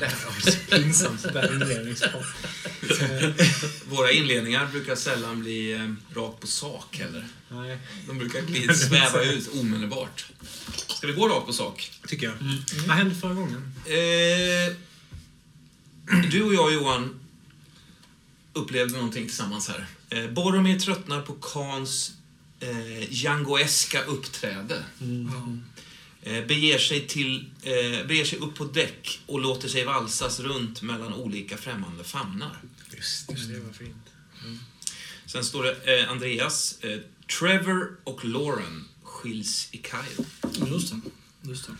Var så pinsamt. Inledningsspråk. Våra inledningar brukar sällan bli eh, rakt på sak heller. Nej, De brukar sväva ut omedelbart. Ska vi gå rakt på sak? tycker jag. Vad hände förra gången? Eh, du och jag, Johan, upplevde någonting tillsammans här. Eh, Boromir tröttnar på Kans eh, Djangoeska uppträde. Eh, beger, sig till, eh, beger sig upp på däck och låter sig valsas runt mellan olika främmande famnar. Just det, det var fint. Sen står det eh, Andreas, eh, Trevor och Lauren skiljs i Kairo. Just det. Just det.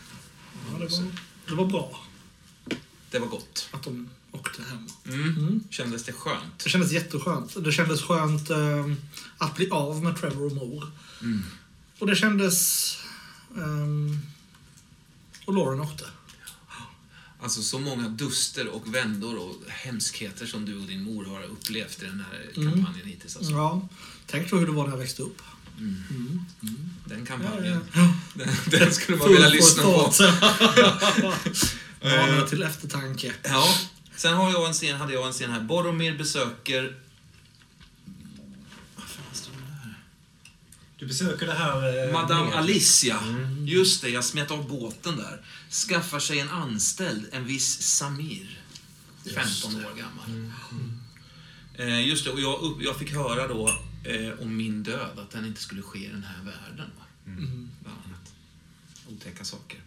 Ja, det, var, det var bra Det var gott. att de åkte hem. Mm. Kändes det skönt? Det kändes jätteskönt. Det kändes skönt eh, att bli av med Trevor och Moore. Mm. Och det kändes... ehm, och Lauren åkte. Alltså så många duster och vändor och hemskheter som du och din mor har upplevt i den här kampanjen hittills. Alltså. Ja. Tänk då hur det var när jag växte upp. Den kampanjen. Den, den skulle man vilja lyssna på. Mana till eftertanke. Ja. Sen har jag en scen, hade jag en scen här. Boromir besöker... Vad fan står det här? Du besöker det här... Eh, Madame med- Alicia. Just det, jag smet av båten där. Skaffar sig en anställd, en viss Samir. 15 år gammal. Eh, just det, och jag, jag fick höra då eh, om min död, att den inte skulle ske i den här världen. Va? Bland annat. Otäcka saker.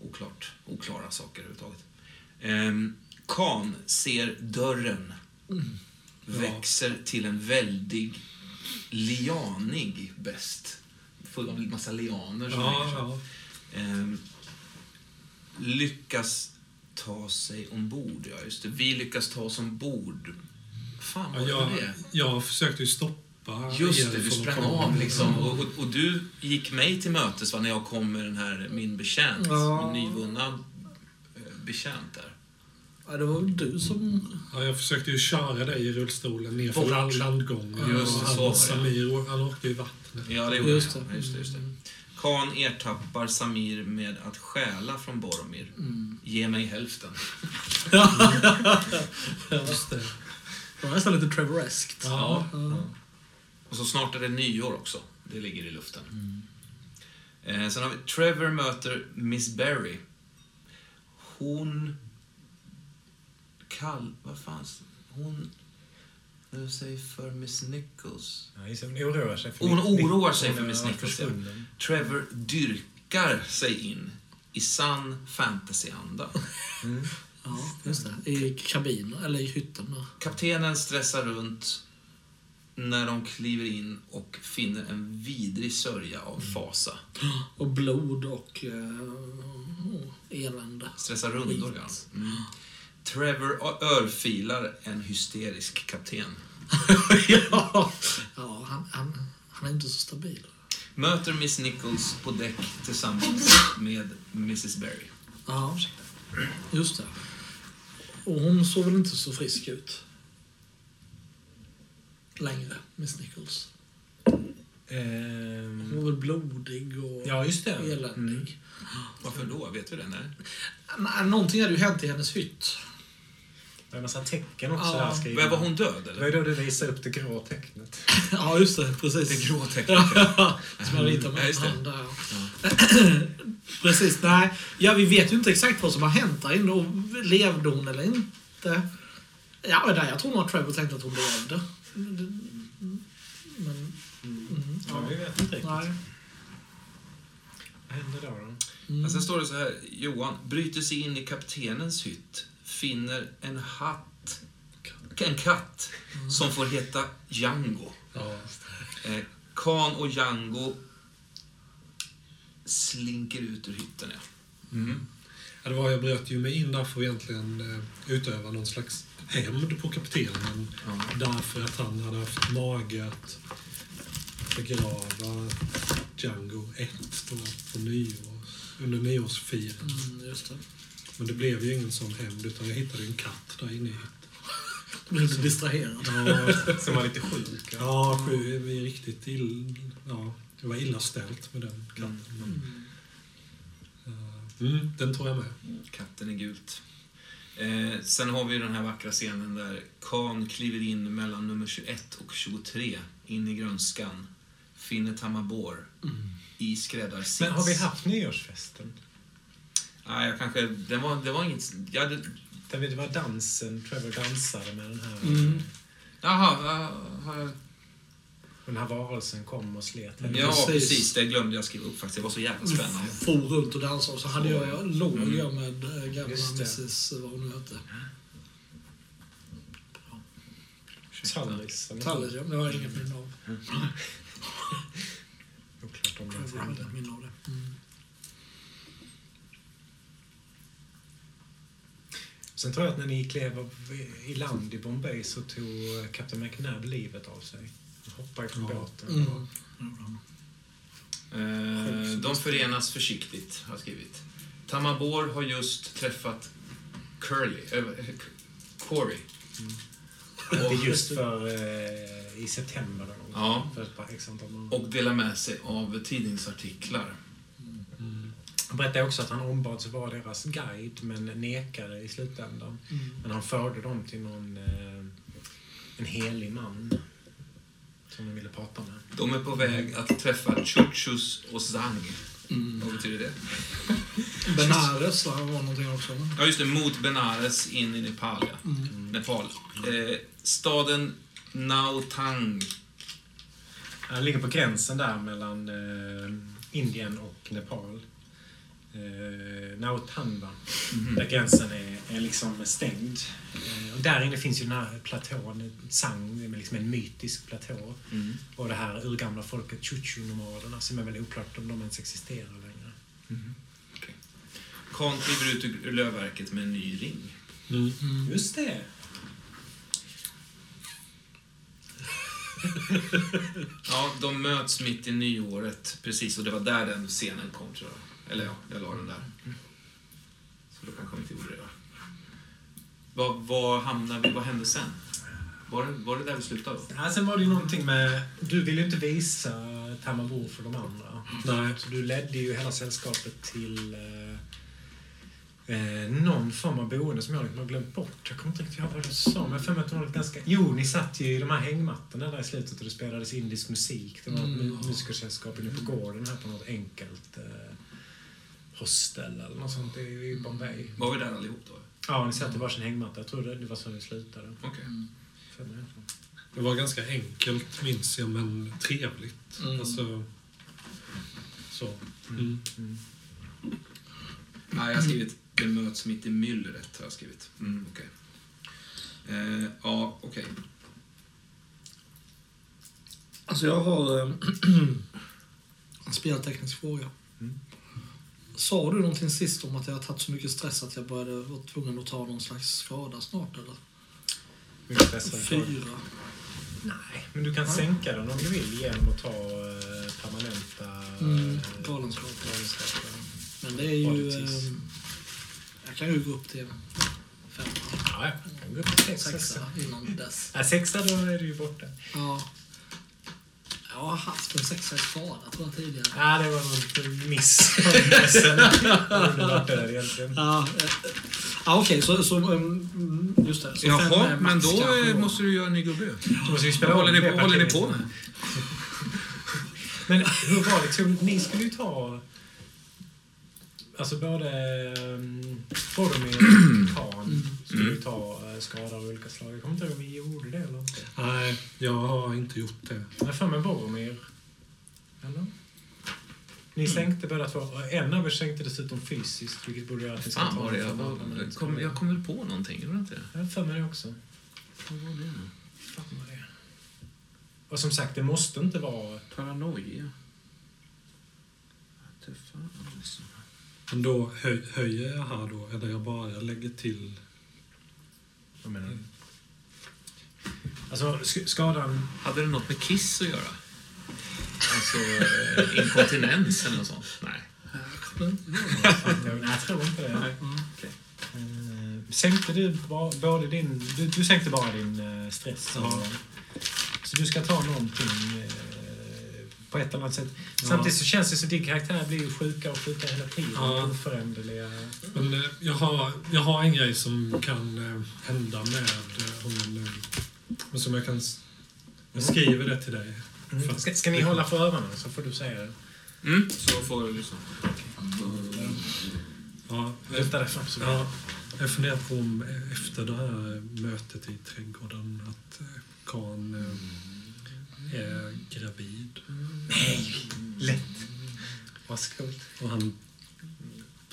Oklart. Oklara saker överhuvudtaget. Eh, Khan ser dörren växer till en väldig lianig bäst. Full av massa lianer som Ja, ja. Ehm, lyckas ta sig ombord. Ja, just det. Vi lyckas ta oss ombord. Fan, Ja, vad jag, var det? jag försökte ju stoppa Just det, du sprang av liksom. Och, och, och du gick mig till mötes va, när jag kom med den här, min betjänt. Ja. Min nyvunna eh, betjänt där. Ja, det var väl du som... Ja, jag försökte ju köra dig i rullstolen ner för land, landgången. Just det, och så var han, det. Samir, han åkte i vattnet. Ja, det gjorde Just det. Just det, just det. Khan ertappar Samir med att stjäla från Boromir. Ge mig hälften. Just det. Det var nästan lite Trevor-eskt. Ja. Och så snart är det nyår också. Det ligger i luften. Eh, sen har vi Trevor möter Miss Berry. Hon... Kall... Vad fan? Hon... Nu säger för Miss Nichols. Ja, just det, hon oroar sig för Hon Nick- oroar Nick- sig för hon Miss Nichols, ja. Trevor dyrkar sig in i sann fantasyanda. Ja, just det. I kabinen, eller i hytten. Där. Kaptenen stressar runt när de kliver in och finner en vidrig sörja av fasa. Och blod och eh, elände. Stressar rundor, ja. Mm. Trevor örfilar en hysterisk kapten. ja, ja han, han, han är inte så stabil. Möter Miss Nichols på däck tillsammans med Mrs Berry. Ja, just det. Och hon såg väl inte så frisk ut? Längre, Miss Nichols. Ehm, Hon var väl blodig och Ja, just det. eländig. Varför då? Vet vi det? Nej, Någonting hade ju hänt i hennes hytt. Det är en massa tecken också Ja. där skrivna. Var hon död, Det var eller? då du visade upp det grå tecknet. Ja, just det. Precis. Det grå tecknet. Som jag ritar Ja, med det. hand där. Precis. Nej, ja, vi vet ju inte exakt vad som har hänt där inne. Och levde hon eller inte? Ja, där, jag tror nog att Trevor tänkte att hon levde. Men, mm, Ja, vi vet inte riktigt. nej. Vad hände då? då? Men sen står det så här, Johan bryter sig in i kaptenens hytt, finner en hatt, en katt, som får heta Django. Ja. Eh, Khan och Django slinker ut ur hytten. Ja. Ja, det var, jag bröt ju mig in där för att egentligen eh, utöva någon slags hämnd på kaptenen. Ja. Därför att han hade haft mage att begrava Django 1 då på nyårs, under nyårsfirandet. Mm. Men det blev ju ingen sån hämnd utan jag hittade ju en katt där inne i hytten. Då blev du distraherad. Ja, Som var lite sjuk. Ja. ja vi är riktigt ill, ja, det var illa ställt med den katten. Men, eh, mm, den tror jag med. Katten är gult. Eh, sen har vi den här vackra scenen där Khan kliver in mellan nummer 21 och 23 in i grönskan. Finner Tamabor i skräddarsits. Men har vi haft nyårsfesten? Nej, jag kanske... Det var, det var inget... Jag hade, Där det var dansen, Trevor dansade med den här... Mm. jaha, ja, har jag- den här varelsen kom och slet henne. ja, Precis. precis. Det glömde jag skriva upp faktiskt. Det var så jävla spännande. For runt och dansade och så hade jag, jag låg jag med äh, gamla det. Mrs. vad hon nu hette. Tallis. Tallis, ja. Det har jag inget minne av. Oklart om Jag det har inget minne av det. Mm. Sen tror jag att när ni klev i land i Bombay så tog Captain McNabb livet av sig. Han hoppade från Ja. båten. Mm. Eh, de förenas försiktigt, har jag skrivit. Tamabor har just träffat Curly, äh, Corey. Det är just för eh, i september då. Ja. För ett par. Och delar med sig av tidningsartiklar. Han berättade också att han ombads vara deras guide men nekade i slutändan. Men han förde dem till någon eh, en helig man som de ville prata med. De är på väg att träffa Chuchus och Zang. Vad betyder det? Benares va, var någonting också. Ja, just det. Mot Benares in i Nepal. Ja. Nepal. Eh, staden Nautang. Han ligger på gränsen där mellan eh, Indien och Nepal. Eh, Nautanva. Där gränsen är, är liksom stängd. Eh, och där inne finns ju den här platån, Sang, liksom en mytisk platå. Mm. Och det här urgamla folket Chuchu-nomaderna som är väl oklart om de ens existerar längre. Okej. Khan kliver ut ur lövverket med en ny ring. Mm. Just det! Ja, de möts mitt i nyåret, precis. Och det var där den scenen kom, tror jag. Eller ja, jag la den där. Så då kanske de inte gjorde det. va? Vad, vad hamnade vi... Vad hände sen? Var det, var det där vi slutade då? Ja, sen var det ju någonting med... Du ville ju inte visa Tamabor för de andra. Nej. Så du ledde ju hela sällskapet till eh, eh, någon form av boende som jag liksom har glömt bort. Jag kommer inte riktigt ihåg vad du sa, men jag för mig att det var ganska... Jo, ni satt ju i de här hängmattorna där i slutet och det spelades indisk musik. Det var ett Mm. mu- musikersällskap inne på gården här på något enkelt eh, hostel eller något sånt i, i Bombay. Var vi där allihop då? Ja, ni satt i varsin hängmatta. Jag tror det, det var så det slutade. Okej. Alla fall. Det var ganska enkelt, minns jag, men trevligt. Mm. Alltså, så. Mm. Nej, jag har skrivit det möts mitt i myllret. Har jag skrivit. Mm, okej. Eh, ja, okej. Alltså jag har eh, en spelteknisk fråga. Mm. Sa du någonting sist om att jag har tagit så mycket stress att jag började vara tvungen att ta någon slags skada snart eller? Mycket stressad. Fyra. Nej, men du kan sänka den om du vill genom att ta eh, permanenta Mm, eh, galenskap. galenskap. Men det är ju... Eh, jag kan ju gå upp till fem, Ja, jag kan gå upp till sex. sexa sexa. innan dess. Ja, sexa, då är du ju borta. Ja. Jag har haft en sexa i skada tror jag tidigare. Ja, det var nog en miss. Ja, eh, ja okej, så, så mm, just det. Så Jaha, är men max då kanske eh, måste du göra en ny gubbe. Vad håller ni, på, håller ni på med? Men hur var det? Tog, ni skulle ju ta... Alltså både um, Boromir och Khan skulle ju ta skador av olika slag. Jag kommer inte ihåg om vi gjorde det eller inte. Nej, jag har inte gjort det. Jag för mig Boromir. Eller? Ni sänkte båda två. En av er sänkte dessutom fysiskt, vilket borde göra att ni ska Fan ta var det jag var, men- kom, Jag kom väl på någonting, gjorde jag inte det? Jag har för mig det också. Vad var det? Fan vad det är. Och som sagt, det måste inte vara... Paranoia. Tuffa alltså. Men då höj, höjer jag här då, eller jag bara lägger till... Vad menar du? Alltså, sk- skadan... Hade det något med kiss att göra? Alltså eh, inkontinens eller något sånt? Nej. Nej, jag tror inte det. Nej. Eh, Sänkte du ba- både din... Du, du sänkte bara din eh, stress. Ja. Så du ska ta någonting eh, på ett eller annat sätt. Samtidigt så känns det som din karaktär blir ju sjukare och sjukare hela tiden. Ja. Oföränderliga. Men eh, jag har, jag har en grej som kan eh, hända med eh, honom nu. Och som jag kan... Jag skriver det till dig. Mm. Ska, ska ni hålla för öronen så får du säga det. Mm, så får du liksom... Ja, jag, Luta dig fram så ja, jag funderar på om eh, efter det här mötet i trädgården att eh, Kan eh, är gravid. Lätt. Varsågod. Och han,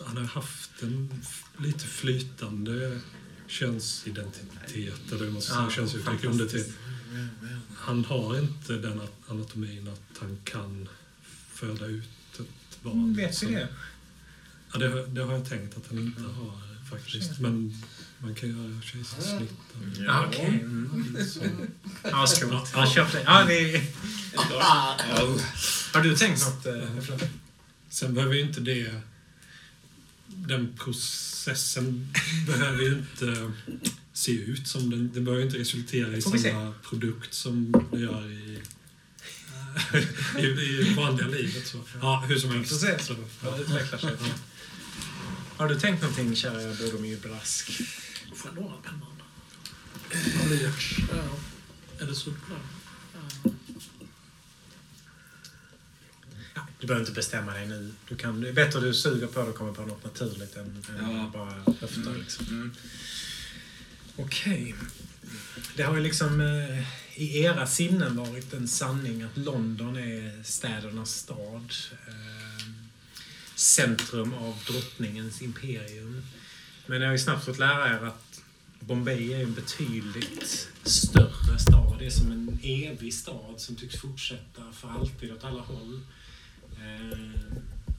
han har haft en lite flytande könsidentitet, eller vad man ska säga, Ja, könsuttryck under till. Han har inte den anatomin att han kan föda ut ett barn. Mm, vet vi som- det? Ja, det, har- det har jag tänkt att han inte har faktiskt. Men man kan göra kejsarsnitt. Ja, okej. Mm. Så, Ja, varsågod. Ja, kör på det. Ja, vi... Har du tänkt något? eh? Sen behöver ju inte det... Den processen behöver ju inte se ut som den. Den behöver ju inte resultera i Får vi samma produkt som det gör i, i, i vanliga livet. Så. Ja, hur som helst. Får se. Så, Ja, det utvecklar sig. Har du tänkt någonting, kära Boromir Brask? Får jag låna pennan? Blyerts. Ja. Är det så bra? Ja. Ja, du behöver inte bestämma dig nu. Du kan, det är bättre du suger på det och kommer på något naturligt än, än Ja. bara höfta. Liksom. Mm. Okej. Det har ju liksom eh, i era sinnen varit en sanning att London är städernas stad. Eh, centrum av drottningens imperium. Men jag har ju snabbt fått lära er att Bombay är en betydligt större stad. Det är som en evig stad som tycks fortsätta för alltid åt alla håll. Eh,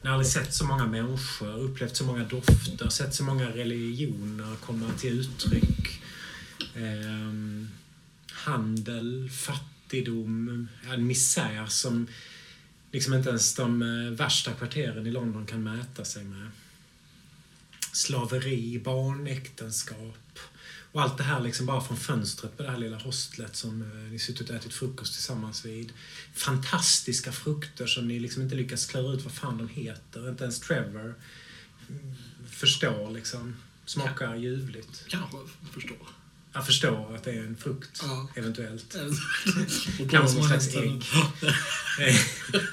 jag har aldrig sett så många människor, upplevt så många dofter, sett så många religioner komma till uttryck. Eh, handel, fattigdom, ja, en misär som liksom inte ens de eh, värsta kvarteren i London kan mäta sig med. Slaveri, barnäktenskap och allt det här liksom bara från fönstret på det här lilla hostlet som eh, ni suttit och ätit frukost tillsammans vid. Fantastiska frukter som ni liksom inte lyckas klara ut vad fan de heter. Inte ens Trevor förstår liksom. Smakar ljuvligt. Kanske förstår. Jag förstår att det är en frukt, Ja. eventuellt. Och Kan då som man slags ägg.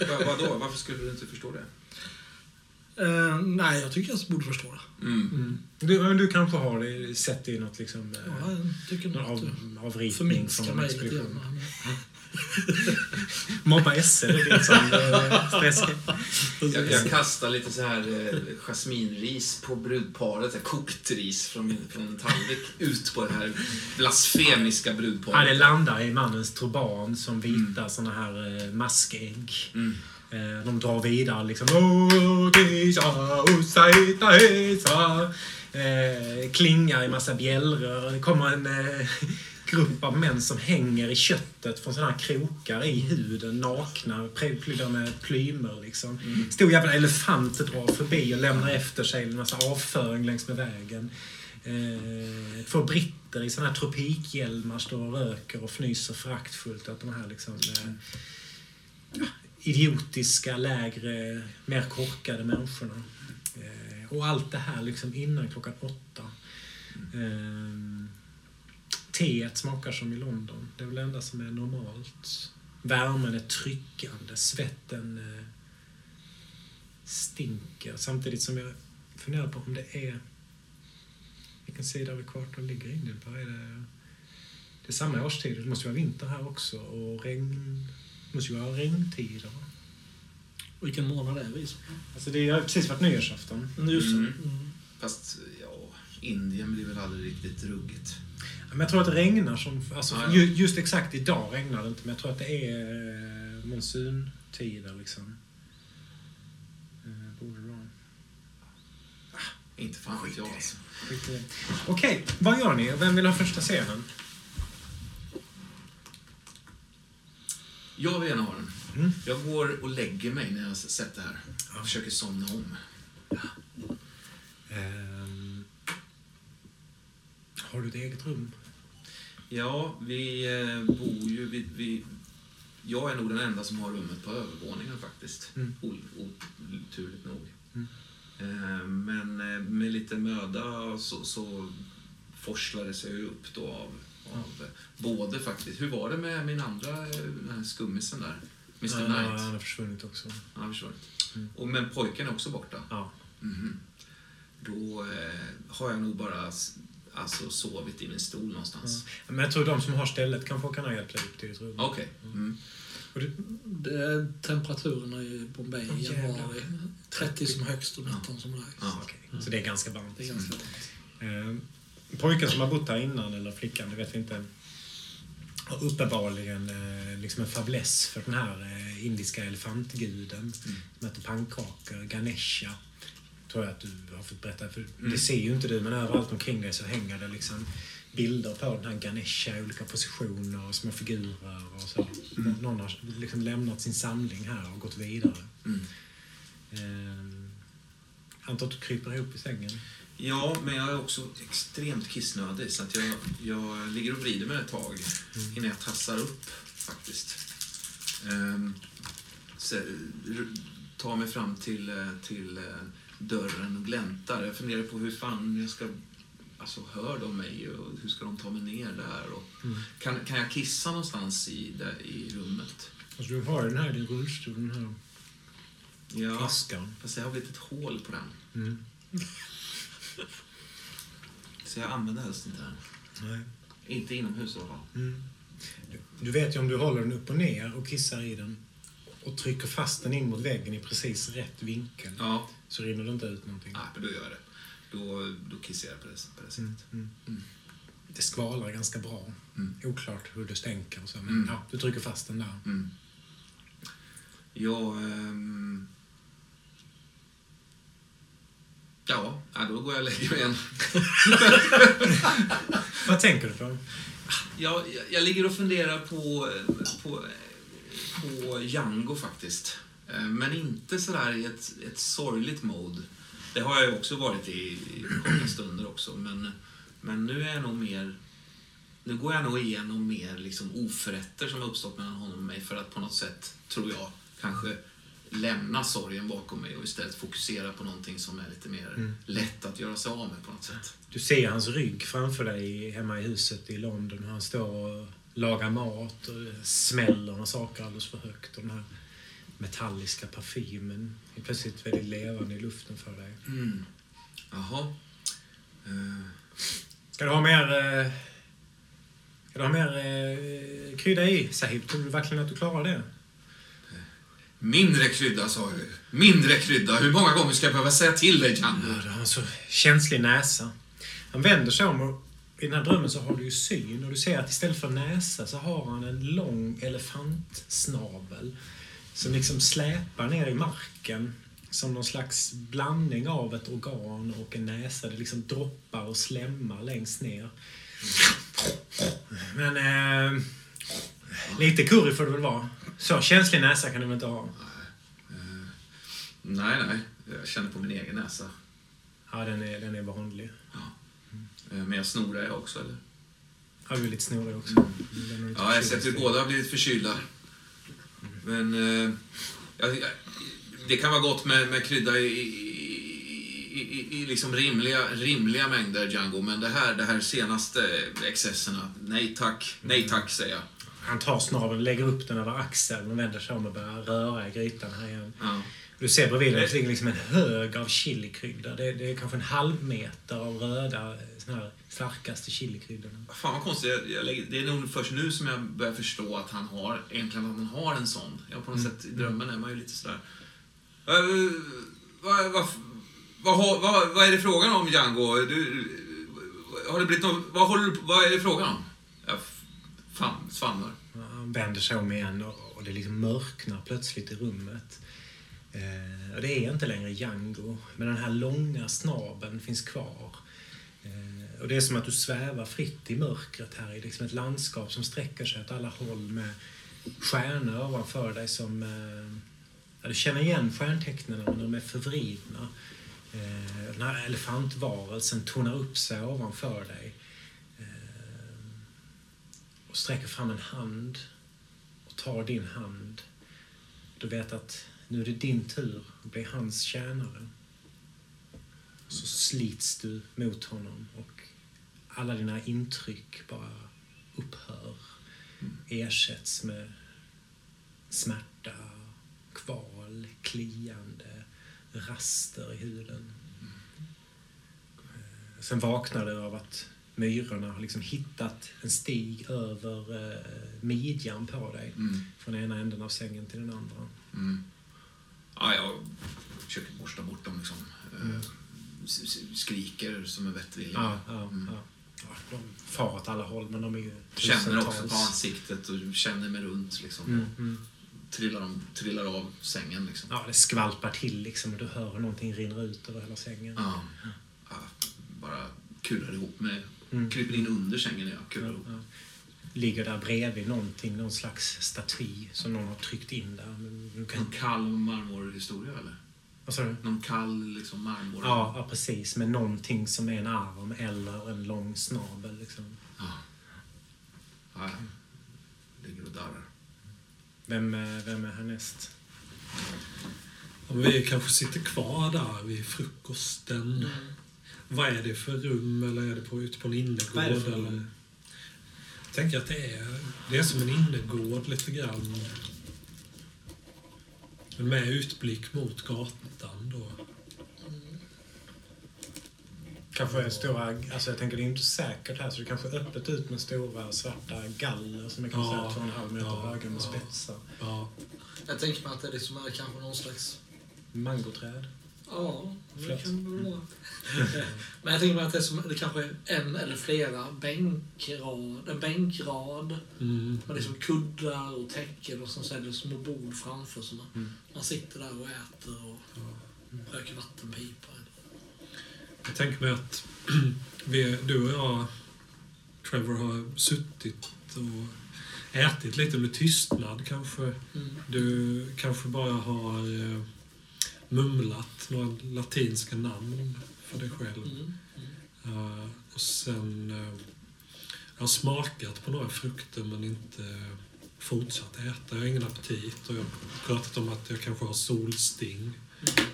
vadå? Varför skulle du inte förstå det? Eh, nej, jag tycker jag borde förstå det. Mm. Mm. Du, men du kanske har det, sett det i något liksom, eh, Ja, jag tycker någon av, du avritning förminskar från mig en lite expedition. grann. Mobba SL är din sån eh. Jag, jag kastar lite så här eh, jasminris på brudparet, så här kokt ris från, från en tallrik, ut på det här blasfemiska Ja, det brudparet. landar i mannens turban som vita såna här eh, maskägg. Mm. Eh, de drar vidare liksom... Eh, klingar i massa bjällror. Det kommer en eh, grupp av män som hänger i köttet från såna här krokar i huden, nakna, prydda med plymer liksom. Stor jävla elefant drar förbi och lämnar efter sig en massa avföring längs med vägen. Eh, två britter i såna här tropikhjälmar står och röker och fnyser föraktfullt åt de här liksom, eh, idiotiska, lägre, mer korkade människorna. Eh, och allt det här liksom innan klockan åtta. Eh, teet smakar som i London. Det är väl det enda som är normalt. Värmen är tryckande, svetten eh, stinker. Samtidigt som jag funderar på om det är... Vilken sida av ekvatorn ligger Indien på? Är det, det är samma årstid. Det måste ju vara vinter här också. Och regn... Måste ju vara regntider. va? Vilken månad är vi? Alltså det har precis varit nyårsafton. Just det. Mm. Mm. Fast, ja, Indien blir väl aldrig riktigt ruggigt. Men jag tror att det regnar som... Alltså, ja. ju- Just exakt idag regnar det inte, men jag tror att det är eh, monsuntider liksom. Eh, Borde det vara. Inte fan vet jag alltså. Okej, vad gör ni? Vem vill ha första scenen? Jag vill gärna ha den. Mm. Jag går och lägger mig när jag har sett det här. Jag försöker somna om. Ehm, har du ett eget rum? Ja, vi eh, bor ju... Vi, vi, jag är nog den enda som har rummet på övervåningen faktiskt. Mm. Oturligt nog. Mm. Eh, Men eh, med lite möda så, så sig ju upp då av, av både faktiskt... Hur var det med min andra, eh, skummisen där? Mr Ja, Knight? han har försvunnit också. Ja, jag förstår. Mm. Och, men pojken är också borta? Ja. Mhm. Då eh, har jag nog bara alltså, sovit i min stol någonstans. Men jag tror de som har stället kanske kan ha hjälpt dig upp till ditt rum. Okej. Mm. Och du, Det är temperaturen i Bombay i januari. 30 som högst och 19 som lägst. Ja. okej, Så det är ganska varmt. Det är ganska Eh, pojken som har bott där innan, eller flickan, det vet vi inte, har uppenbarligen eh, liksom en fäbless för den här eh, indiska elefantguden som heter pannkakor, Ganesha. Tror jag att du har fått berätta, för det ser ju inte du, men överallt omkring dig så hänger det liksom bilder på den här Ganesha i olika positioner och små figurer och så. Någon har liksom lämnat sin samling här och gått vidare. Mm. Eh, antar att du kryper ihop i sängen. Ja, men jag är också extremt kissnödig så att jag, jag ligger och vrider mig ett tag innan jag tassar upp faktiskt. Ehm, så, r- tar mig fram till, eh, till eh, dörren och gläntar. Jag funderar på hur fan jag ska... Alltså, hör de mig och hur ska de ta mig ner där? Och, kan, kan jag kissa någonstans i, där, i rummet? Alltså, du har den här i din rullstol, den här Ja, flaskan. fast det har blivit ett hål på den. Mm. Så jag använder helst inte den. Nej. Inte inomhus i alla fall. Mm. Du vet ju om du håller den upp och ner och kissar i den och trycker fast den in mot väggen i precis rätt vinkel Ja, så rinner det inte ut någonting. Nej, men då gör jag det. Då, då kissar jag på det, på det sättet. Mm. Mm. Mm. Det skvalar ganska bra. Mm. Oklart hur det stänker och så, men Mm. ja, du trycker fast den där. Mm. Jag... ehm, Ja, då går jag och lägger mig igen. Vad tänker du på? Jag, jag, jag ligger och funderar på, på, på Django faktiskt. Eh, Men inte sådär i ett, ett sorgligt mode. Det har jag ju också varit i, många stunder också. Men, men nu är jag nog mer... Nu går jag nog igenom mer liksom oförrätter som har uppstått mellan honom och mig för att på något sätt, tror jag, kanske lämna sorgen bakom mig och istället fokusera på någonting som är lite mer Mm. lätt att göra sig av med på något sätt. Du ser hans rygg framför dig hemma i huset i London. Han står och lagar mat och smäller och saker alldeles för högt. Och den här metalliska parfymen är plötsligt väldigt levande i luften för dig. Mm. Jaha. Eh, Ska du ha mer... Eh, ska du ha mer eh, krydda i, Sahib? Tror du verkligen att du klarar det? Mindre krydda, sa du ju. Mindre krydda. Hur många gånger ska jag behöva säga till dig, Ja, du har en så känslig näsa. Han vänder sig om och i den här drömmen så har du ju syn och du ser att istället för näsa så har han en lång elefantsnabel som liksom släpar ner i marken som någon slags blandning av ett organ och en näsa. Det liksom droppar och slämmar längst ner. Men eh, lite curry får det väl vara. Så känslig näsa kan du väl inte ha? Eh, nej, nej. Jag känner på min egen näsa. Ja, den är, den är vanlig. Eh, men jag snorar jag också, eller? Ja, du är lite snorig också. Lite Ja, jag ser att vi båda har blivit förkylda. Men... Eh, jag, det kan vara gott med, med krydda i, i, i, i, i liksom rimliga, rimliga mängder, Django. Men det här, det här senaste excesserna, nej tack. Nej tack, säger jag. Han tar snaveln, lägger upp den över axeln och vänder sig om och börjar röra i grytan här igen. Ja. Du ser bredvid dig ligger liksom en hög av chilikrydda. Det, det är kanske en halv meter av röda, såna här starkaste chilikryddorna. Fan vad konstigt. Jag, jag lägger, det är nog först nu som jag börjar förstå att han har, egentligen att han har en sån. Jag på något sätt, i drömmen är man ju lite sådär, Eh, Vad, vad, vad, vad, vad är det frågan om, Django? Du, har det blivit något, vad, håller, vad är det frågan om? Jag fan, svamlar. Han vänder sig om igen och, och det liksom mörknar plötsligt i rummet. Eh, och det är inte längre Django, men den här långa snabeln finns kvar. Eh, och det är som att du svävar fritt i mörkret här i liksom ett landskap som sträcker sig åt alla håll med stjärnor ovanför dig som... Eh, ja, du känner igen stjärntecknen men de är förvridna. Eh, den här elefantvarelsen tonar upp sig ovanför dig. Och sträcker fram en hand och tar din hand. Du vet att nu är det din tur att bli hans tjänare. Så slits du mot honom och alla dina intryck bara upphör. Ersätts med smärta, kval, kliande, raster i huden. Eh, sen vaknar du av att myrorna har liksom hittat en stig över eh, midjan på dig. Mm. Från ena änden av sängen till den andra. Mm. Ja, jag försöker borsta bort dem liksom. Eh, s- Skriker som en vettvilling. Ja, ja, Mm. ja. De far åt alla håll, men de är ju Känner också på ansiktet och känner mig runt liksom. Mm, mm. Trillar, de, trillar av sängen liksom. Ja, det skvalpar till liksom och du hör hur någonting rinner ut över hela sängen. Ja. Ja, bara kullar ihop med... Mm. Kryper in under sängen jag kullar Ja, ja. Ligger där bredvid någonting, någon slags staty som någon har tryckt in där. Men du kan... En kall marmorhistoria eller? Vad sa du? Någon kall liksom marmor? Ja, ja, precis. Med någonting som är en arm eller en lång snabel. Liksom. Ja. ja. Ligger och darrar. Vem, är- vem är härnäst? Om vi kanske sitter kvar där vid frukosten. Vad är det för rum eller är det på, ute på en innergård? Vad är det för eller? Jag tänker att det är, det är som en innergård lite grann. Men med utblick mot gatan då. Kanske är stora, alltså jag tänker det är inte säkert här så det kanske är öppet ut med stora svarta galler som är kanske Ja, två och en halv meter ja, höga med ja. spetsar. Ja, Jag tänker mig att det liksom är kanske någon slags... Mangoträd. Ja, det kan det vara. Men jag tänker mig att det, är som, det kanske är en eller flera bänkrad, en bänkrad mm, med liksom kuddar och täcken och sen så är det små bord framför. Så man, Mm. man sitter där och äter och röker vattenpipa. jag tänker mig att vi, du och jag, Trevor, har suttit och ätit lite med tystnad kanske. Mm. Du kanske bara har eh, mumlat några latinska namn för dig själv. Mm. Eh, och sen... eh, jag har smakat på några frukter men inte fortsatt äta. Jag har ingen aptit och jag har pratat om att jag kanske har solsting.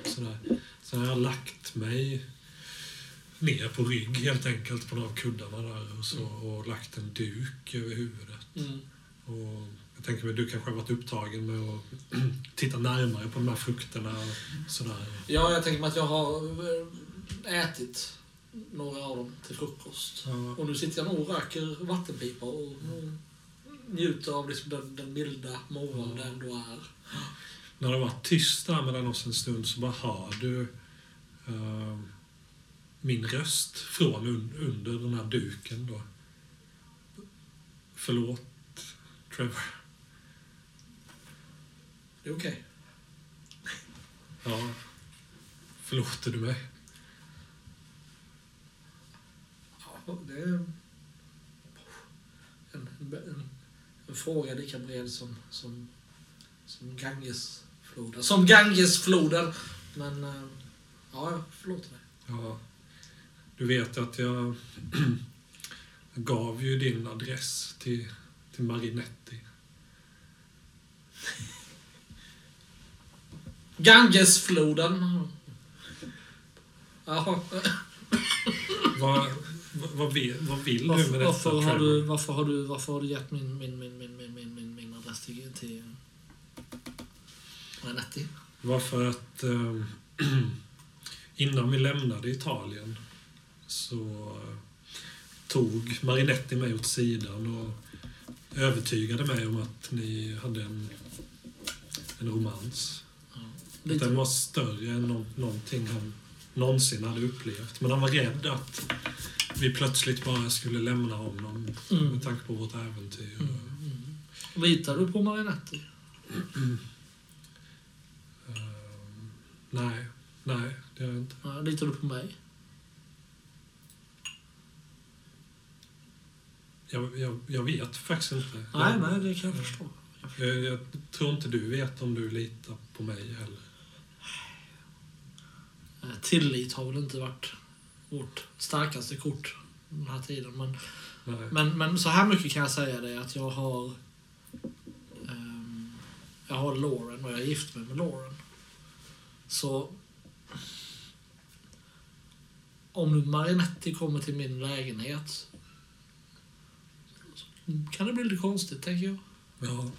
Sådär. Sen har jag lagt mig ner på rygg helt enkelt på några av kuddarna där och, så, och lagt en duk över huvudet. Mm. Och jag tänker mig du kanske har varit upptagen med att titta närmare på de här frukterna och sådär. Ja, jag tänker mig att jag har eh, ätit några av dem till frukost. Ja. Och nu sitter jag nog och röker vattenpipa och, och njuter av liksom den, den milda morgonen det ändå är. När det varit tyst där mellan oss en stund så bara hör du eh, min röst från un, under den här duken då. Förlåt, Trevor. Det är okej. Ja. Förlåter du mig? Ja, det är en, en, en, fråga lika bred som, som, som Gangesfloden. Som Gangesfloden! Men, eh, ja, förlåter dig. Ja. Du vet att jag gav ju din adress till, till Marinetti. Gangesfloden! Vad, vad, vill, vad vill du med Varför, detta, varför, har du, varför, har du, varför har du gett min, min, min, min, min, min, min, min adress till, till Renetti? Varför att eh, innan vi lämnade Italien så eh, tog Marinetti mig åt sidan och övertygade mig om att ni hade en, en romans. Den var större än nå- någonting han någonsin hade upplevt. Men han var rädd att vi plötsligt bara skulle lämna honom Mm. med tanke på vårt äventyr. Litar du på Marinetti? Ehm, nej, nej, det gör jag inte. Ja, litar du på mig? Jag, jag, jag vet faktiskt inte. Nej, jag, nej, det kan jag förstå. Jag, jag tror inte du vet om du litar på mig heller. Eh, Tillit har väl inte varit vårt starkaste kort den här tiden. Men, Nej. men, men så här mycket kan jag säga det att jag har... ehm, jag har Lauren och jag är gift mig med Lauren. Så... Om nu Marinetti kommer till min lägenhet kan det bli lite konstigt, tänker jag. Ja,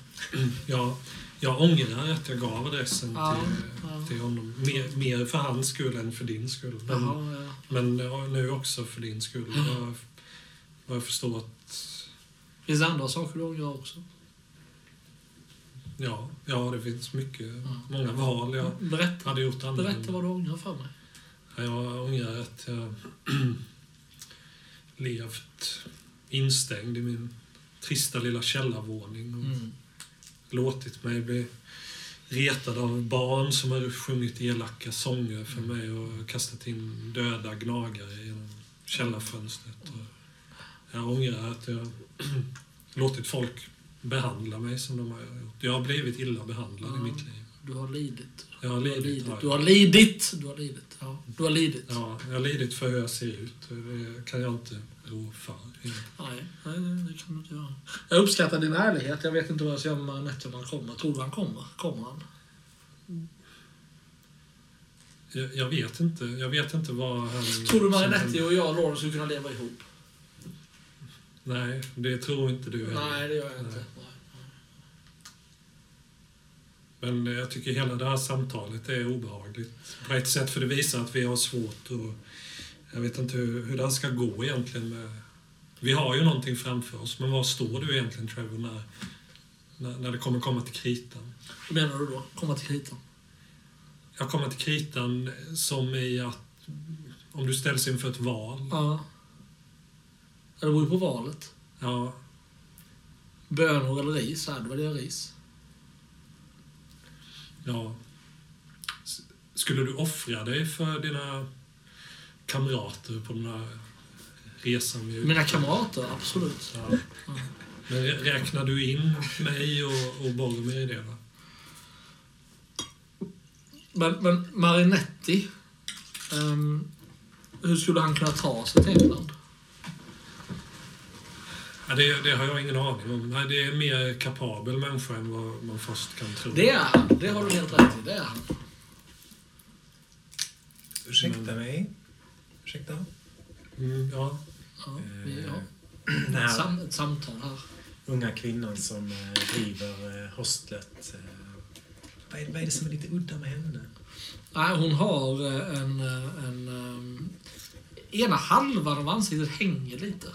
ja, jag ångrar att jag gav adressen Ja, till, till honom. Mer, mer för hans skull än för din skull. Men, ja. men nu också för din skull. Jag, vad jag förstår att... Finns det andra saker du ångrar också? Ja, ja, det finns mycket, många val jag Berätta, hade gjort berätta annorlunda. vad du ångrar för mig. Ja, Jag ångrar att jag levt instängd i min trista lilla källarvåning Mm. Låtit mig bli retad av barn som har sjungit elaka sånger för mig och kastat in döda gnagare genom källarfönstret. Och jag ångrar att jag låtit folk behandla mig som de har gjort. Jag har blivit illa behandlad i Ja. mitt liv. Du har lidit. Jag har Du har lidit. lidit. jag. Du har lidit. Du har lidit. Ja, du har lidit. Ja, jag har lidit för hur jag ser ut. Det kan jag inte rå för. Nej, nej, det kan du inte göra. Jag uppskattar din ärlighet. Jag vet inte vad jag ska göra med han kommer. Tror du han kommer? Kommer han? Jag, jag vet inte. Jag vet inte vad han... Tror du Marinetti och jag Lauren skulle kunna leva ihop? Nej, det tror inte du heller. Nej, det gör jag inte. Nej. Men jag tycker hela det här samtalet är obehagligt. På ett sätt för det visar att vi har svårt och jag vet inte hur, hur det här ska gå egentligen. Med, vi har ju någonting framför oss, men var står du egentligen Trevor när, när, när det kommer komma till kritan? Vad menar du då? Komma till kritan? Jag kommer till kritan som i att om du ställs inför ett val. Ja. Ja, Det beror ju på valet. Ja, Bönor eller ris? Ja, då väljer jag ris. ja. Skulle du offra dig för dina kamrater på den här resan vi Mina kamrater, absolut. Ja. Men rä- räknar du in mig och, och Boromir i det? Va? Men, men Marinetti, ehm, hur skulle han kunna ta sig till England? Ja, det, det har jag ingen aning om. Nej, det är en mer kapabel människa än vad man först kan tro. Det är han, det har du helt rätt i. Det är han. Ursäkta mig. Ursäkta. Mm, ja. Ja, vi Den ett, här sam, ett samtal här. unga kvinnan som eh, driver eh, hostlet. Eh, vad, är, vad är det som är lite udda med henne? Nej, hon har eh, en... eh, en ehm, ena halvan av ansiktet hänger lite.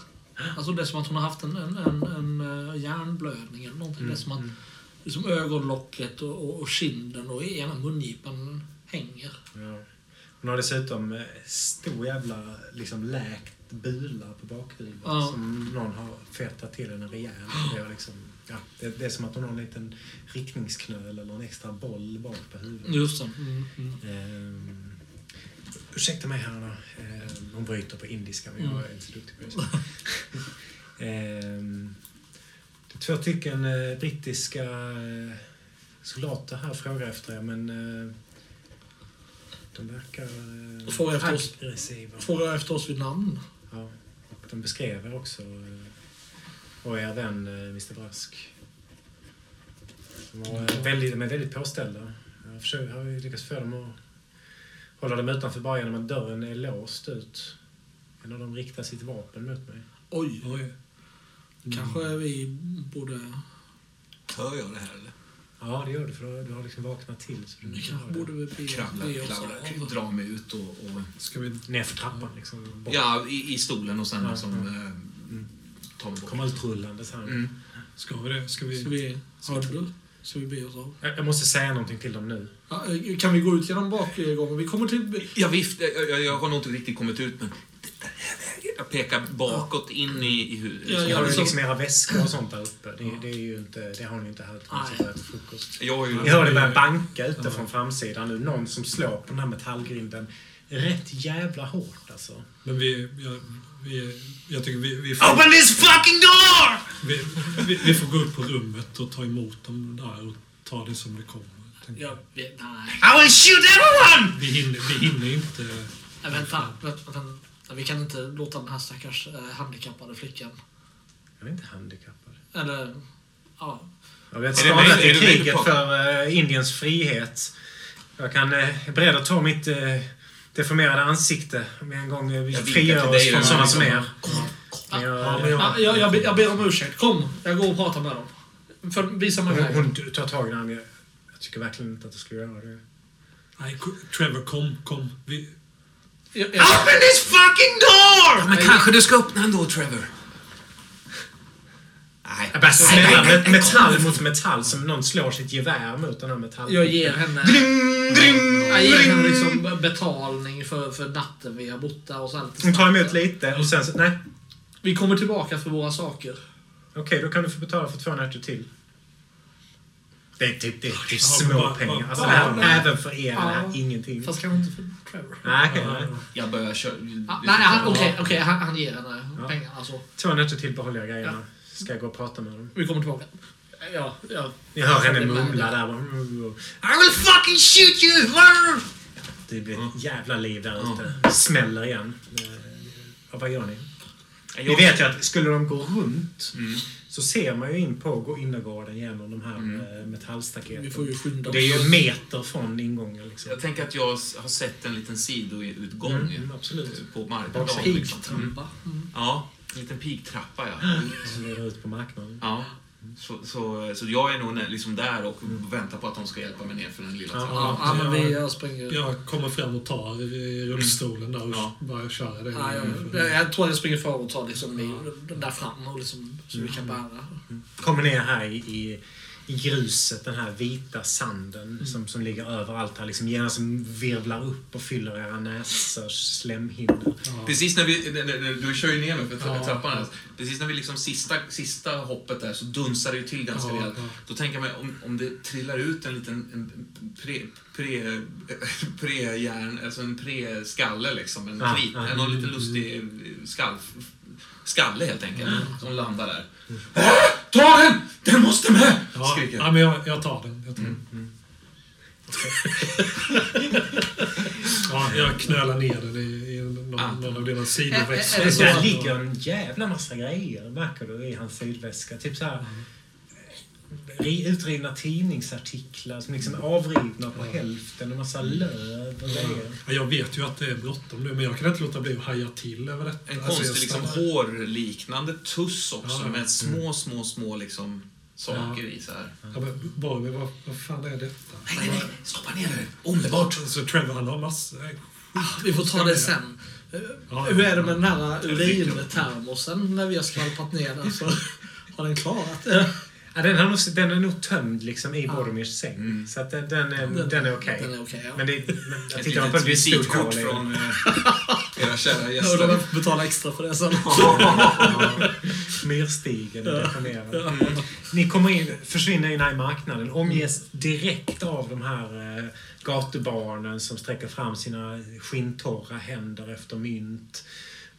Alltså det är som att hon har haft en, en, en, en eh, hjärnblödning eller någonting. Det är som att liksom ögonlocket och, och, och kinden och ena mungipan hänger. Ja. Hon har dessutom eh, stor jävla liksom, läkt bula på bakhuvudet Ja. som någon har fetat till henne rejält. Det är, liksom, ja, det, det är som att hon har en liten riktningsknöl eller en extra boll bak på huvudet. Just det. Mm, mm. Ehm, ursäkta mig här då. Ehm, hon bryter på indiska, men jag är inte så duktig på det. Ehm, det två stycken eh, brittiska eh, soldater här frågar efter er, men eh, de verkar eh, Frågar efter oss. aggressiva. Frågar efter oss vid namn. Ja, och de beskrev er också eh, och er vän eh, Mr Brask. De, var, eh, väldigt, de är väldigt påställda. Jag försöker, har ju lyckats få dem att hålla dem utanför bara genom att dörren är låst ut. En av dem riktar sitt vapen mot mig. Oj, Oj. kanske vi borde... Hör jag det här eller? Ja, det gör du, för du har- liksom vaknat till. Så du det. borde be, Kravlar, be oss kravlar, av. dra mig ut och... och Ska vi... Ner för trappan liksom. Bort. ja, i, i stolen och sen Ja, liksom... ja. eh, Ta mig bort. Komma utrullandes här. Mm. Ska vi det? Ska vi... Ska vi... Hörde du? Ska vi be oss av. Jag jag måste säga någonting till dem nu. Ja, eh, kan vi gå ut genom bakgången? Vi kommer till... Jag, vift, jag, jag, jag har nog inte riktigt kommit ut, men det där vägen. Jag pekar bakåt in i, i huset. Ja, Ni ja, har ju liksom- era väskor och sånt där uppe. Det, det, är ju inte, det har ni inte hört när ni äter frukost. Jag har ju... Ni hör det börja banka ute från framsidan nu. Någon som slår på den här metallgrinden. Rätt jävla hårt alltså. Men vi, jag, vi, jag tycker vi, vi, får, Open this fucking door! vi, vi, vi får gå upp på rummet och ta emot dem där och ta det som det kommer. jag. Ja, vi, nej. I will shoot everyone! Vi hinner, vi hinner inte... nej vänta, vänta, vänta. Vi kan inte låta den här stackars eh, handikappade flickan... Jag är inte handikappad. Eller... Ja. Jag vet Är det det du kriget för eh, Indiens frihet. Jag kan eh, beredd att ta mitt eh, deformerade ansikte om jag en gång eh, frigör oss från sådana som er. Ja, Jag, ber- jag ber om ursäkt. Kom, jag går och pratar med dem. För, visa mig hon, vägen. hon tar tag i den. Jag, jag tycker verkligen inte att du skulle göra det. Nej, Trevor, kom, kom. Vi, Jag, jag, Open this fucking door! men kanske du ska öppna ändå, Trevor. Nej. Jag Nej, nej, med nej, metall mot metall som någon slår sitt gevär mot den här metallen. jag ger henne... Dring, dring, Jag ger henne liksom betalning för, för natten vi har bott där och så Hon tar emot lite och sen så, nej. Vi kommer tillbaka för våra saker. Okej, då kan du få betala för två nätter till. Det är typ, det är typ Ja, små pengar. Alltså det här, även för er, det här Ja. är ingenting. Fast kanske inte för Trevor. Nej, nej. Jag börjar köra... Ah, nej, han- okej, okej, han, han ger henne Ja. pengar. Alltså, Två nätter till behåller jag grejerna. Ska jag gå och prata med dem. vi kommer tillbaka. Ja, ja. Ni hör henne Det är mumla där. bara, I will fucking shoot you! Det blir ett jävla liv där ute. Smäller igen. Eh, ja, vad gör ni? Ni vet ju att skulle de gå runt Mm. Så ser man ju in på gå- innergården genom de här Mm. eh, metallstaketen. Vi får ju skynda Det är ju meter från ingången. Liksom. Jag tänker att jag har sett en liten sidoutgång Mm, absolut. på marken. Baksidan. Pigtrappa. Mm. Ja, en liten pigtrappa ja. Som leder ut på marknaden. ja. Så, så, så jag är nog liksom där och väntar på att de ska hjälpa mig ner för den lilla Ja. trappan. Ja, ja, men vi jag springer... jag kommer fram och tar i rullstolen där och Ja. börjar köra det. Ja, jag, jag, tror att jag springer före och tar liksom i, den där fram och liksom, så vi kan bära. Kommer ner här i, i gruset, den här vita sanden som, som ligger överallt här. Liksom genast virvlar upp och fyller era näsors slemhinnor. Precis när vi, du kör ju ner mig för Ja. trappan här. Precis när vi liksom sista, sista hoppet där så dunsar det ju till ganska Ja, rejält. ja. Då tänker jag mig om, om det trillar ut en liten en pre, pre, pre-järn, alltså en pre-skalle liksom. En Ja, krit, ja. någon liten lustig skall, skalle helt enkelt. Som landar där. Ta den! Den måste med! Ja, Skriker ja, jag. men jag, jag tar den. Jag, tar den. ja, jag knölar ner den i, i någon, Ah. någon av dina så Där ligger en jävla massa grejer, märker du, i hans sydväska. Typ så här ri- utrivna tidningsartiklar som liksom är avrivna på hälften och massa löv och grejer. Ja, jag vet ju att det är bråttom nu, men jag kan inte låta bli att haja till över detta. En Alltså, konstig liksom, stannar- hårliknande tuss också Ja. med små, små, små liksom, saker Ja. i så här. Ja, men Barbie, vad, vad fan är detta? Nej, nej, nej! Stoppa ner det! Omedelbart! Så Trevor han har massor... Vi får ta det sen. Ja, Hur är det med den här urintermosen när vi har skvalpat ner den? Så har den klarat det? Ja, den, har nog, den är nog tömd liksom i Ja. Boromirs säng. Mm. Så att den, den är, den är okej. Den är okej, ja. Men det, jag Ett tittar man på ett visitkort från eh, era kära Ja, gäster. de får betala extra för det sen. Myrstigen är deformerad. Ni kommer in, försvinner in här i marknaden, omges direkt av de här eh, gatubarnen som sträcker fram sina skinntorra händer efter mynt.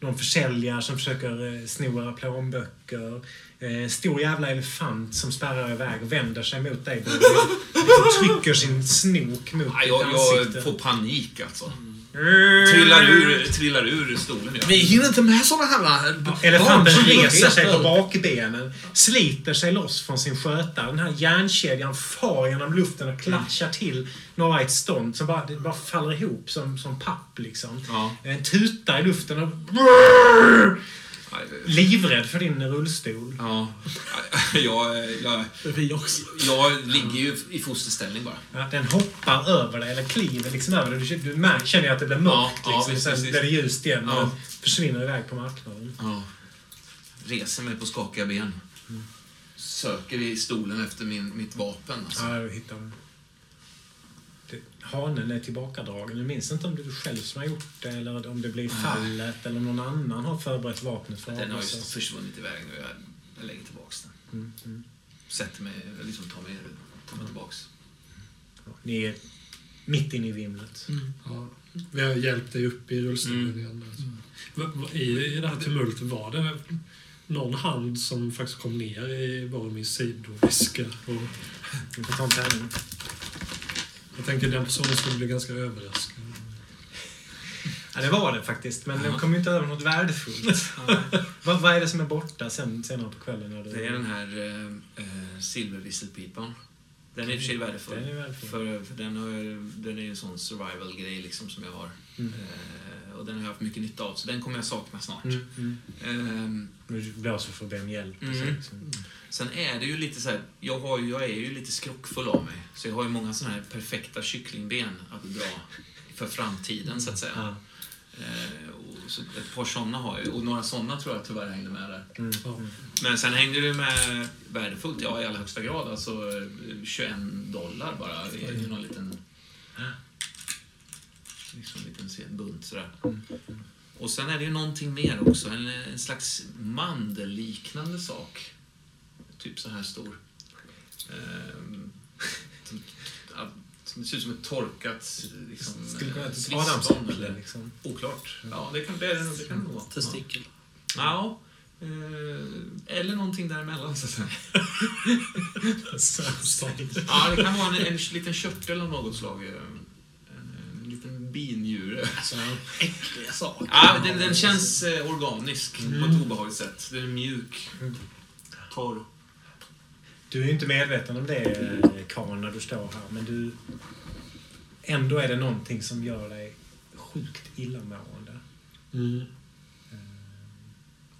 Någon försäljare som försöker eh, sno era plånböcker. Eh, stor jävla elefant som spärrar iväg och vänder sig mot dig. Bobby. Liksom trycker sin snok mot Ja, ditt jag, jag ansikte. får panik alltså. Mm. Trillar ur, trillar ur stolen. Ja. Vi hinner inte med såna här... Elefanten barn- reser sig på bakbenen, sliter sig loss från sin skötare. Den här järnkedjan far genom luften och klatschar till några i ett stånd som bara, det bara faller ihop som, som papp. Liksom. Ja. En tutar i luften och... Livrädd för din rullstol. Ja. Jag, jag, Vi också. jag ligger ju i fosterställning bara. Ja, den hoppar över dig, eller kliver liksom över dig. Du, du märker, känner att det blir mörkt. Ja, ja, liksom. visst, Sen visst, blir det ljust igen och Ja. den försvinner iväg på marknaden. Ja. Reser mig på skakiga ben. söker i stolen efter min, mitt vapen. Alltså. Ja, jag hittar den. Hanen är tillbakadragen. Jag minns inte om det är du själv som har gjort det eller om det blir fallet eller om någon annan har förberett vapnet för Den har ju försvunnit iväg nu. Jag, lägger tillbaks den. Mm, mm. Sätter mig, liksom tar mig, tar mig tillbaks. Ja, Ni är mitt inne i vimlet. Mm. Ja, vi har hjälpt dig upp i rullstolen Mm. igen. Alltså. Va- I, I det här tumultet, var det någon hand som faktiskt kom ner i Boromirs sidoväska? Och Ni får ta en tärning. Jag tänker den personen skulle bli ganska överraskad. Ja, det var det faktiskt, men de kom ju inte över något värdefullt. vad, vad är det som är borta sen, senare på kvällen? När du... Det är den här eh, eh, silvervisselpipan. Den är i och för sig värdefull. Den är värdefull. För, för den, har, den är ju en sån survival-grej liksom som jag har. Mm. Eh, och den har jag haft mycket nytta av, så den kommer jag sakna snart. Mm, mm. Ehm, Du blåser för att be om hjälp. Mm. liksom. sen är det ju lite så här, jag, har, jag är ju lite skrockfull av mig. Så jag har ju många såna här perfekta kycklingben att dra för framtiden, så att säga. Ja. Eh, och så ett par såna har jag ju, och några såna tror jag tyvärr hängde med där. Mm. Men sen hängde det med värdefullt, ja i allra högsta grad. Alltså eh, 21 dollar bara i någon liten... Liksom en liten bunt sådär. Och sen är det ju någonting mer också, en, en slags mandelliknande sak. Typ så här stor. Ehm, som ser ut som ett torkat liksom, Skulle kunna eh, ett adamsäpple eller- liksom. Oklart. Ja, det kan det, det, det kan det nog vara. Testikel. Ja. Eh, eller någonting däremellan, så att säga. Ja, det kan vara en, en liten körtel av något slag. Eh, En, en liten binjure. Äckliga saker. Ja, den, den känns eh, organisk på ett obehagligt sätt. Den är mjuk, torr. Du är ju inte medveten om det, eh, Karin, när du står här, men du... Ändå är det någonting som gör dig sjukt illamående. Mm.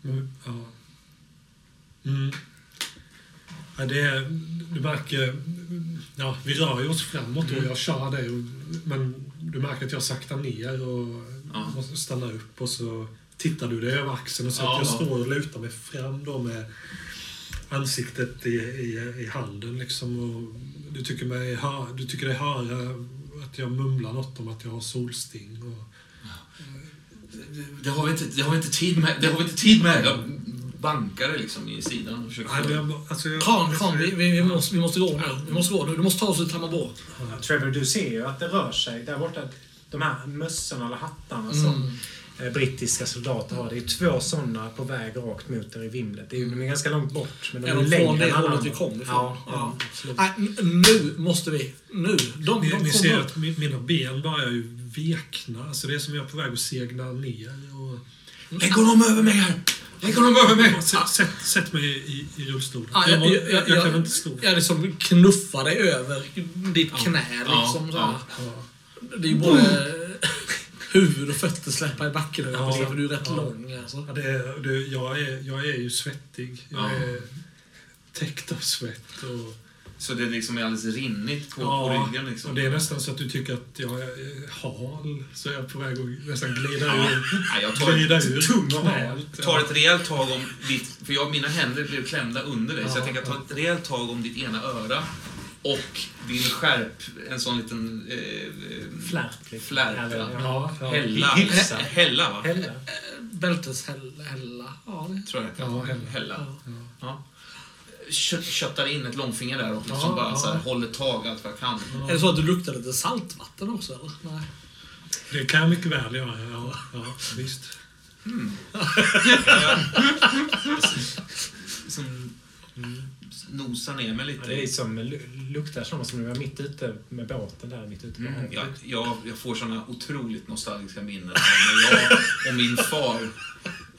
Mm, ja. Mm. Ja, det är, du märker, ja, vi rör ju oss framåt och jag kör dig. Men du märker att jag saktar ner och Ja. måste stanna upp och så tittar du dig över axeln och så Ja, att jag ja. står och lutar mig fram då med ansiktet i, i, i handen liksom. Och du tycker mig du tycker dig höra att jag mumlar något om att jag har solsting. Och, Det har vi inte, det har vi inte tid med. Det har vi inte tid med. Jag bankar det liksom i sidan och försöker Nej, jag, alltså, jag, Kran, Kran, vi, vi, vi, måste, vi måste gå nu. Vi måste gå nu. Du måste ta oss ut Tammarbo. Ja, Trevor, du ser ju att det rör sig där borta. De här mössorna eller hattarna som Mm. eh, brittiska soldater har. Det är två sådana på väg rakt mot er i vimlet. Det är de är ganska långt bort, men de Är är, de längre från än det alla hållet vi andra. kom ifrån? Ja, Ja. ja. Nej, nu måste vi. Nu. De, Ni, de ni ser upp. att mi- mina ben börjar ju vekna. Alltså det är som jag är på väg att segla ner. Och, Lägg honom över mig här! Lägg honom över mig! sätt, sätt, sätt mig i, i rullstolen. Ja, jag, jag, jag, jag, kan inte stå. jag liksom knuffar dig över ditt knä. Liksom, ja. Det är ju både huvud och fötter släppa i backen. Ja, för du är rätt lång. Alltså. Ja, det är, det, jag, är, jag är ju svettig. Jag Ja. är täckt av svett. Och, Så det liksom är alldeles rinnigt på, på ryggen liksom. och det är nästan så att du tycker att jag är hal. Så jag är på väg att nästan glida Ja. ur, jag tar, glida ur tung och knät. tar ett rejält tag om ditt... För jag, mina händer blev klämda under dig, så jag Ja, tänker ta ja. ett rejält tag om ditt ena öra. Och din skärp, en sån liten... Eh, eh, Flärp. liksom. Flärp, ja. Ja, ja. hälla. Hälla, va? Hälla. Bälteshälla. Ja, det. Tror jag. Ja, hälla. hälla. Ja. Ja. Kött, köttar in ett långfinger där och liksom Ja, bara ja. så här, håller tag allt vad jag kan. Är det så att du luktar lite saltvatten också? Eller? Nej. Det kan jag mycket väl göra. Ja, ja, visst. Som nosar ner mig Ja, lite. det är som lu- luktar som som när vi var mitt ute med båten där mitt ute på Mm, havet. jag, jag, jag får såna otroligt nostalgiska minnen när jag och min far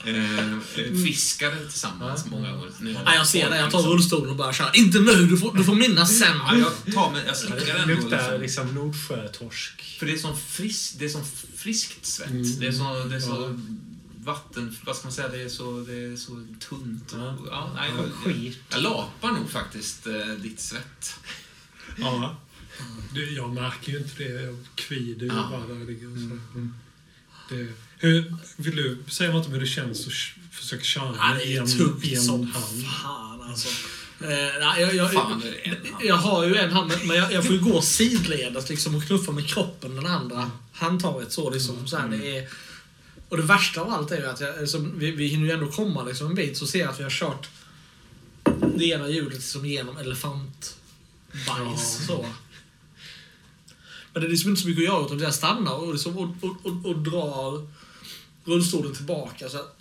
eh, eh, fiskade tillsammans många gånger. När Nej, jag ser det. Jag tar liksom- rullstolen och bara kör. Inte nu! Du får, du får minnas sen. Ja, jag tar mig, jag slickar Det ändå. luktar Liksom. liksom Nordsjötorsk. För det är sån frisk, det är friskt svett. Mm. Det är så, det är så Ja. vatten, vad ska man säga, det är så, det är så tunt. Ja. Ja, nej, Ja, jag, skit. jag lapar nog faktiskt eh, ditt svett. Ja. Det, jag märker ju inte det. Jag kvider ju Ja. bara där jag ligger. och Så. Mm. Det, hur, vill du säga något om hur det känns att försöka köra Ja, med det är en, tungt en som hand? fan alltså. nej, jag, jag, Fan, hand. jag har ju en hand, men jag, jag får ju gå sidledes liksom och knuffa med kroppen den andra handtaget så liksom. Så här, det är, och det värsta av allt är ju att jag, liksom, vi, vi hinner ju ändå komma liksom en bit så ser jag att vi har kört det ena hjulet liksom genom elefantbajs. Så. Men det är liksom inte så mycket att göra utan jag stannar och, liksom, och, och, och, och drar rullstolen tillbaka. Så att,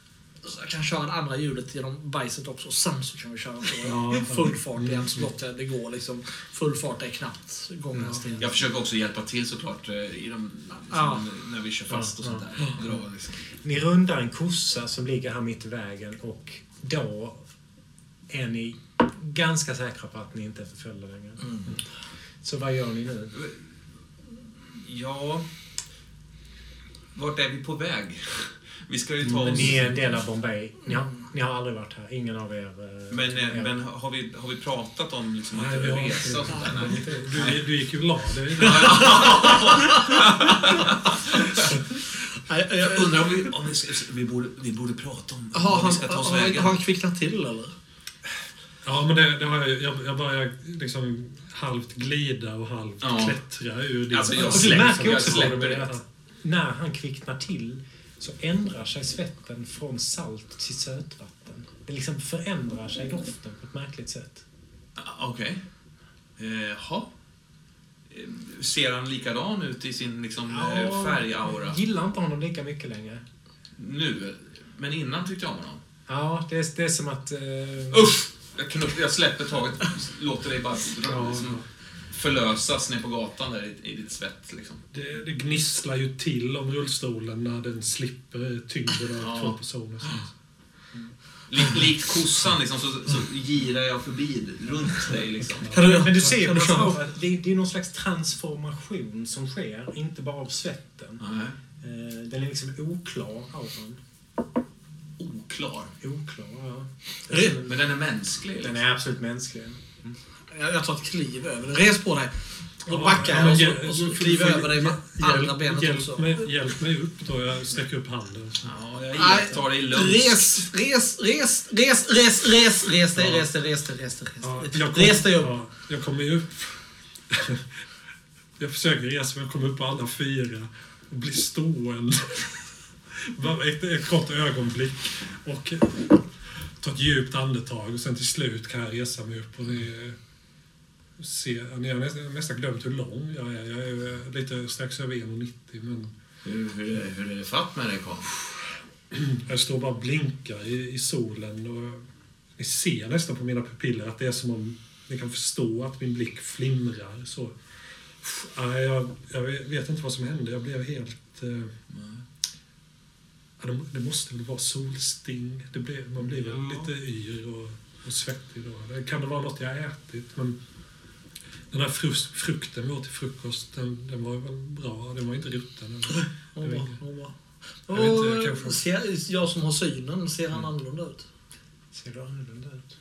så jag kan köra det andra hjulet genom bajset också. Och sen så kan vi köra på full fart igen så gott det går. Liksom. Full fart är knappt gånghastighet. Jag försöker också hjälpa till såklart eh, i de, Ja. när vi kör fast och sånt där. Dra, liksom. Ni rundar en kossa som ligger här mitt i vägen och då är ni ganska säkra på att ni inte är förföljda längre. Så vad gör ni nu? Ja... Vart är vi på väg? Vi ska ju ta Men oss... ni är en del av Bombay. Ni har, ni har aldrig varit här. Ingen av er... eh, Men, eh, er- men har, vi, har vi pratat om liksom, att Nej, vi har resa och sånt där? Du, du gick ju glad. Det är Nej, jag- Jag undrar om vi, om vi, vi, borde, vi borde prata om Har vad han, vi ska ta oss har, har vägen. han kvicknat till eller? Ja, men det, det har jag, jag, jag börjar liksom halvt glida och halvt Ja. klättra ur din Alltså, jag Och du släpper- märker jag också släpper det. att när han kvicknar till så ändrar sig svetten från salt till sötvatten. Det liksom förändrar sig doften på ett märkligt sätt. Ah, Okej. Eh, Jaha. Eh, Ser han likadan ut i sin liksom, eh, Ja, färgaura? Gillar inte honom lika mycket längre. Nu. Men innan tyckte jag om honom. Ja, det är, det är som att... Eh, Usch! Jag, knuff, jag släpper taget, låter dig bara Ja, liksom, förlösas ner på gatan där i, i ditt svett. Liksom. Det, det gnisslar ju till om rullstolen när den slipper tyngden av Ja. två personer. Lik, likt kossan liksom, så, så girar jag förbi runt dig. Liksom. Kan du, men du ser kan på du köra? honom att det, det är någon slags transformation som sker, inte bara av svetten. Nej. Eh, den är liksom oklar, auran. Oklar. Oklar, ja. Men den är mänsklig. Den Liksom. är absolut mänsklig. Jag, jag tar ett kliv över det. Res på dig. Och Ja, backa ja, men och, så, hjäl- och så du får- kliv du får över dig med hjälp- andra benet hjälp också. Mig, hjälp mig upp då. Jag sträcker upp handen. Ja, jag Nej, iakttar dig lugnt. Res, res, res, res, res, res, res dig, Ja. res dig, res dig, res dig, Ja, res dig. jag dig upp. Ja, jag kommer ju upp. jag försöker resa mig, jag kommer upp på alla fyra och blir stående. Ett, ett kort ögonblick och ta ett djupt andetag och sen till slut kan jag resa mig upp och ni ser, ni har nästan, nästan glömt hur lång jag är. Jag är lite strax över 1,90 men Hur, hur, är- hur är det fatt med dig, Karl? jag står bara och blinkar i, i solen och ni ser nästan på mina pupiller att det är som om ni kan förstå att min blick flimrar. Så, jag, jag vet inte vad som hände. Jag blev helt... Eh, ja, det, det måste väl vara solsting. Det blev, man blir väl Ja. lite yr och, och svettig då. Det kan det vara något jag har ätit, men den här frukten vi åt till frukost, den, den var väl bra. Den var inte rutten. Jag inte, kanske- ser, som har synen, ser han annorlunda ut? Ser du annorlunda ut?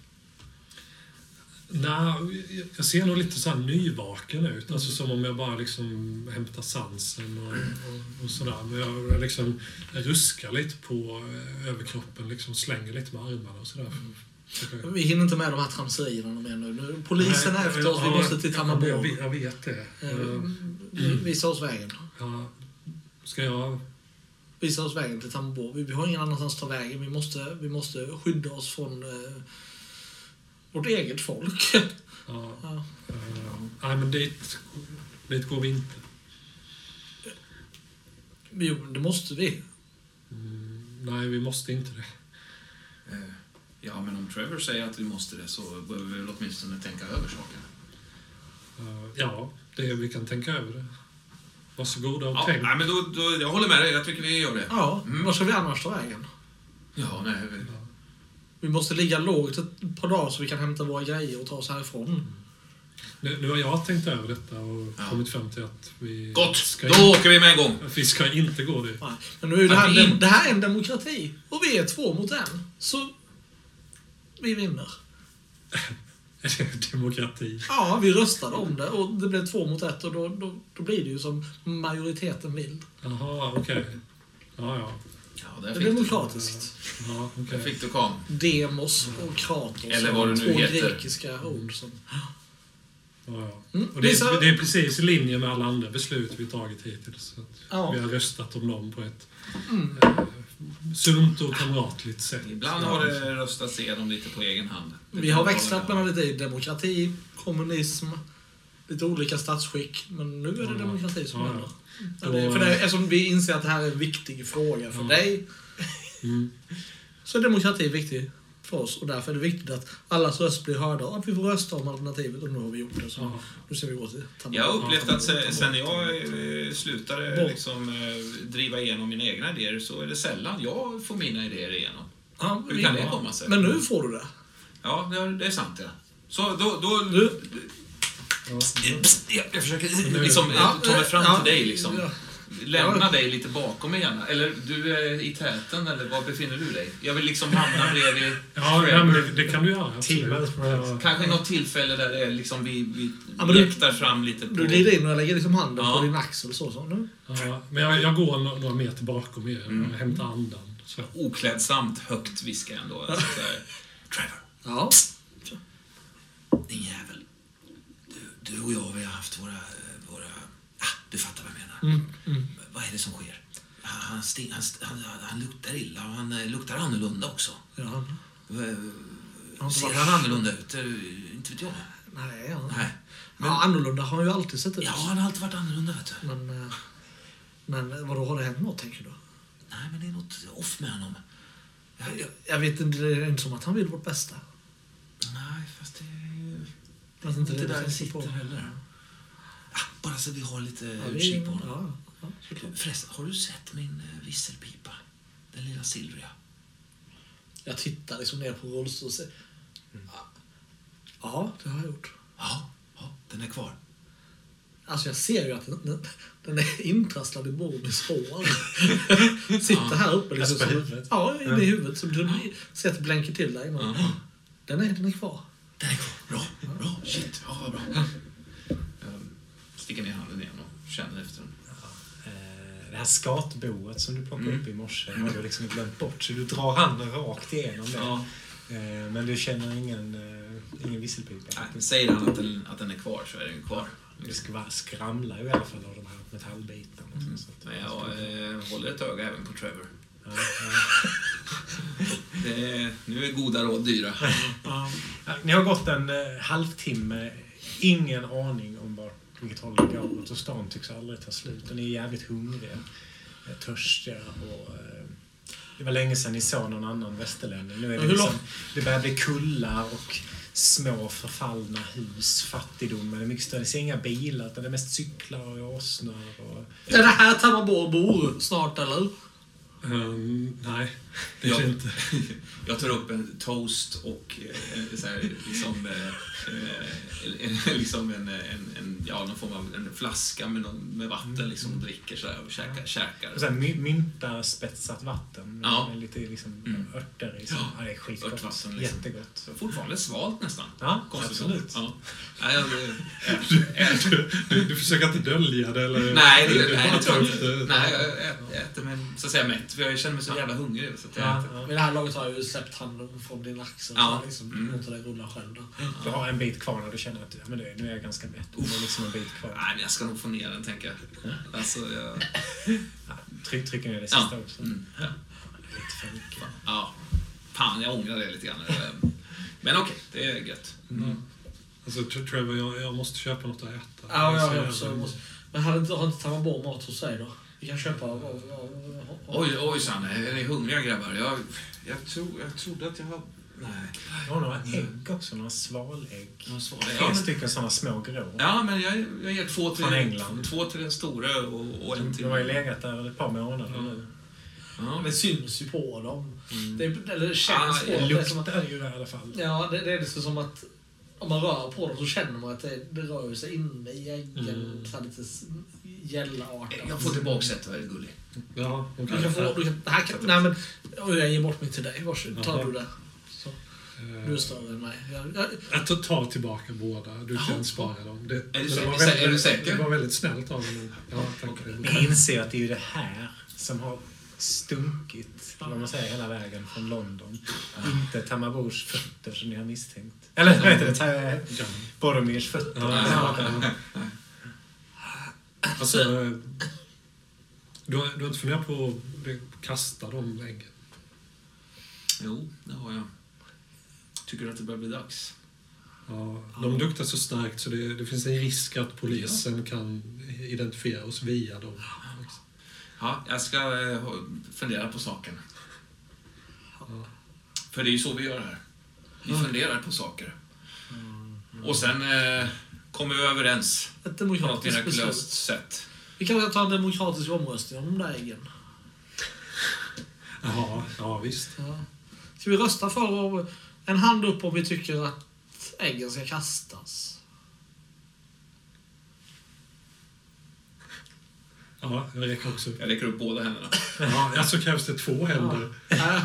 Nej, jag ser nog lite så här nyvaken ut. Alltså som om jag bara liksom hämtar sansen och, och, och sådär. Men jag, jag liksom ruskar lite på eh, överkroppen, liksom slänger lite med armarna och sådär. Försöker- Vi hinner inte med de här tramserierna mer nu. nu. Polisen är Nej, efter oss, vi måste till Jag, Tammerborg. vet- jag vet det. Eh, Eh, Visa oss vägen. Ja, ska jag... Visa oss vägen till Tammerborg. Vi, vi har ingen annanstans att ta vägen. Vi måste, vi måste skydda oss från eh, vårt eget folk. Ja, Ja. eh, nej, men dit, dit går vi inte. Jo, det måste vi. Mm, nej, vi måste inte det. Ja, men om Trevor säger att vi måste det så behöver vi väl åtminstone tänka över saken. Eh, ja, det, vi kan tänka över det. Varsågoda och Ja, tänk. nej, men då, då, jag håller med dig. Jag tycker vi gör det. Ja, Mm. var ska vi annars ta vägen? Ja, nej. vi- Vi måste ligga lågt ett par dagar så vi kan hämta våra grejer och ta oss härifrån. Nu, nu har jag tänkt över detta och Ja. kommit fram till att vi Gott! ska, Då åker vi med en gång. att vi ska inte gå dit. Nej. Men nu är det, Ja, här, vi- det här är en demokrati. Och vi är två mot en. Så vi vinner. Demokrati. Ja, vi röstade om det och det blev två mot ett och då, då, då blir det ju som majoriteten vill. Jaha, okej. Ja, ja. Ja, där Det är du, demokratiskt. Ja, där okej. fick du kom. Demos och Kratos. Eller vad det nu två heter. grekiska ord som... Ja, ja. Mm, Och det, är, det är precis i linje med alla andra beslut vi tagit hittills. Så att Ja. Vi har röstat om dem på ett Mm. Eh, sunt och kamratligt sätt. Ibland har det röstats igenom lite på egen hand. Det Vi har växlat mellan lite demokrati, kommunism, lite olika statsskick. Men nu är det Ja. demokrati som Ja, gäller. ja. Ja, det, för det, eftersom vi inser att det här är en viktig fråga för Ja. dig, Mm. så är demokrati viktig för oss. Och därför är det viktigt att allas röst blir hörda och att vi får rösta om alternativet. Och nu har vi gjort det. Så Ja. nu ska vi gå till Jag har upplevt att se- sen jag eh, slutade liksom, eh, driva igenom mina egna idéer så är det sällan jag får mina idéer igenom. Ja, Hur kan det komma sig? Men nu får du det. Ja, det är, sant ja. Så då... då Du, jag, jag försöker liksom, eh, Ja, ta mig fram ja, till dig liksom. Lämna Ja. dig lite bakom mig gärna. Eller du är i täten eller var befinner du dig? Jag vill liksom hamna bredvid Ja, ja men det, det kan du göra. Team absolut. up. Ja. Kanske något tillfälle där det är liksom vi, vi Ja, men du- jäktar fram lite på... du glider in och jag lägger liksom handen Ja. på din axel. Så, så. Nu. Ja, men jag, jag går några, några meter bakom er Mm. och hämtar andan. Så. Oklädsamt högt viskar jag ändå. Alltså, Trevor, Ja. din jävel. Du, du och jag, vi har haft våra... våra ah, du fattar vad jag menar. Mm, mm. Vad är det som sker? Han, sti- han, han, han luktar illa och han eh, luktar annorlunda också. Ja. Eh, Ser han annorlunda ut? Eh, Inte vet jag. Nej, ja. Nej. Men, ja, annorlunda har han ju alltid sett ut. ja, han har alltid varit annorlunda, vet du. Men, men vadå, har det hänt något, tänker du? Nej, men det är något off med honom. Jag, jag, Jag, vet inte, det är inte som att han vill vårt bästa. nej, fast det är ju... Det är inte inte det där det sitter på. heller. Bara så vi har lite Ja, utkik på honom. ja, ja. Förresten, har du sett min eh, visselpipa? Den lilla silvriga. Jag tittar liksom ner på och säger... Ja, det har jag gjort. Ja, ja, den är kvar. Alltså jag ser ju att den, den, den är intrasslad i Borbys hår. Sitter här uppe. Liksom, Alltså som-? Ja, inne i huvudet. Så du ser att det blänker till där inne. Ja. Den, är, den är kvar. Den är kvar. Bra, bra. Shit, ja, vad bra. Sticker ner handen igen och känner efter den. Eh, Det här skatboet som du plockade Mm. upp i morse har du liksom glömt bort. Så du drar handen rakt igenom det. Ja. Eh, Men du känner ingen, eh, ingen visselpipa. Nej, säger han att den, att den är kvar så är den kvar. Det skva- skramlar ju i alla fall av de här metallbitarna. Mm. Så Men jag håller ett öga även på Trevor. Ja, ja. Det är, nu är goda råd dyra. Ja. Ni har gått en halvtimme, ingen aning om vart, vilket håll det går åt och stan tycks aldrig ta slut. Och ni är jävligt hungriga, eh, törstiga och... Eh, det var länge sedan ni såg någon annan västerlänning. Nu är det, liksom, det börjar bli kullar och små förfallna hus, fattigdomen är mycket större. Det ser inga bilar, utan det är mest cyklar och åsnor. Och... Är det här Tammarbo bor snart eller? Ehm, nej, det Ja. det inte. Jag tar upp en toast och eh, så här, liksom, eh, eh, liksom en, en, en, ja, någon form av en flaska med, någon, med vatten liksom, och dricker så här, och käkar. käkar. Och så här, my, mynta spetsat vatten med, Ja. med lite liksom, Mm. örter i. Så. Ja, Ja, det är skitgott. örtvatten, liksom. Jättegott. Fortfarande svalt nästan. Ja, Konstigt absolut. Ja. Nej, jag, jag, jag, Du, du, du försöker inte dölja det? Eller, nej, det, du nej, det jag det? Nej, jag, jag, jag äter mig så att säga mätt, för jag känner mig så jävla hungrig. Så att jag Ja, äter. ja. Vid det här laget har jag ju släppt handen från din axel. Ja. Så liksom, Mm. låter dig rulla själv då. Du har en bit kvar när du känner att men det, nu är jag ganska mätt. Det är liksom en bit kvar. Nej, men jag ska nog få ner den, tänker jag. Alltså, jag... Ja, tryck, trycker ner det sista Ja. också. Mm, ja. Lite för mycket. ja. Fan, jag ångrar det lite grann. Men okej, det är gött. Mm. Alltså, Tr- Trevor, jag, jag måste köpa något att äta. Ja, Jag jag måste, men har inte, har inte Tammarbo mat hos sig då? Vi kan köpa... av- av- av- av- Oj, oj, Sanne. Är ni hungriga grabbar? Jag, jag, tro, jag trodde att jag har... Nej. Jag har några ägg också, några svalägg. Jag svarar. Tre Ja, men, stycken sådana små grå. ja, men jag, jag ger två till, Från England. två till den stora och, och en till... De har ju legat där ett par månader nu. Ja. Det syns ju på dem. Mm. Det, eller det känns Ah, på Det dem. Det är som att, luktar ju i alla fall. ja, det, det är liksom som att om man rör på dem så känner man att det, det rör sig inne i äggen. Mm. Så lite s- gällartat. Jag får tillbaka ett, vad är gullig. Ja. Du kan få... Du kan, det här kan, nej men... Jag ger bort mig till dig. Varsågod. Tar du det. Så, Eh, du är större än mig. Jag, jag, Jag tar- tar tillbaka båda. Du kan spara dem. Det, men det sä- var är väldigt- du säker? Det var väldigt snällt av men- Ja, tack. Ni inser att det är det här som har stunkit, vad man säger, hela vägen från London. Inte Tamabors fötter som ni har misstänkt. Eller vad heter det? Ta- Boromirs fötter. Ja. Alltså, du, har, du har inte funderat på att kasta de äggen? Jo, det har jag. Tycker du att det börjar bli dags? Ja, de luktar så starkt så det, det finns en risk att polisen kan identifiera oss via dem. Ja, jag ska eh, fundera på saken. För det är ju så vi gör här. Vi funderar på saker. Och sen eh, kommer vi överens Ett på något demokratiskt mirakulöst sätt. Vi kan väl ta en demokratisk omröstning om de där äggen. Jaha, ja visst. Ja. Ska vi rösta för en hand upp om vi tycker att äggen ska kastas? Ja, jag räcker också. Jag räcker upp båda händerna. Ja, alltså krävs det två händer. Äh,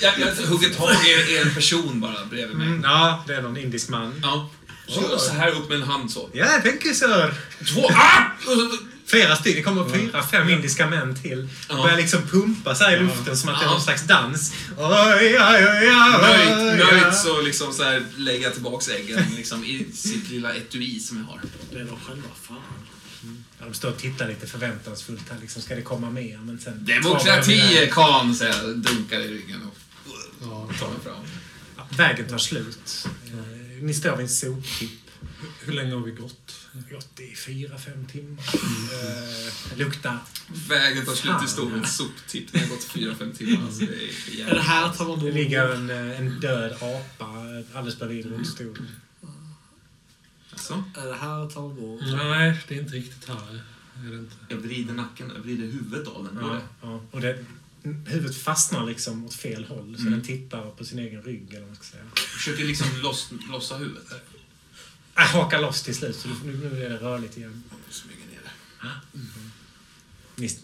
Jag, jag hugger tag i en person bara bredvid mig. Mm, ja, det är någon indisk man. Ja. Så så här upp med en hand så. Ja, thank you sir. Två! Ah! Och så- Flera stycken, det kommer fyra, fem indiska män till. Ja. Börjar liksom pumpa sig i luften som att det är någon slags dans. Oj, oj, oj, oj, Nöjt, så liksom så här lägger jag tillbaks äggen liksom, i sitt lilla etui som jag har. det är de själva, fan. Ja, de står och tittar lite förväntansfullt här. Liksom, ska det komma mer? Men sen Demokrati, kan, säger jag. Dunkar i ryggen och Ja. tar mig fram. Ja, vägen tar slut. Eh, Ni står vid en soptipp. Hur länge har vi gått? Gått i fyra, fem timmar. Eh, luktar... Vägen tar slut i en soptipp. Det har gått fyra, fem timmar. Alltså, det är det här tar man då... Det ligger en, eh, en död apa alldeles bredvid rullstolen. Alltså, Är det här tar man bort? Nej, det är inte riktigt här. Är det inte. jag vrider nacken, jag vrider huvudet av den. Ja, ja. Och det, huvudet fastnar liksom åt fel håll, så Mm. den tittar på sin egen rygg, eller vad ska säga. Försöker liksom loss, lossa huvudet. Äh, hakar loss till slut, så nu, nu är det rörligt igen. Smyger ner det. Ni-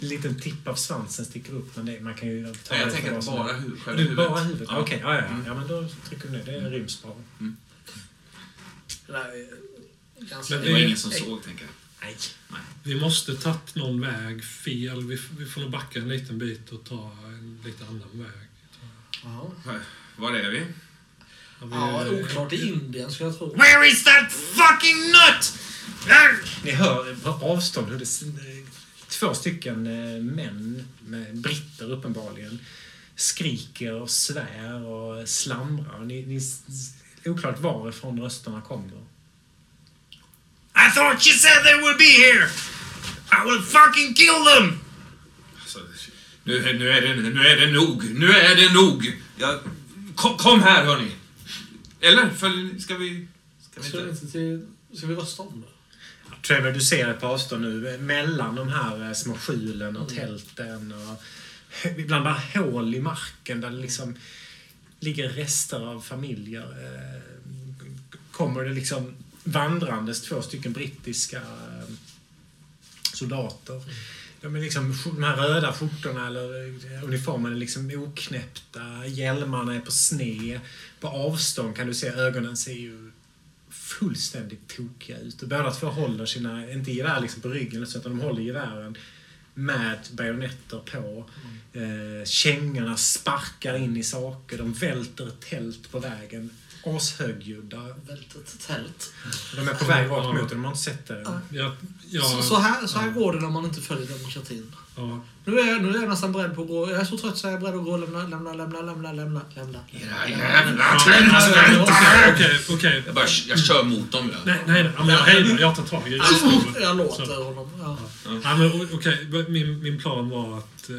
En liten tipp av svansen sticker upp, men det, man kan ju ta Nej, jag tänker bara Du, huvudet. bara huvudet? Ja. Okej, ja, ja, ja. Mm. ja. men då trycker du ner. Det ryms bra. Det är ganska... Men Det var ingen som såg, tänker jag. Nej. Vi måste tagit någon väg fel. Vi, vi får nog backa en liten bit och ta en lite annan väg. Ja. Var är vi? Ja, vi, Ja, oklart i Indien skulle jag tro. Where is that fucking nut? Ni hör på avstånd hur det... Två stycken eh, män, med britter uppenbarligen, skriker och svär och slamrar. Ni, ni, oklart varifrån rösterna kommer. I thought you said they would be here! I will fucking kill them! Alltså, nu, nu, är det, nu är det nog. Nu är det nog. Jag, kom, kom här, hörni. Eller, följ, ska vi... Ska vi Ska vi, inte? till, ska vi rösta om det? Trevor, du ser ett på avstånd nu mellan de här eh, små skjulen och tälten och ibland bara hål i marken där det liksom ligger rester av familjer. Eh, kommer det liksom vandrandes två stycken brittiska eh, soldater. De, är liksom, de här röda skjortorna eller eh, uniformerna är liksom oknäppta, hjälmarna är på sne. På avstånd kan du se ögonen ser ju fullständigt tokiga ut. Och båda två håller sina, inte gevär liksom på ryggen, utan de håller gevären med bajonetter på. Mm. Eh, kängorna sparkar in i saker, de välter ett tält på vägen. Ashögljudda. Väldigt tält. De är på väg rakt mot det, de har inte sett det. Ja. Ja, ja, Så, så, här, så här går det när man inte följer demokratin. ja. Nu är, jag, nu är jag nästan beredd på att gå. Jag är så trött så jag är beredd att gå och lämna, lämna, lämna, lämna, lämna, lämna. Era jävla Okej, okej, okej. Jag, bara, jag kör mot dem. Ja. Nej, nej, nej, men jag hejdar. Jag tar tag i. Jag låter Så. honom. Ja. Ja, men okej, min, min plan var att eh,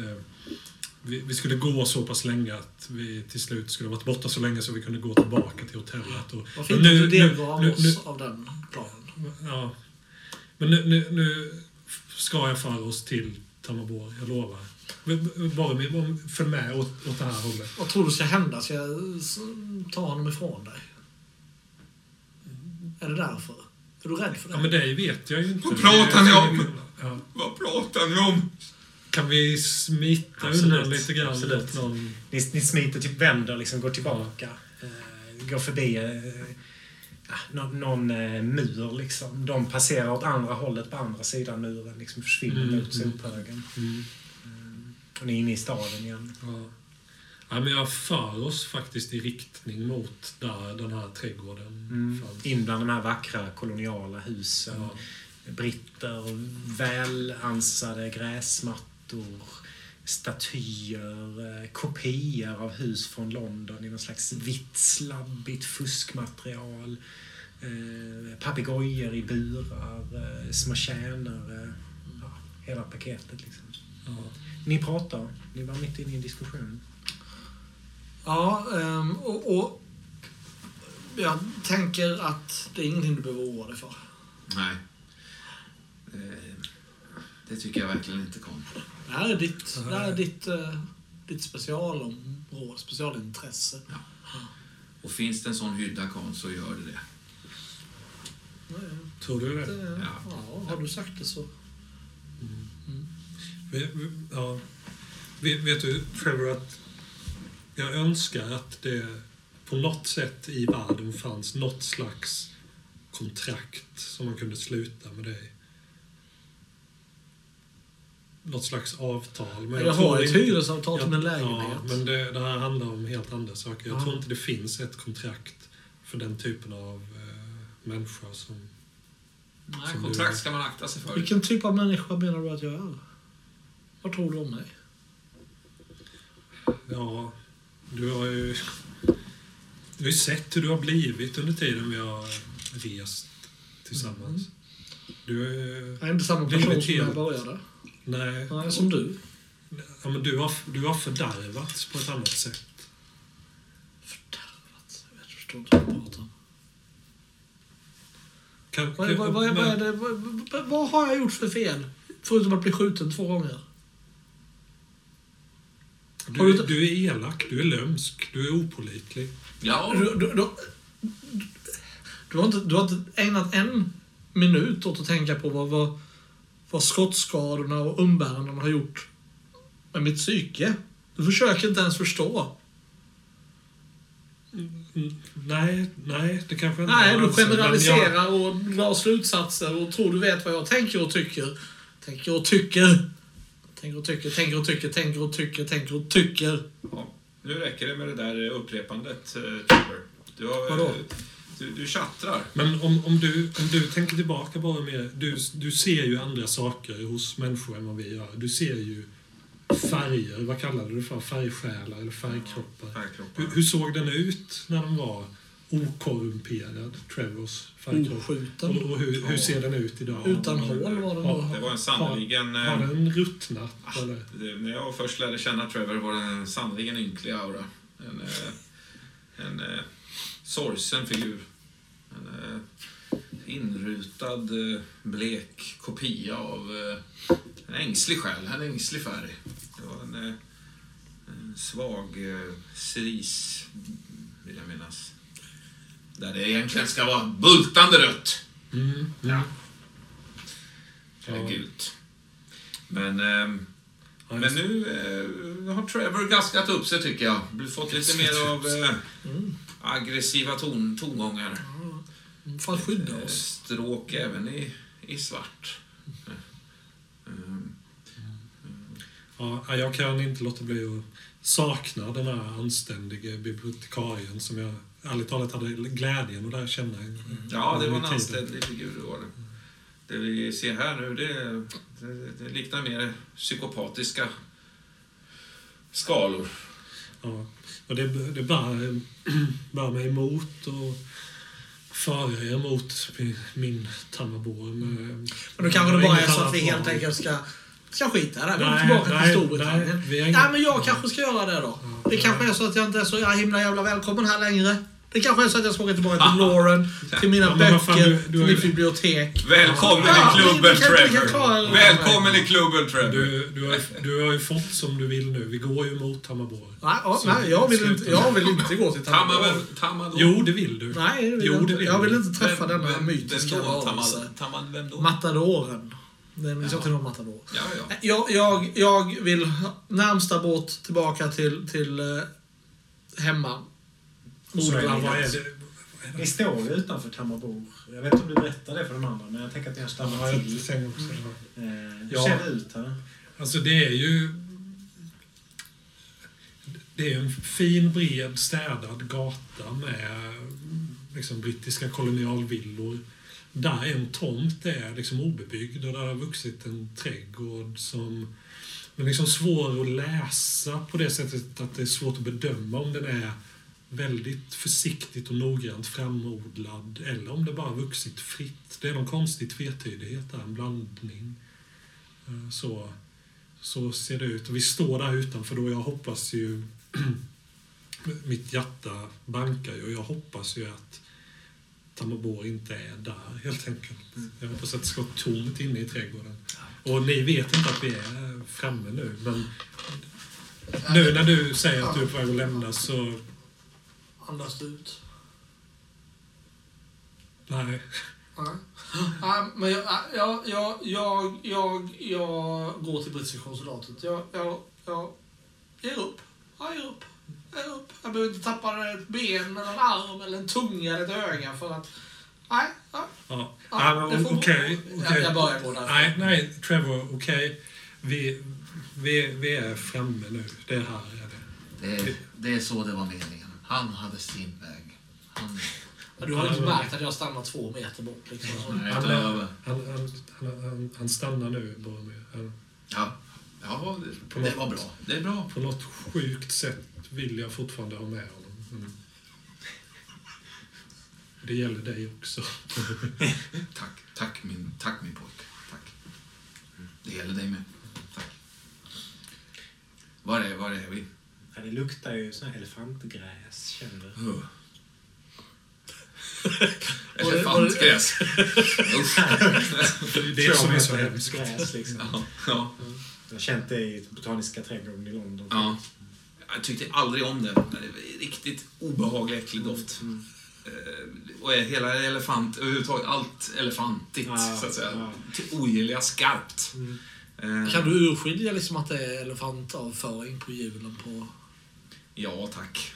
vi, vi skulle gå så pass länge att vi till slut skulle ha varit borta så länge så vi kunde gå tillbaka till hotellet. Och, Vad fint att du delgav nu, nu, oss av den planen. ja. Men nu, nu, nu ska jag föra oss till Tammerborg, jag lovar. Bara med, om- följ med åt, åt det här hållet. Vad tror du ska hända? Ska jag ta honom ifrån dig? Är det därför? Är du rädd för det? Ja, men det vet jag ju inte. Vad pratar ni om? Ja. Vad pratar ni om? Kan vi smita Absolut, undan lite grann absolut. någon... Ni, ni smiter, typ vänder, liksom, går tillbaka. Eh, går förbi ah, någon, någon eh, mur liksom. De passerar åt andra hållet på andra sidan muren. Liksom försvinner Mm, mot mm. sophögen. Mm. Och ni är inne i staden igen. Ja. Ja, men jag för oss faktiskt i riktning mot där den här trädgården Mm. fanns. In bland de här vackra koloniala husen. Ja. Britter, välansade gräsmattor, statyer, eh, kopior av hus från London i någon slags vitt, slabbigt fuskmaterial. Eh, papegojor i burar, eh, små tjänare. Ja, hela paketet liksom. Ja. Ni pratar. Ni var mitt inne i en diskussion. Ja, ehm, och, och jag tänker att det är ingenting du behöver oroa dig för. Nej. Det tycker jag verkligen inte kom. Det här är ditt, det här är ditt, eh, ditt specialområde, specialintresse. Och finns det en sån hydda Karl så gör det det. Tror du det? Det- Ja. ja, har du sagt det så. Vet, ja. vet, vet du, Trevor, att jag önskar att det på något sätt i världen fanns något slags kontrakt som man kunde sluta med dig. Något slags avtal. Men Jag har tror ett inte- hyresavtal till min Ja, lägenhet. men det, det här handlar om helt andra saker. Jag Ja. tror inte det finns ett kontrakt för den typen av eh, människor som... Nej, Som kontrakt du- ska man akta sig för. Vilken typ av människa menar du att jag är? Vad tror du om mig? Ja, du har ju... Du har ju sett hur du har blivit under tiden vi har rest tillsammans. Du har ju... Jag är inte samma person som jag började. Nej. Nej, som du. Ja, men du har, du har fördärvats på ett annat sätt. Fördärvat. Jag förstår inte vad du pratar om. Kan, Vad, vad, vad, vad, är det, vad, vad, vad har jag gjort för fel? Förutom att bli skjuten två gånger. Du, du- du är elak, du är lömsk, du är opålitlig. Ja, Du, du, du, du, har inte, du har inte ägnat en minut åt att tänka på vad, vad, vad skottskadorna och umbärandena har gjort med mitt psyke. Du försöker inte ens förstå. Mm, Nej, nej, det kanske inte Nej, jag du men generaliserar och drar slutsatser och tror du vet vad jag tänker och tycker. Tänker och tycker. Tänker och tycker, tänker och tycker, tänker och tycker, tänker och tycker. Ja, nu räcker det med det där upprepandet, eh, Trevor. Du, har, Vadå? Du, du tjattrar. Men om, om, du, om du tänker tillbaka bara mer, du, du ser ju andra saker hos människor än vad vi gör. Du ser ju färger, vad kallade du det för? Färgsjälar eller färgkroppar. Färgkroppar. Hur, hur såg den ut när den var okorrumperad, Trevors färgkropp? Oskjuten. Och, och hur, hur ser den ut idag? Utan hål var den Ja, då. Det var en sannerligen... Har eh, den ruttnat? Eller? det- När jag först lärde känna Trevor var det en sannerligen ynklig aura. En, eh, en eh, sorgsen figur. En eh, inrutad, eh, blek kopia av eh, en ängslig själ, en ängslig färg. Det var en, en svag cerise, vill jag minnas. Där det egentligen ska vara bultande rött. Mm, Ja. Eller gult. Men, men nu har Trevor gaskat upp sig tycker jag. Fått lite mer av Mm. Aggressiva ton, tongångar. För att skydda Eh, oss. Stråk även i, i svart. Ehm, Ja, jag kan inte låta bli att sakna den här anständige bibliotekarien som jag ärligt talat hade glädjen att lära känna. en- Ja, det var en anständig figur det var det. Det vi ser här nu, det, det, det liknar mer psykopatiska skalor. Ja, och det, det bär, bär mig emot och föra er emot min, min Tamarbor. Men då kanske det bara är så att vi helt enkelt ska, ska skita här. Vi går tillbaka nej, till Storbritannien. nej, Nej, men jag kanske ska göra det då. Det kanske är så att jag inte är så himla jävla välkommen här längre. Det kanske är så att jag ska åka tillbaka till Lauren, till mina Ja, vad fan, böcker, du- du till mitt ju- bibliotek. Välkommen Ja, i klubben klara Trevor! Välkommen i klubben Trevor! Du, du, har, ju- du har ju fått som du vill nu. Vi går ju mot Tamarbor. Nej, ja, nej jag, vill inte, jag vill inte gå till Tammador. Tammador. Jo, det vill du. Nej, det vill Jo, jag det inte. vill Jag vill du. inte träffa Vem- denna vem- mytiska varelse. Matadoren. Den vi ska till någon matador. Ja, ja. Jag, jag, jag vill närmsta båt tillbaka till, till eh, hemma. Så, vad, är det, Ni står ju utanför Tammarbo. Jag vet inte om du berättar det för de andra, men jag tänker att ni har Ja, stannat jag till. också. ja. Eh, Hur Ja. ser det ut här? Alltså det är ju... Det är en fin, bred, städad gata med liksom, brittiska kolonialvillor. Där en tomt är liksom obebyggd och där har vuxit en trädgård som men liksom svår att läsa på det sättet att det är svårt att bedöma om den är väldigt försiktigt och noggrant framodlad eller om det bara vuxit fritt. Det är någon konstig tvetydighet där, en blandning. Eh, så, så ser det ut. Och vi står där utanför då. Jag hoppas ju... mitt hjärta bankar ju och jag hoppas ju att Tamabor inte är där helt enkelt. Jag hoppas att det ska vara tomt inne i trädgården. Och ni vet inte att vi är framme nu, men nu när du säger att du är på väg att lämna så... Andas du ut? Nej. Nej. Nej, men jag, jag, jag, jag, jag, jag går till brittiska konsulatet. Jag, jag, jag ger upp. Jag ger upp. Jag ger upp. Jag behöver inte tappa ett ben, eller en arm, eller en tunga eller ett öga för att... Nej, nej. Ja, Ja, ja, det men får- okej. Jag, börjar gå där. Nej, nej, Trevor, okej. Vi, vi, vi är framme nu. Det är här. Är det. Det, det är så det var meningen. Han hade sin väg. Han, du har inte märkt att jag stannar två meter bort. Liksom. Nej, Han, han, han, han, han, han stannar nu, Boromir. Han- Ja, ja det, det var bra. det är bra. På något sjukt sätt vill jag fortfarande ha med honom. Mm. Det gäller dig också. Tack, tack min, tack min pojk. Tack. Det gäller dig med. Tack. Var är, var är vi? Ja, det luktar ju sån här elefantgräs, känner du? Det- Elefantgräs. Det är som är så hemskt. Gräs, liksom. Ja, ja, Jag har känt det i Botaniska trädgården i London. ja. Jag tyckte aldrig om det. Det var Riktigt obehaglig, äcklig doft. Mm. Eh, Och är hela elefant, överhuvudtaget allt elefantigt, Ja, så att säga. ja. Ogilliga skarpt. Mm. Eh, Kan du urskilja liksom att det är elefantavföring på hjulen på... Ja, tack.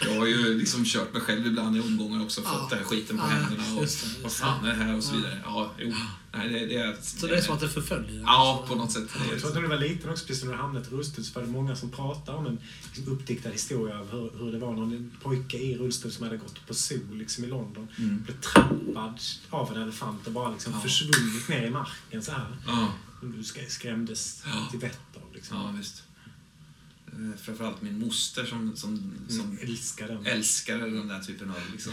Jag har ju liksom kört mig själv ibland i omgångar också, fått Ja. den här skiten på Ja, händerna och just det, just vad fan är det här och så vidare. Ja, jo. Nej, det, det är... Så det är som att det förföljer dig? Ja, på något sätt. Jag tror att när du var liten också, precis när du hamnade i rullstol, så var det många som pratade om en liksom, uppdiktad historia av hur, hur det var någon pojke i rullstol som hade gått på sol liksom, i London. Mm. Blev trampad av en elefant och bara liksom Ja. försvunnit ner i marken så här. ja, Och du sk- skrämdes Ja. till vettet av. Liksom. ja, visst. Eh, Framförallt min moster som, som, som Mm, älskar den. älskade den där typen av liksom...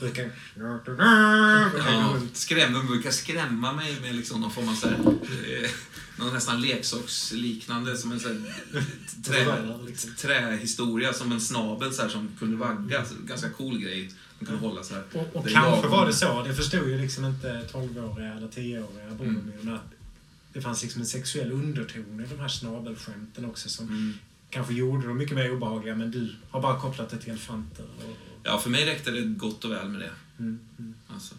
Brukar... Ja, skrämde, brukar skrämma mig med liksom någon form av så här, eh, någon nästan leksaksliknande som en så här, trä, liksom. trähistoria som en snabel så här, som kunde vagga. Så Ganska cool grej. Kunde hålla så här. Och, och kanske var det så, det förstod ju liksom inte 12-åriga eller 10-åriga Boromir, men att det fanns liksom en sexuell underton i de här snabelskämten också som Mm. Kanske gjorde dem mycket mer obehagliga, men du har bara kopplat det till elefanter. Och, Ja, för mig räckte det gott och väl med det. mm, mm. Alltså.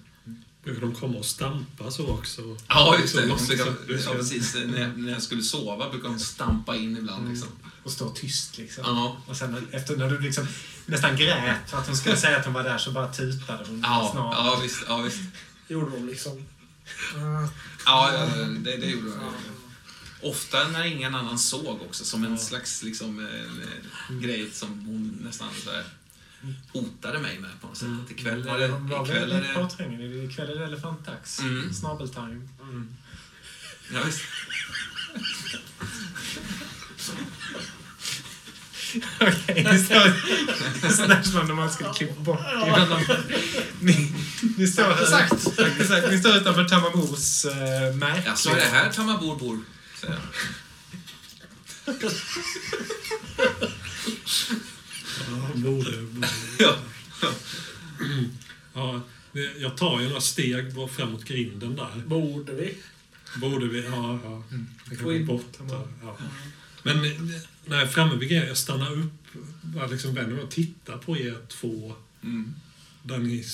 Brukar de komma och stampa så också? Ja, just det. Så De måste brukar, du ja, precis. När jag, när jag skulle sova brukade de stampa in ibland. Mm. Liksom. och stå tyst liksom. Ja. Och sen efter när du liksom nästan grät för att hon skulle säga att hon var där så bara tutade hon Ja, snart. ja, visst. Ja, visst. Gjorde de liksom... Ja, ja, det, det gjorde jag. Ofta när ingen annan såg också, som en slags liksom, eh, grej som hon nästan så här, hotade mig med på något sätt. Att ikväll är det Ikväll är det påträngande. Ikväll är det elefantdags. Mm. Snabeltime. ja, visst. Okej, det står sådär som om man skulle klippa bort. Ni, ni, står, Exakt. exakt. Ni står utanför Tamarbos uh, märke. Ja, så är det här Tamarbor bor, säger jag. Ja, borde, borde. Ja. Ja, jag tar ju några steg bara framåt grinden där. Borde vi? Borde vi? Ja, ja. Jag kan gå bort. Ja. Men när jag är framme vid grejen, jag stannar upp, bara liksom vänder mig och tittar på er två, Mm. där ni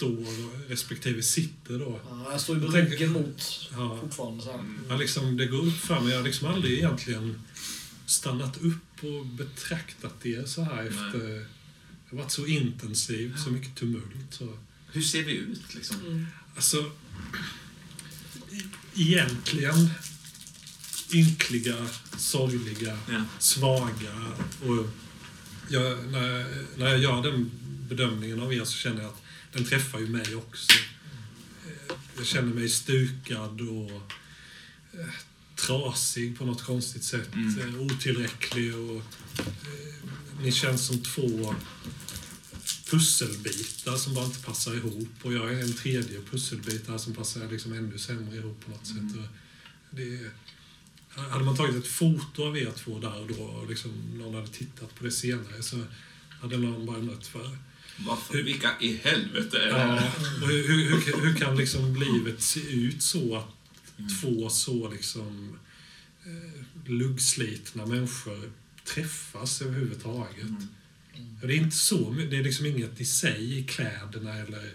står och respektive sitter då. Ja, jag står ju Jag med tänker- ryggen mot Ja. fortfarande. Så här. Ja, liksom, det går upp för mig. Jag har liksom aldrig egentligen stannat upp och betraktat er så här efter, Det har varit så intensivt, så mycket tumult. Så. Hur ser vi ut liksom? Mm. Alltså, egentligen ynkliga, sorgliga, Ja. svaga. Och jag, när, när jag gör den bedömningen av er så känner jag att den träffar ju mig också. Jag känner mig stukad och eh, trasig på något konstigt sätt. Mm. eh, Otillräcklig och eh, ni känns som två pusselbitar som bara inte passar ihop. Och jag är en tredje pusselbit som passar liksom ännu sämre ihop på något sätt. Och det, hade man tagit ett foto av er två där och då och liksom någon hade tittat på det senare så hade någon bara mött för Varför? Vilka i helvete är det Ja, hur, hur, hur, kan liksom livet se ut så att två så liksom eh, luggslitna människor träffas överhuvudtaget? Och Det är inte så, det är liksom inget i sig i kläderna eller,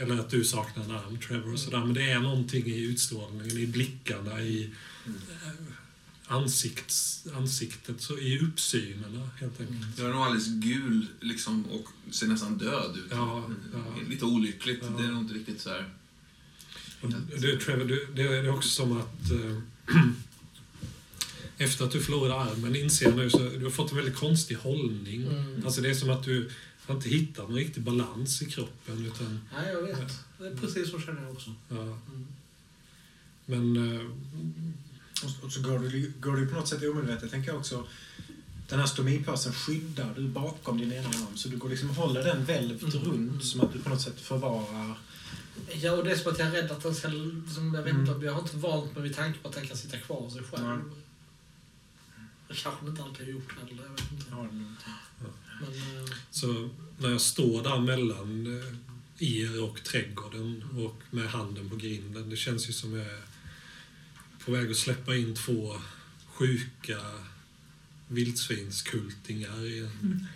eller att du saknar en arm, Trevor, och sådär, men det är någonting i utstrålningen, i blickarna, i eh, ansikts, ansiktet, så i uppsynerna helt enkelt. Jag är nog alldeles gul liksom, och ser nästan död ut. Ja, ja. Lite olyckligt. Ja. Det är nog inte riktigt så här. Och Du, Trevor, du, det är också som att eh, efter att du förlorade armen inser nu så du har fått en väldigt konstig hållning. Mm. Alltså det är som att du har inte hittat någon riktig balans i kroppen. Utan, Nej, jag vet. Det är precis så känner jag också. ja. Mm. Men eh, Och, och så går du, går du på något sätt omedvetet, tänker jag också. Den här stomipåsen skyddar du bakom din ena arm, så du går liksom och håller den välvt Mm. runt som att du på något sätt förvarar... Ja, och det är som att jag är rädd att den ska... Liksom, jag, vet Mm. inte, jag har inte vant mig vid tanken på att den kan sitta kvar sig själv. Nej. Det kanske inte alltid har gjort heller. Jag vet inte. Någonting? Men, eh, så när jag står där mellan eh, er och trädgården och med handen på grinden, det känns ju som jag är på väg att släppa in två sjuka vildsvinskultingar i, en,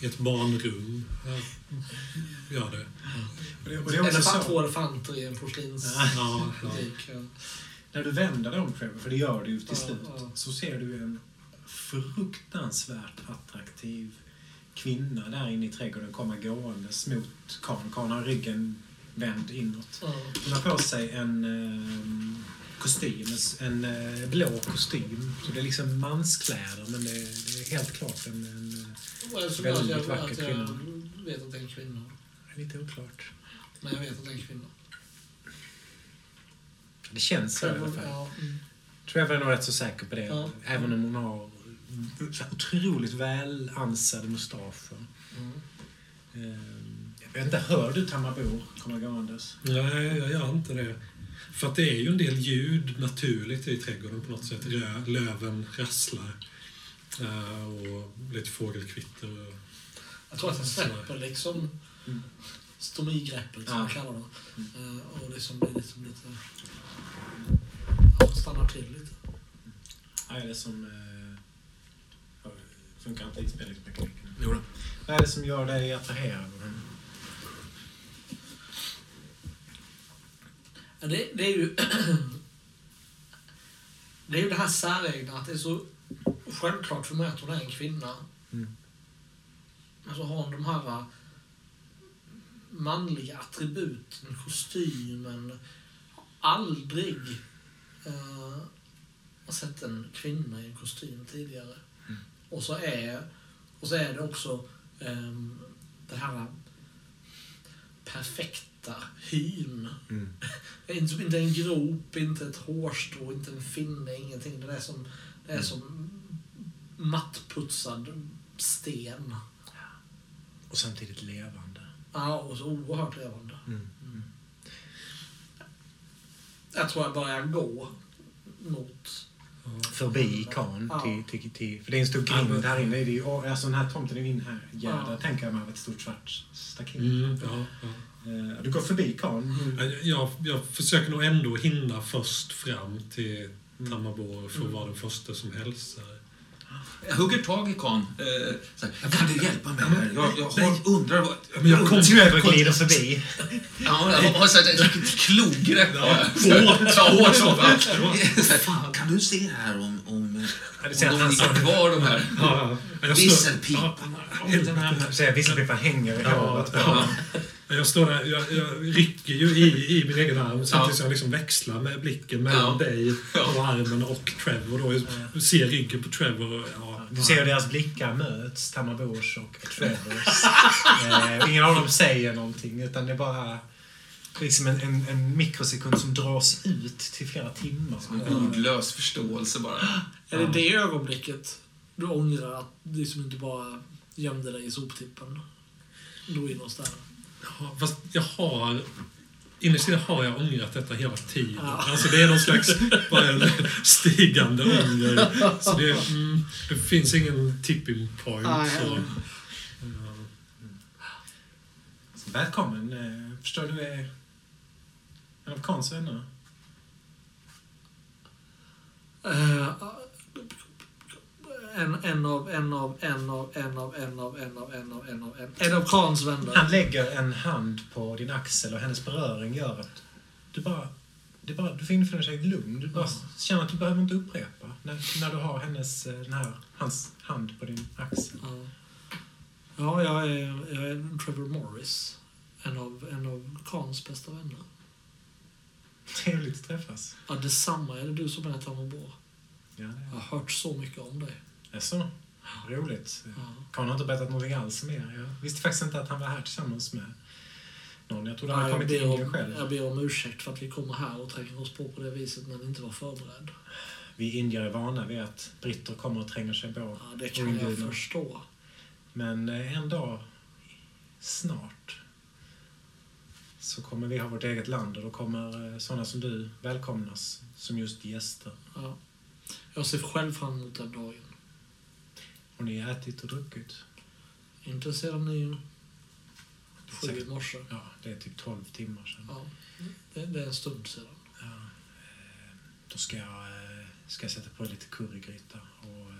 i ett barnrum. Ja, gör det. Och det, och det elefant, två elefanter i en porslinsbutik. Ja, ja. Ja. när du vänder dig om, Trevor, för det gör du ju till Ja, slut, ja. så ser du en fruktansvärt attraktiv kvinna där inne i trädgården komma gåendes mot Kan. Kan har ryggen vänd inåt. Ja. Hon har på sig en eh, kostym, en eh, blå kostym. Så det är liksom manskläder, men det, det är helt klart en... en eftersom Väldigt jag, vacker att jag kvinna. vet att det är en kvinna. eh, lite oklart. Men jag vet att det är en kvinna. Det känns så i alla fall. Ja, mm. Trevor är nog rätt så säker på det. Ja. Även om hon har otroligt väl ansade mustascher. Mm. Ehm, Jag vet inte, hör du Tamarbor komma gåendes? Nej, jag gör inte det. För att det är ju en del ljud naturligt i trädgården på något sätt. Rö, löven rasslar. Eh, och lite fågelkvitter. och- Jag tror att jag släpper liksom Mm. stomigreppet, som Ja. jag kallar det. Eh, Och liksom blir liksom lite... Ja, stannar till lite. Är det som... Eh, funkar inte inspelningsmekaniken? Jo då. Vad är det som gör dig attraherad av henne? Ja, Det, det är ju... det är ju det här säregna att det är så självklart för mig att hon är en kvinna. Mm. Men så har hon de här va, manliga attributen, kostymen. Aldrig eh, sett en kvinna i en kostym tidigare. Och så är, och så är det också eh, det här perfekta hyn. Det är Inte, inte en grop, inte ett hårstrå, inte en finne, ingenting. Det är som, det är som mattputsad sten. Och samtidigt levande. Ja, och så oerhört levande. Mm. Jag tror jag börjar gå mot... Förbi Kan Ja. till, till, till... För det är en stor grind här inne. Det är ju, alltså den här tomten är ju inhärdad, Ja. tänker jag mig, av ett stort svart staket. Mm, ja, ja. Eh, Du går förbi Kan. Jag, jag försöker nog ändå hinna först fram till Tamarbor för att vara den första som hälsar. Jag hugger tag i Kan. Eh, kan du hjälpa mig här? Jag, jag har, undrar vad... Men jag kom- glider förbi. Ja, jag har ett riktigt klogrepp. Ja, hårt! Hårt Kan du se här om, om, om de ligger kvar de här? Ja, Jag står- Visselpipan. Ja, hänger i håret. ja. Jag står där, jag, jag rycker ju i, i min egen arm samtidigt som jag liksom växlar med blicken mellan Ja. dig och armen och Trevor. Då. Jag ser ryggen på Trevor. och- Ja, Du ser hur deras blickar möts, Tamabors och Trevors. eh, ingen av dem säger någonting, utan det är bara liksom en, en, en mikrosekund som dras ut till flera timmar. En ordlös förståelse bara. Är det det ögonblicket du ångrar att du liksom inte bara gömde dig i soptippen? Drog in oss där. Ja, fast jag har... Innerst inne har jag ångrat detta hela tiden. Ja. Alltså det är någon slags stigande ånger. Så det, mm, det finns ingen tipping point. Nej, så. ja. Välkommen. Eh, förstår du är en av Kans vänner. Eh, en, en av, en av, en av, en av, en av, en av, en av, en av, en, en av Kans vänner. Han lägger en hand på din axel och hennes beröring gör att du bara... Du, bara, du infinner dig i lugn. Du bara känner att du behöver inte upprepa när, när du har hennes, eh, den här, hans hand på din axel. Ja, ja jag, är, jag är Trevor Morris. En av, en av Kans bästa vänner. Trevligt att träffas. Ja, detsamma är det du som är Tamobor. Ja, det Jag har hört så mycket om dig. är så. Roligt. Ja. Kan har inte berättat någonting alls mer. Jag visste faktiskt inte att han var här tillsammans med någon. Jag trodde han hade kommit Indien om, själv. jag ber om ursäkt för att vi kommer här och tränger oss på på det viset men inte var förberedd. Vi indier är vana vid att britter kommer och tränger sig på. Ja, det kan jag förstå. Men eh, en dag, snart, så kommer vi ha vårt eget land och då kommer eh, sådana som du välkomnas som just gäster. Ja. Jag ser själv fram emot den dagen. Har ni ätit och druckit? Inte sedan ni sju i morse. Ja, det är typ 12 timmar sedan. Ja, det, det är en stund sedan. Ja, eh, då ska jag, eh, ska jag sätta på lite currygryta och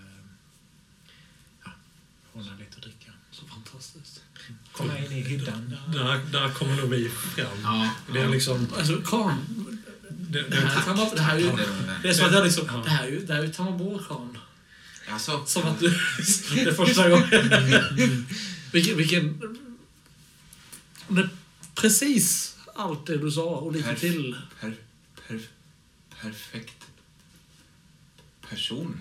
ja, ordna lite att dricka. Så fantastiskt. Kom med in i hyddan. Där, där kommer nog vi fram. Ja, Det är liksom... Alltså, Khan. Det, Det det, här, kan det här är ju... det är Det är som att jag liksom... Ja. Det här är ju, det här är ju Tamabor-Khan. Alltså, Som att du... Det är första gången. vilken... vilken det, precis allt det du sa och lite Perf- till. per, per, perfekt person.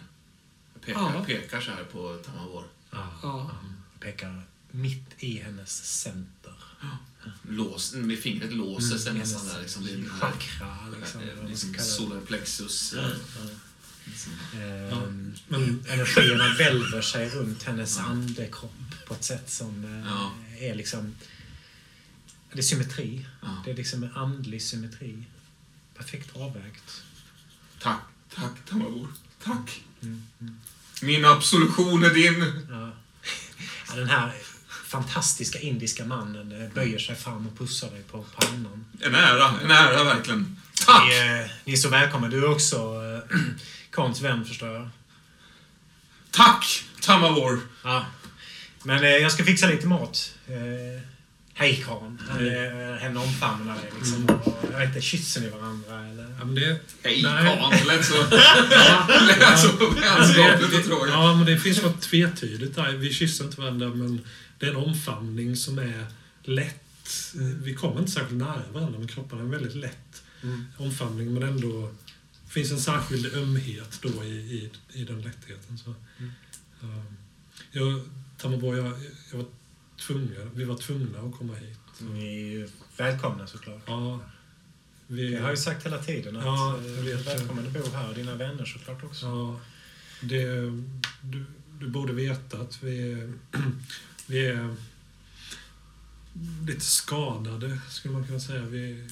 Jag pekar, Ja. pekar så här på Tamavor. ja. Ja. Pekar mitt i hennes center. Lås, med fingret låser sig Mm, nästan hennes där. Liksom, det är Chakra, liksom. liksom solarplexus. Ja, Liksom. ja. Ja, Ehm, men- Energierna välver sig runt hennes andekropp på ett sätt som eh, Ja. är liksom... Det är symmetri. Ja. Det är liksom en andlig symmetri. Perfekt avvägt. Tack, tack Tamavor. Tack. Mm, mm. Min absolution är din. Ja. Den här fantastiska indiska mannen eh, böjer sig fram och pussar dig på pannan. En ära, en ära verkligen. Tack! Ni, är- ni är så välkomna. Du är också äh, Kans vän, förstår jag. Tack Tamavor. Ja. Men eh, jag ska fixa lite mat. Eh, hej Kan. Eh, henne omfamnar dig liksom. Och, jag vet inte, kysser ni varandra eller? ja, men det, Hej Nej. Kan, det lät så, lät så vänskapligt och tråkigt. ja, men det finns något tvetydigt där. Vi kysser inte varandra, men det är en omfamning som är lätt. Vi kommer inte särskilt nära varandra, men kropparna är väldigt lätt Mm. omfamning, men ändå finns en särskild ömhet då i, i, i den lättheten. Så, Mm. um, jag, Tammerborg, jag, jag var tvungen, vi var tvungna att komma hit. Ni är välkomna såklart. Ja, vi, Jag har ju sagt hela tiden att Ja, eh, du är välkommen att bo här och dina vänner såklart också. Ja, det, du, du borde veta att vi, är- vi är lite skadade, skulle man kunna säga. Vi,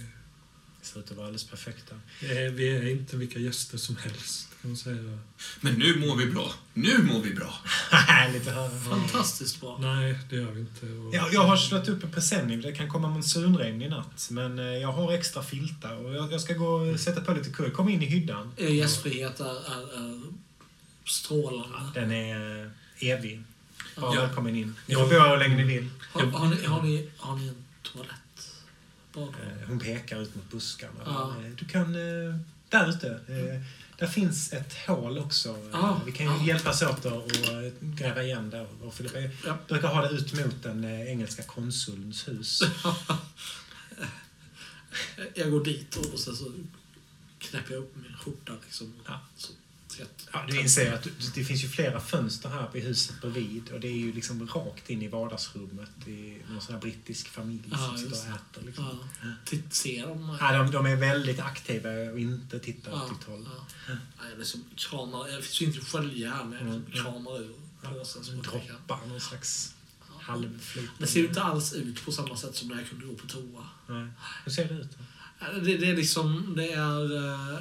Det ser ut att vara alldeles perfekta. vi, är, vi är inte vilka gäster som helst, kan man säga. Men nu mår vi bra. Nu mår vi bra. Härligt att höra. Fantastiskt bra. Nej, det gör vi inte. Och, Jag, jag har slått upp en presenning. Det kan komma monsunregn i natt. Men eh, jag har extra filtar och jag, jag ska gå och sätta på lite kurr. Kom in i hyddan. Er gästfrihet är, är, är strålande. Den är eh, evig. Bara Ja. välkommen in. Ni får bo hur länge ni vill. Har, har, ni, har, ni, har ni en toalett? Badrum? Eh, Hon pekar ut mot buskarna. Ja. Eh, Du kan eh, där ute. Eh, där finns ett hål också. Eh, Ah, vi kan ju ah. hjälpas åt att och eh, gräva igen där. Och på. Ja. Brukar ha det ut mot den eh, engelska konsulns hus. Jag går dit och sen så knäpper jag upp min skjorta liksom. Ja. Ja, du inser att det finns ju flera fönster här på huset bredvid och det är ju liksom rakt in i vardagsrummet. Det är någon sån här brittisk familj Ja, som sitter och äter. Liksom. Ja. Titt, ser de? Ja, de, de är väldigt aktiva och inte tittar åt Ja, ditt håll. ja. Ja, liksom kramar, jag finns ju inte skölja här men Mm, kramar ur påsen kan. Droppar någon slags Ja. halvflytande... Det ser ju inte alls ut på samma sätt som när jag kunde gå på toa. Nej. Hur ser det ut? då? Ja, Det, det är liksom, det är, eh,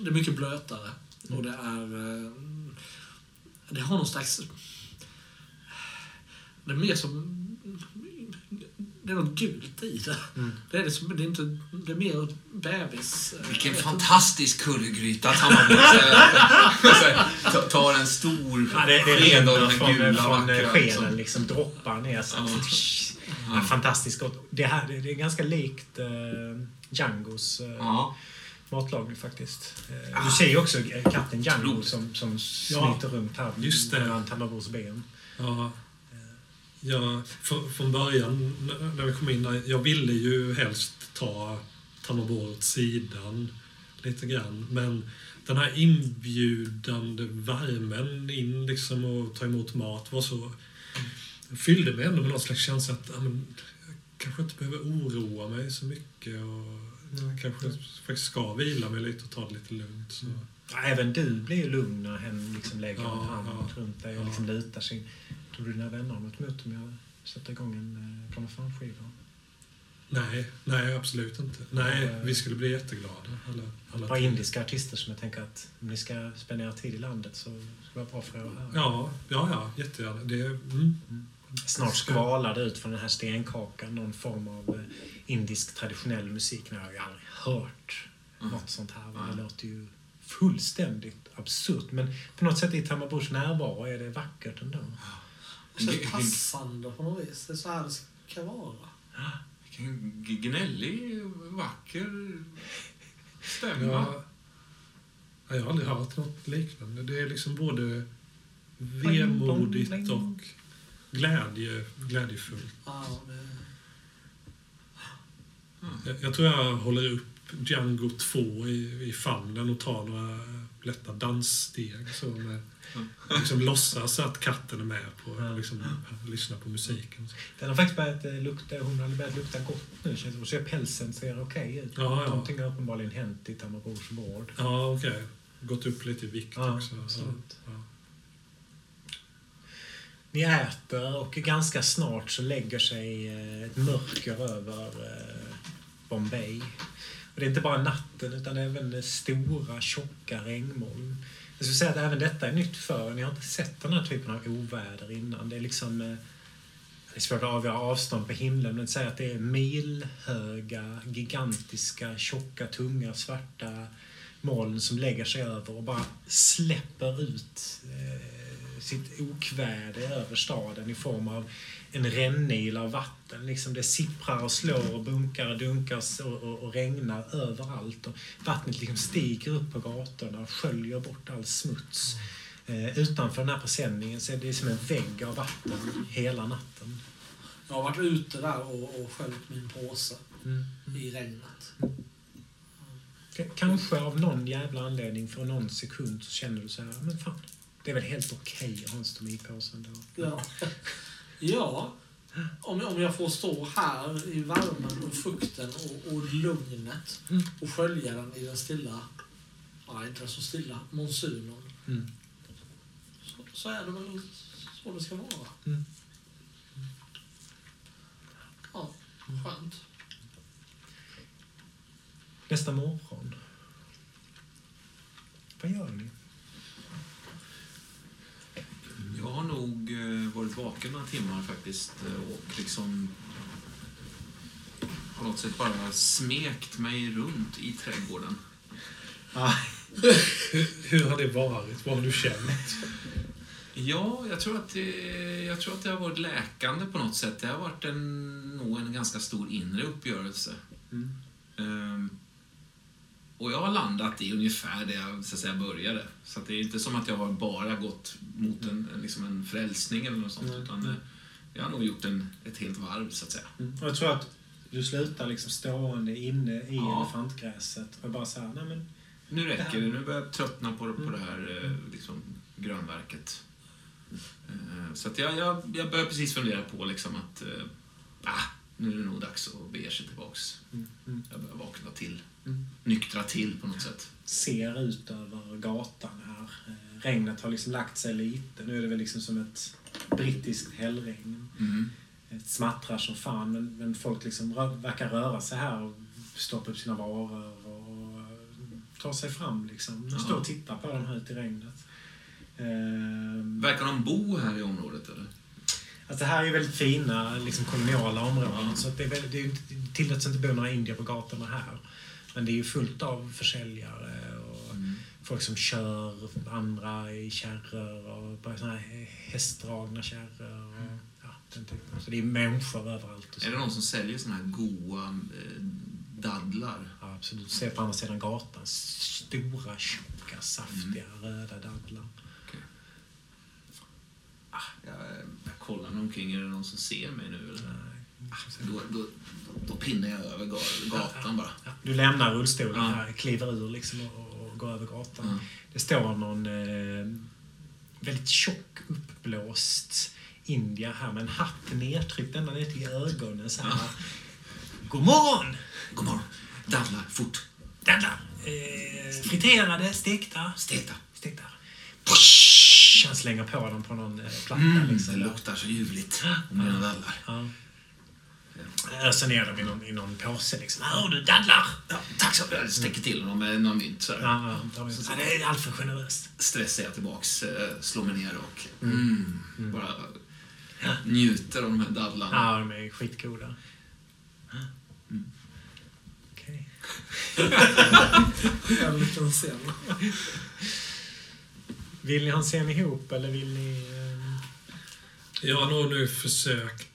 det är mycket blötare. Och det är, eh, det har någon slags, det är mer som, det är något gult i det. Mm. Det är, liksom, det är inte, det är mer bebis. eh, Vilken fantastisk currygryta att han har bort. Ta- Tar en stor Ja, det, det sked av den från, gula från vackra. skenen, liksom. liksom droppar ner. Så. Ja. Ja, fantastiskt gott. Det, här, det, det är ganska likt eh, Djangos eh, Ja. Matlagning faktiskt. Eh, du ser ju också katten Django Otroligt. som, som Ja, smiter runt här just det. mellan Tamarbors ben. Ja, ja, för, från början när vi kom in, där, jag ville ju helst ta Tamarbor åt sidan lite grann. Men den här inbjudande värmen in liksom och ta emot mat var så... fyllde mig ändå med någon slags känsla att ja, men, jag kanske inte behöver oroa mig så mycket. Och jag kanske faktiskt ska vila mig lite och ta det lite lugnt. Så. Ja, även du blir ju lugn när hen liksom lägger Ja, en hand ja. runt dig och Ja. liksom lutar sig. Tror du dina vänner har något emot om jag sätter igång en eh, grammofonskiva? Nej, nej absolut inte. Nej, vi skulle bli jätteglada. Alla, alla Bara indiska artister som jag tänker att om ni ska spendera tid i landet så ska det vara bra för er höra. Ja, ja, ja jättegärna. Det, mm. Snart skvalar det ut från den här stenkakan någon form av eh, indisk traditionell musik. Har jag ju aldrig hört Mm. något sånt här. va? Det låter ju fullständigt absurt. Men på något sätt i Tamarbors närvaro är det vackert ändå. Det känns passande på något vis. Det är så här det ska vara. Vilken gnällig, vacker stämma. Ja, ja, jag har aldrig hört något liknande. Det är liksom både vemodigt och glädje, glädjefullt. Ja, det, Jag, jag tror jag håller upp Django 2 i, i famnen och tar några lätta danssteg. Så med, liksom låtsas att katten är med på Ja. liksom, lyssna på musiken. Den har faktiskt börjat eh, lukta, hon har börjat lukta gott nu känns det. Och så pälsen ser okej ut. Ja, ja. Någonting har uppenbarligen hänt i Tamarbors vård. Ja, okej. Gått upp lite i vikt Ja, också. Absolut. ja. Ni äter och ganska snart så lägger sig eh, ett mörker över eh, Bombay. Och det är inte bara natten utan även stora tjocka regnmoln. Jag skulle säga att även detta är nytt för er. Ni har inte sett den här typen av oväder innan. Det är liksom... Eh, det är svårt att avgöra avstånd på himlen, men säg att det är milhöga, gigantiska, tjocka, tunga, svarta moln som lägger sig över och bara släpper ut eh, sitt okväde över staden i form av en rännil av vatten. Liksom det sipprar och slår och bunkar och dunkar och, och, och regnar överallt. Och vattnet liksom stiger upp på gatorna och sköljer bort all smuts. Eh, utanför den här presenningen så är det som en vägg av vatten hela natten. jag har varit ute där och, och sköljt min påse Mm. i regnet. K- Kanske av någon jävla anledning för någon sekund så känner du så här, men fan, det är väl helt okej att ha en stomipåse ändå. Ja. ja. Om, om jag får stå här i värmen och fukten och, och lugnet och skölja den i den stilla, ja inte så stilla, monsunen. Mm. Så, så är det väl så det ska vara. Mm. Ja, skönt. Nästa morgon. Vad gör ni? Jag har nog eh, varit vaken några timmar faktiskt eh, och liksom på något sätt bara smekt mig runt i trädgården. Hur, hur har det varit? Vad har du känt? Ja, jag tror, att det, jag tror att det har varit läkande på något sätt. Det har varit en, nog en ganska stor inre uppgörelse. Mm. Ehm, och jag har landat i ungefär där jag så att säga, började. Så det är inte som att jag har bara gått mot en, liksom en frälsning eller något sånt. Mm. Utan eh, jag har nog gjort en, ett helt varv, så att säga. Och jag tror att du slutar liksom stående inne i Ja. elefantgräset och bara såhär, nej men Nu räcker Det. Nu börjar jag tröttna på, på Mm. det här eh, liksom, grönverket. Eh, Så att jag, jag, jag börjar precis fundera på liksom att ah, nu är det nog dags att bege sig tillbaks. Mm, mm. Jag börjar vakna till. Mm. Nyktra till på något sätt. ser ut över gatan här. Eh, Regnet har liksom lagt sig lite. Nu är det väl liksom som ett brittiskt hällregn. Mm. Det smattrar som fan, men, men folk liksom rö verkar röra sig här och stoppa upp sina varor och eh, ta sig fram liksom. De står och tittar på dem här ute i regnet. Eh, Verkar de bo här i området eller? Alltså här är ju väldigt fina liksom, koloniala områden. Så att det, är väldigt, det, är det tillåts inte bo några indier på gatorna här. Men det är ju fullt av försäljare och folk som kör andra i kärror och såna här hästdragna kärror. Och, ja, den typen. Så det är människor överallt. Är det någon som säljer såna här goa eh, dadlar? Ja, absolut. Du ser på andra sidan gatan stora, tjocka, saftiga, röda dadlar. Ah, jag, jag kollar omkring. Är det någon som ser mig nu eller? Då, då, då pinnar jag över ga- gatan bara. Ja, du lämnar rullstolen Ja. här, kliver ur liksom och, och går över gatan. Ja. Det står någon eh, väldigt tjock, uppblåst indier här med en hatt nedtryckt ända ner till ögonen. Så här. God morgon! God morgon. Dadlar, fort. Dadlar! Eh, friterade, stekta. Stekta. Stekta. Push! Han slänger på dem på någon eh, platta. Mm, liksom, det luktar så ljuvligt. Och mina dadlar. Öser ner dem i någon, i någon påse. Liksom. Här har du dadlar! Ja, tack så Jag sticker till honom med några mynt. Så här. Ja, ja, de är- ja, det är alltför generöst. Stressar jag tillbaks, eh, slår mig ner och mm, bara njuter av de här dadlarna. Ja, de är skitgoda. Mm. Okej. En liten scen. Vill ni ha en scen ihop eller vill ni... ehm, Jag har nog nu försökt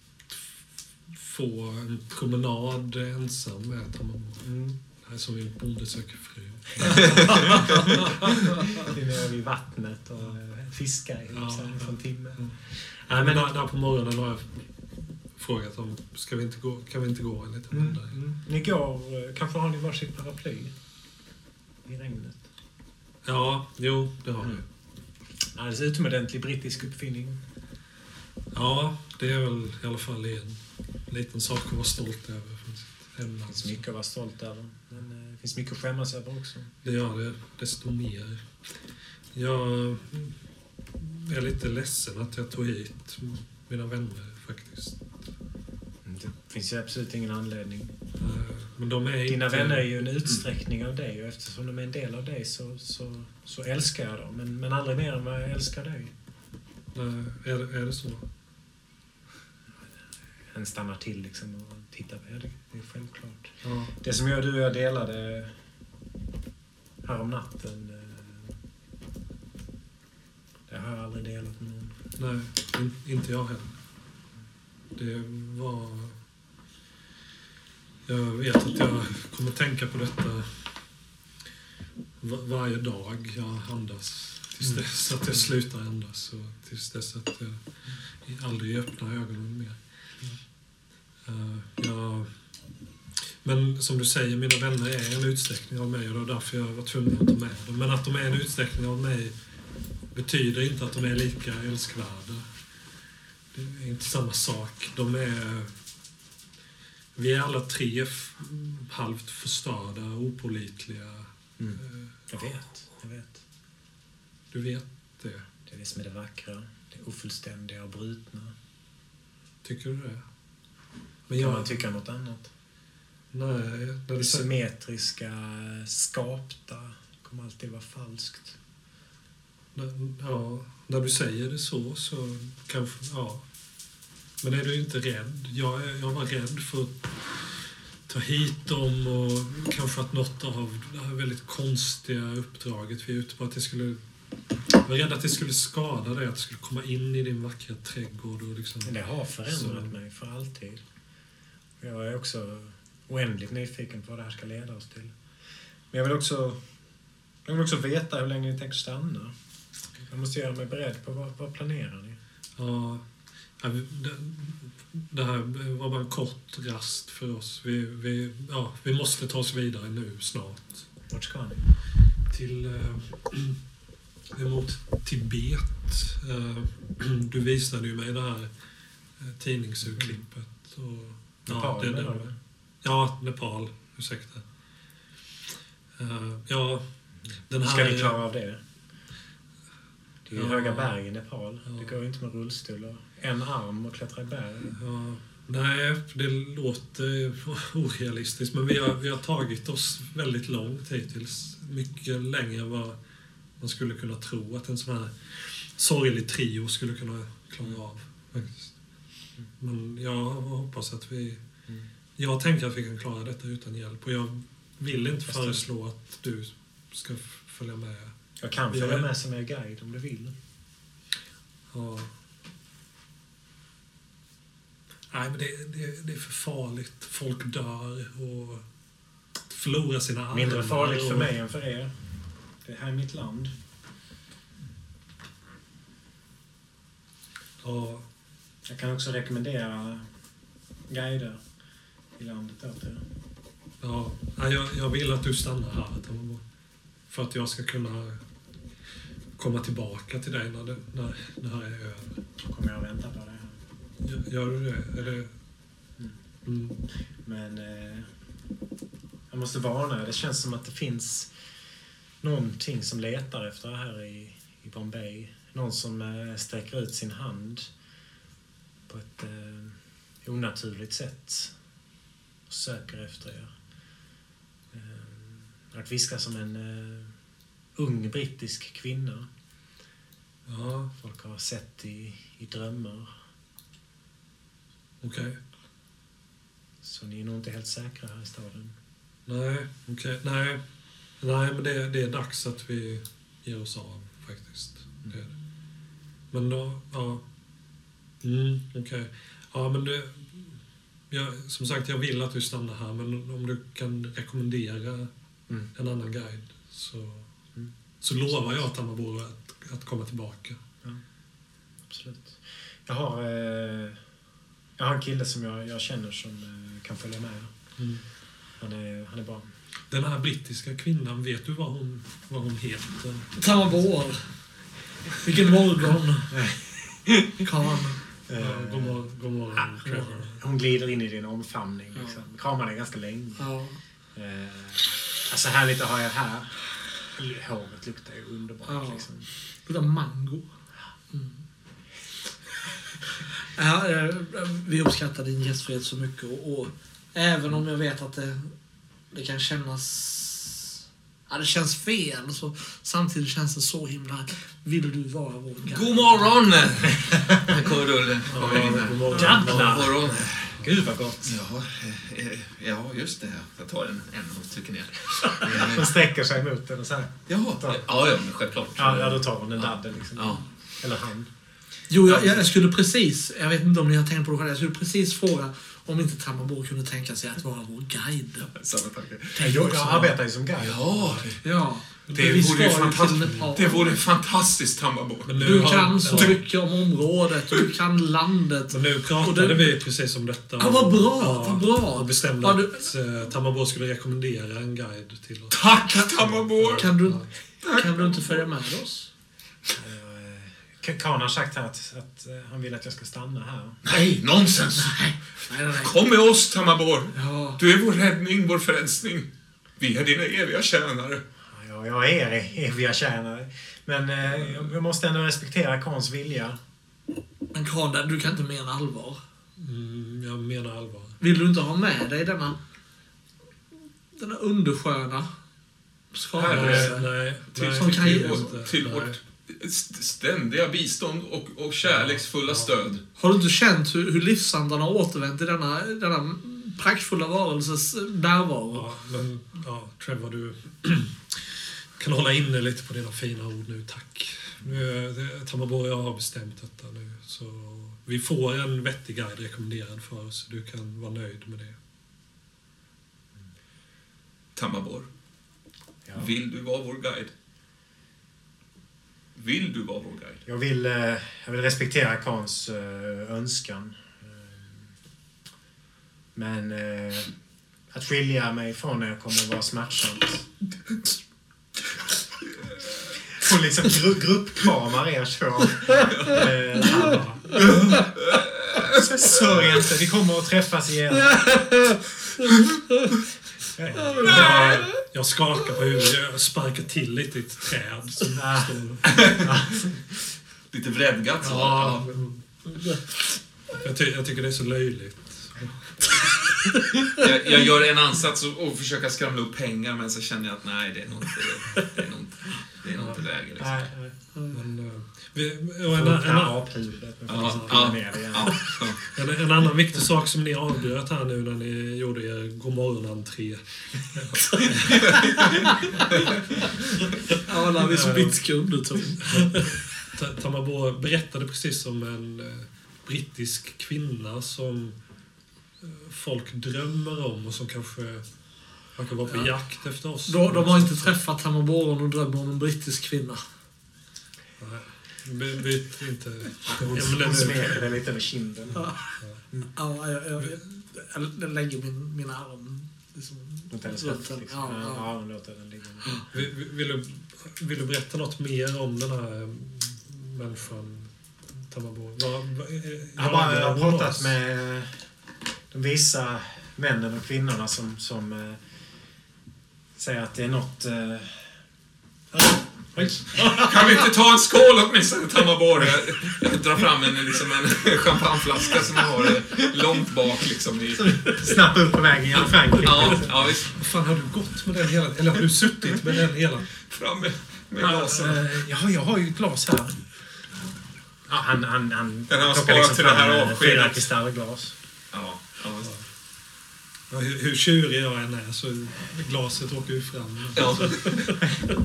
få en promenad ensam med Tamamo. Mm. Är som en bonde söker fru. Nere vid vattnet och fiskar ihop Ja, en timme. Mm. Ja, men där, där på morgonen har jag frågat om ska vi inte gå, kan vi inte gå en liten mm, runda? mm. Ni går... eh, Kanske har ni varsitt paraply? I regnet. Ja, jo, det har vi. Alldeles utomordentlig brittisk uppfinning. Ja, det är väl i alla fall en liten sak att vara stolt över från sitt Det hemland. finns mycket att vara stolt över. Men eh, det finns mycket att skämmas över också. Det gör det desto mer. Jag är lite ledsen att jag tog hit mina vänner faktiskt. Det finns ju absolut ingen anledning. Eh, Men de är Dina inte... vänner är ju en utsträckning av dig och eftersom de är en del av dig så, så, så älskar jag dem. Men, men aldrig mer än vad jag älskar dig. Nej, är, det- är det så? Han stannar till liksom och tittar på ja, det. Det är självklart. Ja. Det som jag, du och jag delade här om natten. eh, Det har jag aldrig delat med någon. Nej, in, inte jag heller. Det var... Jag vet att jag kommer tänka på detta va- varje dag jag andas. Tills Mm. dess att jag slutar andas och tills dess att jag aldrig öppnar ögonen mer. Eh, jag, men som du säger, mina vänner är en utsträckning av mig och det var därför jag var tvungen att ta med dem. Men att de är en utsträckning av mig betyder inte att de är lika älskvärda. Det är inte samma sak. De är... Vi är alla tre halvt förstörda, opålitliga. Mm. Eh, Jag vet, jag vet. Du vet det. Det är det som är det vackra. Det ofullständiga och brutna. Tycker du det? Kan Men jag... man tycka något annat? Nej, när Det du symmetriska, skapta kommer alltid vara falskt. Ja, när du säger det så, så kanske... Ja. Men är du inte rädd? Jag, jag var rädd för att ta hit dem och kanske att något av det här väldigt konstiga uppdraget vi är ute på, att det skulle... Jag var rädd att det skulle skada dig, att det skulle komma in i din vackra trädgård och liksom... Det har förändrat Så- mig för alltid. Jag är också oändligt nyfiken på vad det här ska leda oss till. Men jag vill också, jag vill också veta hur länge ni tänker stanna. Jag måste göra mig beredd på vad, vad planerar ni? Ja, det här var bara en kort rast för oss. Vi, vi, ja, vi måste ta oss vidare nu snart. Vart ska ni? Till eh, mot Tibet. Eh, du visade ju mig det här eh, tidningsurklippet. Och, Nepal, det-? Ja, Nepal. Ursäkta. Eh, ja, den här... Ska ni klara av det? Det är ju Ja. höga berg i Nepal. Ja. Det går ju inte med rullstol och en arm och klättra i berg. Ja, nej, det låter orealistiskt. Men vi har, vi har tagit oss väldigt långt hittills. Mycket längre än vad man skulle kunna tro att en sån här sorglig trio skulle kunna klara av. Faktiskt. Men jag hoppas att vi... Mm. Jag tänker att vi kan klara detta utan hjälp. Och jag vill inte Fast föreslå att du ska följa med. Jag kan Ja. följa med som er guide om du vill. Ja. Nej, men det, det, det är för farligt. Folk dör och förlorar sina armar. Mindre farligt för och- mig än för er. Det här är mitt land. Ja, Jag kan också rekommendera guider i landet åt er. ja. Jag, jag vill att du stannar här. För att jag ska kunna komma tillbaka till dig när det, när det här är över. Då kommer jag att vänta på det här. Gör- du det? Är det... Mm. Men eh, jag måste varna er. Det känns som att det finns någonting som letar efter det här i, i Bombay. Någon som eh, sträcker ut sin hand på ett eh, onaturligt sätt och söker efter er. Eh, att viska som en eh, ung brittisk kvinna. Ja, Folk har sett i, i drömmar. okej. Så ni är nog inte helt säkra här i staden. Nej, okej. Nej. Nej, men det, det är dags att vi ger oss av faktiskt. Det är det. Men då, ja. Mm, okej. Ja, men det... Jag, som sagt, jag vill att du stannar här, men om du kan rekommendera Mm. en annan guide så, Mm. så lovar jag att Tamaboro att, att komma tillbaka. Absolut. Jag har, eh, jag har en kille som jag, jag känner som eh, kan följa med. Mm. Han är, han är bra. Den här brittiska kvinnan, vet du vad hon, vad hon heter? Tamabor. Vilken morgon. Karl. Ja, Eh, god morgon, god morgon Trevor. hon glider in i din omfamning. Ja. Liksom. Kramar dig ganska länge. Ja. Eh, alltså härligt att ha er här. Håret luktar ju underbart. Ja. Liksom. Luktar mango. Mm. Ja, vi uppskattar din gästfrihet så mycket och, och även om jag vet att det, det kan kännas... Ja, det känns fel. Så samtidigt känns det så himla... Vill du vara vår guide? God morgon! Här kommer Rulle. Kommer in God morgon. Jävlar! God morgon. Gud vad gott. Ja, eh, eh, ja, just det. Jag tar en, en och trycker ner. Hon Eh, sträcker sig mot den och så här. Jaha. Ja, ja, men självklart. Ja, ja, då tar hon en dadel liksom. Ja. Eller han. Jo, jag, jag skulle precis... Jag vet inte om ni har tänkt på det själva. Jag skulle precis fråga om inte Tamabor kunde tänka sig att vara vår guide. Samma tanke. Tänk Jag, arbetar ju som guide. Ja, Ja. det vore fantastiskt. Det vore fantastiskt nu Du kan så ja. mycket om området du kan landet. Men nu pratade Och det- vi precis om detta. Ja, vad bra, Ja, vad bra. Och bestämde Ja, du- att eh, skulle rekommendera en guide till oss. Tack Tamabo! Kan du, kan du inte följa med oss? Kan har sagt här att, att eh, han vill att jag ska stanna här. Nej, nonsens! Nej, nej, nej. Kom med oss Tamabor. Ja. Du är vår räddning, vår frälsning. Vi är dina eviga tjänare. Ja, jag är er eviga tjänare. Men eh, jag måste ändå respektera Kans vilja. Men Karl, du kan inte mena allvar. Mm, jag menar allvar. Vill du inte ha med dig denna, denna undersköna skapelse? Herre, nej, Till, nej, som till, inte. vårt, till Nej. vårt st- ständiga bistånd och, och kärleksfulla Ja. stöd. Har du inte känt hur, hur livsandarna har återvänt i denna, denna praktfulla varelses närvaro? Ja, men ja, Trevor, du kan hålla inne lite på dina fina ord nu, tack. Nu, det- Tamabo och jag har bestämt detta nu, så vi får en vettig guide rekommenderad för oss. Du kan vara nöjd med det. Tamabor. Ja. Vill du vara vår guide? Vill du vara vår guide? Jag vill, eh, jag vill respektera Kans eh, önskan. Eh, men att skilja mig från er kommer att vara smärtsamt. Hon liksom gru gruppkramar er så. Sörj inte, vi kommer att träffas igen. Jag, jag skakar på huvudet. Jag sparkar till lite i ett träd. Som står. Lite vredgat så. Ja, jag, ty jag tycker det är så löjligt. Jag, jag gör en ansats och, och försöka skramla upp pengar men så känner jag att nej, det är nog inte, det är nog inte, det är nog inte läge. Liksom. Men, eh, och en, annan viktig sak som ni avbröt här nu när ni gjorde er godmorgon-entré. Ja, när vi spritt underton. Ta- Tamabo berättade precis om en eh, brittisk kvinna som eh, folk drömmer om och som kanske verkar vara på Ja. jakt efter oss. De, de har inte träffat Hamaboron och drömmer om en brittisk kvinna. By, byt inte Hon smeker det lite över kinden. Ja, jag, jag, jag, jag lägger min, min arm liksom, Mot hennes runt höft. Liksom. Ja, Ja, ja. ja, låter den ligga. Vill, vill, du, vill du berätta något mer om den här eh, människan, Tamabo? Eh, Jag har, pratat med de visa männen och kvinnorna som, som eh, säger att det är något... Eh, oj. Kan vi inte ta en skål åtminstone, Tamabore? Jag, jag drar fram en, liksom en champagneflaska som jag har eh, långt bak liksom i... Snabbt upp på vägen genom Frankrike. Ja, ja visst. Vad fan, har du gått med den hela Eller har du suttit med den hela? Fram med, med glasen. eh, ja, jag har ju ett glas här. Ja, han, han, han Den har plockar sparat till det här fram, eh, avskedet. Fyra kristallglas. Ja, ja, visst. Hur, hur tjurig jag än är så glaset åker ju fram. ja.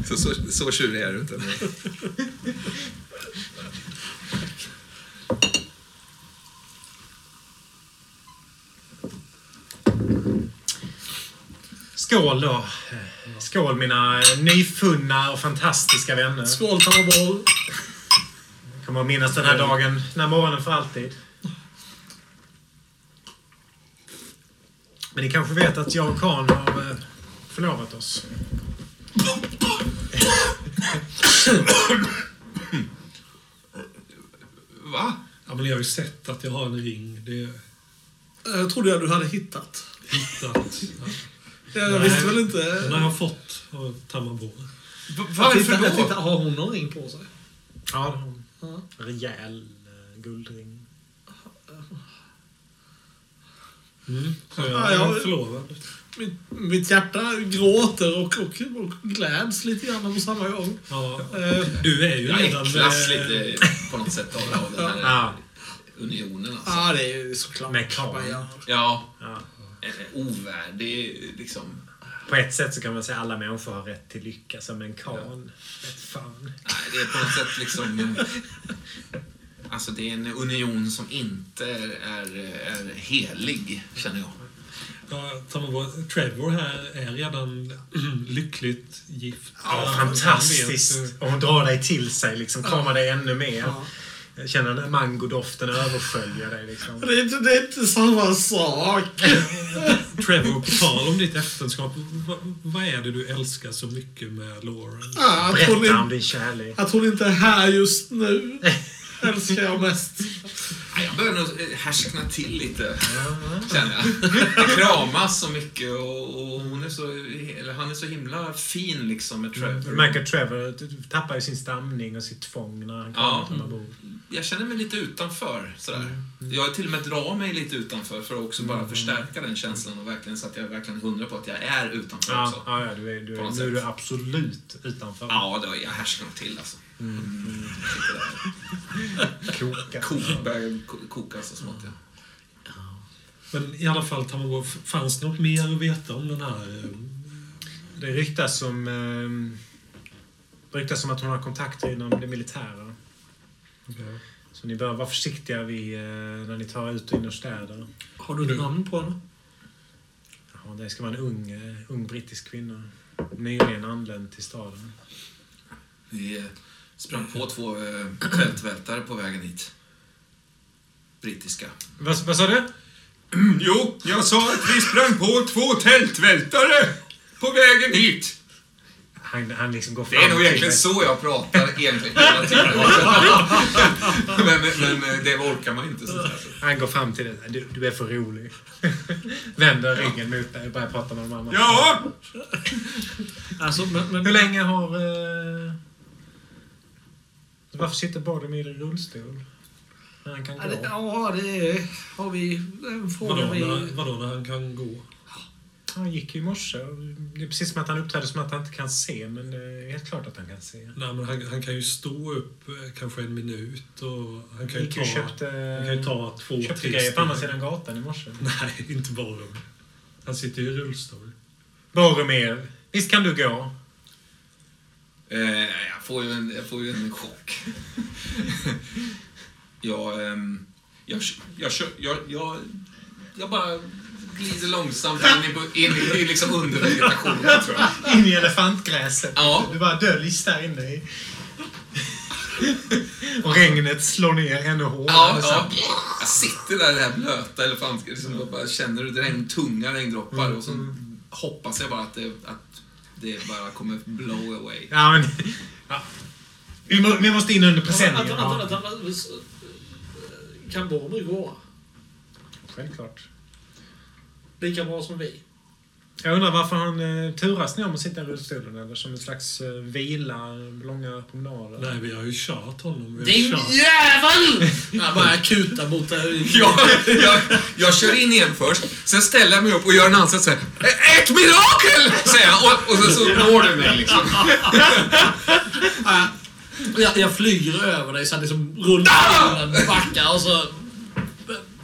Så, så, så tjurig är du inte. Skål då. Skål mina nyfunna och fantastiska vänner. Skål Hamaboron. Jag kommer att minnas den här dagen, den här morgonen för alltid. Men ni kanske vet att jag och Khan har eh, förlovat oss. Va? Ja, men jag har ju sett att jag har en ring. Det Jag trodde jag du hade hittat. hittat. Ja. Jag Nej. visste väl Den inte. har jag fått av Tamabo. Varför jag då? har hon någon ring på sig? Ja, det har hon. Ja. Rejäl eh, guldring. Mm. Så jag Ja, är förlovad. Mitt, mitt hjärta gråter och, och, och gläds lite grann på samma gång. Ja. Eh, Du är ju Jag redan... äcklas eh, lite på något sätt av, av den här Ja. unionen. Alltså. Ja, det är ju såklart. Med gör. Ja, Ja. en ovärdig liksom. På ett sätt så kan man säga att alla människor har rätt till lycka. Som en Khan. Vet fan. Nej, det är på något sätt liksom... Alltså det är en union som inte är, är helig, känner jag. Ja, Trevor här är redan lyckligt gift. Ja, fantastiskt. Och hon drar dig till sig, liksom kramar dig ännu mer. Ja. Jag känner den mangodoften överskölja dig. Liksom. Det är, inte, det är inte samma sak. Trevor, på tal om ditt äktenskap. Vad, är det du älskar så mycket med Lauren? Ja, att, hon Berätta om inte, din kärlek. att hon inte är här just nu älskar jag mest. Jag börjar nog eh, härskna till lite, känner jag. Kramas så mycket och, och hon är så, eller han är så himla fin liksom med Du Trevor. märker Trevor tappar ju sin stamning och sitt tvång när han Ja. kommer till Mabou. Jag känner mig lite utanför. Sådär. Jag till och med drar mig lite utanför för att också bara förstärka den känslan och verkligen så att jag verkligen hundra på att jag är utanför Ja, också. ja, ja, du är, du är, nu är du absolut utanför. Ja, då, jag härsknar till alltså. Mm. Koka. Ko- börjar ko- koka så smått, ja. Men i alla fall, Tamabo, f- fanns det något mer att veta om den här... eh, Det ryktas om, eh, det ryktas om att hon har kontakter inom det militära. Så ni bör vara försiktiga vid, eh, när ni tar ut och in ur städer. Har du ett namn på henne? Ja, det ska vara en ung, eh, ung brittisk kvinna. nyligen anlänt till staden. Vi sprang på två eh, tältvältare på vägen hit. Brittiska. Vad, vad sa du? Jo, jag sa att vi sprang på två tältvältare på vägen hit. Han, han liksom går Det fram är nog egentligen så jag pratar egentligen hela tiden. men, men, men det orkar man inte. Så Han går fram till dig. Du, du är för rolig. Vänder ryggen mot dig och börjar prata med de andra. Ja, Alltså, men, men, Hur länge har... Eh... Varför sitter Boromir i rullstol? När han kan Ja, det, gå? ja, det är, har vi en fråga Vadå, vi... när, vadå när han kan gå? Han gick ju i morse. Det är precis som att han uppträder som att han inte kan se, men det är helt klart att han kan se. Nej, men han, han kan ju stå upp eh, kanske en minut och han kan ju ta, köpte, han kan ju ta två, tre grejer på andra steg. sidan gatan i morse. Nej, inte bara. Han sitter ju i rullstol. Boromir, visst kan du gå? Eh, jag, får ju en, jag får ju en chock. jag, ehm, jag, jag, jag, jag, jag, jag bara glider långsamt in i, in i, i liksom undervegetationen, tror jag. In i elefantgräset. Ja. Du bara döljs där inne i. och regnet slår ner ännu hårdare. Ja, ja. Jag sitter där i det här blöta elefantgräset liksom, och bara känner hur det regnar tunga regndroppar och så hoppas jag bara att det, att det bara kommer blow away. Ja, men... Ja. Vi, må, vi måste in under presenningen. vänta, Ja. vänta, vänta, vänta. Kan Boromir gå? Självklart. Lika bra som vi? Jag undrar varför han eh, turas ni om att sitta i rullstolen eller som en slags eh, vila, långa promenader. Nej, vi har ju kört honom. Vi har Din kört. jävel! Jag börjar kuta mot det. Jag, jag, jag kör in igen först, sen ställer jag mig upp och gör en ansats såhär. Ett mirakel! Säger jag och, och så, så når det mig liksom. Jag, jag flyger över dig så att liksom rullstolen backar och så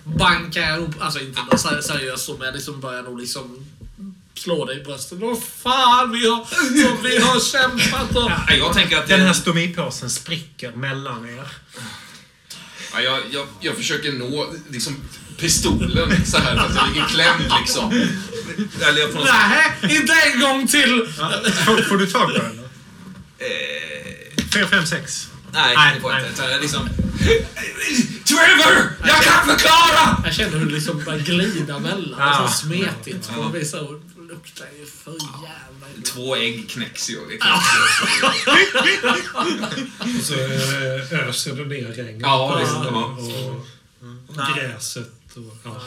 bankar jag upp, alltså inte ser- seriöst så, men jag liksom börjar nog liksom slå dig i bröstet. Vad fan, vi har, vi har kämpat och... Nej, Jag tänker att Den här det, stomipåsen spricker mellan er. ja, jag, jag, jag försöker nå liksom, pistolen så här att jag ligger klämd liksom. Eller jag får något, Nej, inte en gång till! Får, får du tag på den? då? eh, 4, 5, 6. nej, Nej, det får jag inte. Jag liksom, Trevor! Jag kan förklara! Jag känner hur det liksom börjar glida mellan. Ja. Ja. Så smetigt. Ja. Det så luktar ju för jävla illa. Två ägg knäcks ju. Det Och så eh, öser det ner regn Ja, visst, ja. och, och gräset. Och, ja.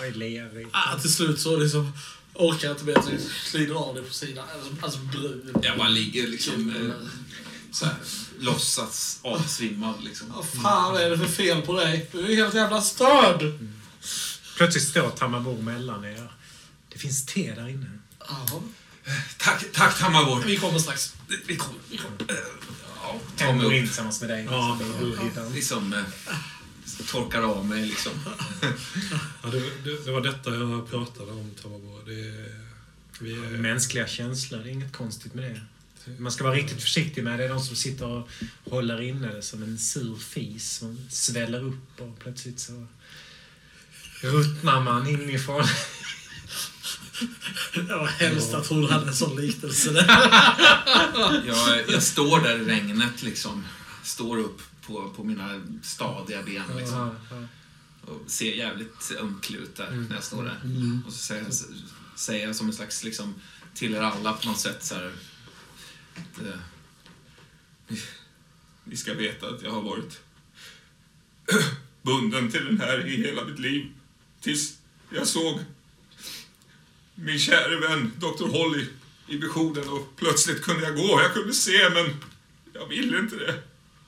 Ah, till slut så liksom orkar jag inte mer glider av det på sidan. Alltså, alltså brun. Jag bara ligger liksom eh, så här, låtsas avsvimmad liksom. Vad fan är det för fel på dig? Du är helt jävla störd! Plötsligt står Tamabor mellan er. Det finns te där inne. Ja, Tack, tack Tammarborg. vi kommer strax. Vi kommer. Vi kommer. Eh, Ja, ta mig går in upp. tillsammans med dig. Ja, urhyddan. Liksom eh, torkar av mig liksom. Ja, det, det, det var detta jag pratade om, Tamabo. Det, vi är, Mänskliga känslor, det är inget konstigt med det. Man ska vara riktigt försiktig med det. Är de som sitter och håller inne det som en sur fis. Man sväller upp och plötsligt så ruttnar man inifrån. Det var hemskt att hon hade en sån liknelse där. Jag, jag står där i regnet liksom. Står upp på, på mina stadiga ben liksom. Och ser jävligt ömklig ut där när jag står där. Och så säger jag, säger jag som en slags liksom till er alla på något sätt så här. Att, eh, ni ska veta att jag har varit bunden till den här i hela mitt liv. Tills jag såg min käre vän Dr. Holly i visionen och plötsligt kunde jag gå. Jag kunde se men jag ville inte det.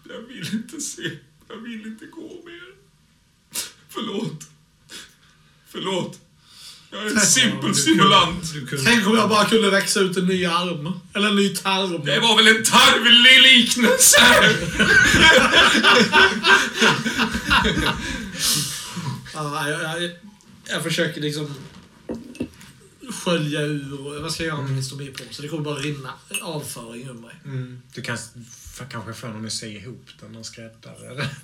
Jag vill inte se. Jag vill inte gå mer. Förlåt. Förlåt. Jag är en simpel simulant. Tänk om jag bara kunde växa ut en ny arm. Eller en ny tarm. Det var väl en tarvlig liknelse? Ja, jag, jag, jag försöker liksom skölja ur. Vad ska jag göra med min stomipåse? Det kommer bara rinna avföring ur mig. Mm. Du kan kanske få någon att sy ihop den, någon skräddare.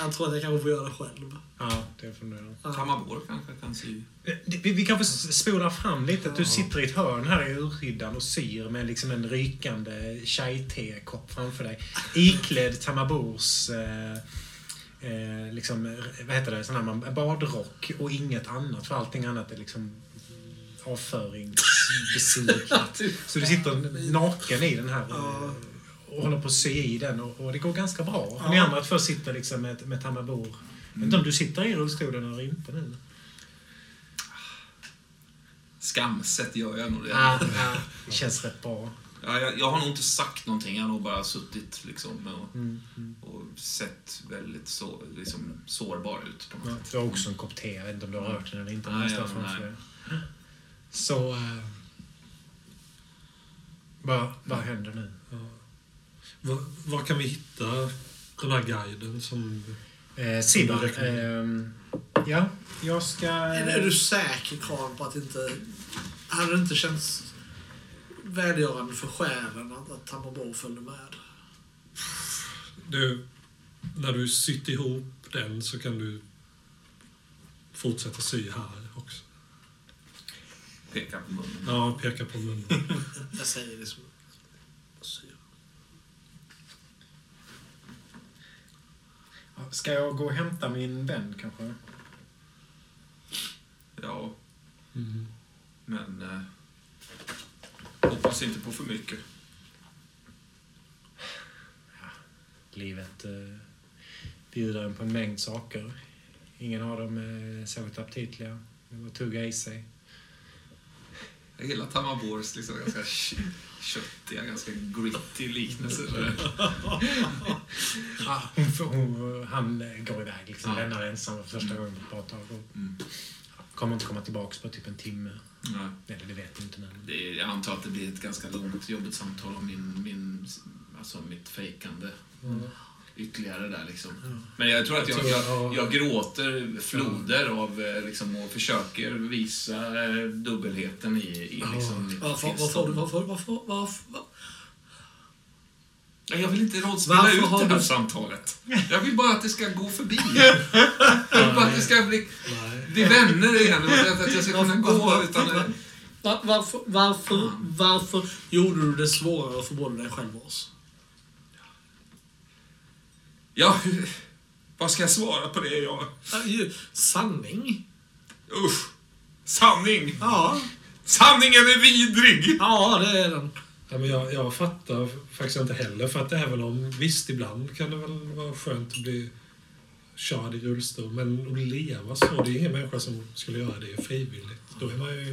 Jag tror att jag kanske får göra det själv. Ja, det får du göra. Tamabor kanske kan sy. Vi, vi kanske spolar fram lite. Att du sitter i ett hörn här i urhyddan och syr med liksom en rykande chai-te-kopp framför dig. Iklädd Tamabors eh, eh, liksom, vad heter det, sån här man, badrock och inget annat. För allting annat är liksom avföringsbesudlat. Så du sitter naken i den här eh, och håller på att sy i den och, och det går ganska bra. Ja. Ni andra två sitter liksom med, med Tamabor. Jag vet inte om du sitter i rullstolen eller inte nu. Skamset gör jag nog det. Ja, ja, det känns rätt bra. Ja, jag, jag har nog inte sagt någonting. Jag har nog bara suttit liksom och, Mm, mm. och sett väldigt så, liksom, sårbar ut på något Ja, sätt. du har också en kopp te. Jag vet inte om du har rört den eller inte. Nej. Så... Äh, vad, vad händer nu? Ja. Var, var kan vi hitta den här guiden som... Eh, Sibba, ehm, ja, jag ska... Är, är du säker, Karl, på att inte... Hade det inte känts välgörande för själen att, att Tamabor följde med? Du, när du sytt ihop den så kan du fortsätta sy här. Pekar på munnen. Ja, peka på munnen. Jag säger det som... Ska jag gå och hämta min vän kanske? Ja, Mm. men... Eh, hoppas inte på för mycket. Livet eh, bjuder en på en mängd saker. Ingen av dem är särskilt aptitliga. Det var att tugga i sig. Jag gillar Tamabors liksom ganska kö- köttiga, ganska gritty liknelse. Ah, hon, får- hon, han går iväg, liksom, Ja. lämnar ensam för första gången på ett bra tag. Och Mm. kommer inte komma tillbaka på typ en timme. Nej. Eller det vet inte. Men... Det är, jag antar att det blir ett ganska långt, jobbigt samtal om min, min, alltså mitt fejkande. Ytterligare där liksom. Men jag tror att jag, Jag jag, ja. jag gråter floder av eh, liksom, och försöker visa eh, dubbelheten i, i liksom, mitt Varför, varför, varför, varför, varför, varför, Ja, Jag vill inte rollspela Varför ut det här du- samtalet. Jag vill bara att det ska gå förbi. Jag vill bara att det ska bli, bli vänner igen. Att jag ska kunna gå utan... var, varför, varför, varför gjorde du det svårare för både dig själv och oss? Ja, vad ska jag svara på det? Jag, Sanning? usch! Sanning! Ja, Sanningen är vidrig! ja det är den. Ja, men jag, jag fattar faktiskt inte heller. För att även om, visst ibland kan det väl vara skönt att bli körd i rullstol. Men att leva så, det är ingen människa som skulle göra det frivilligt. Då är man ju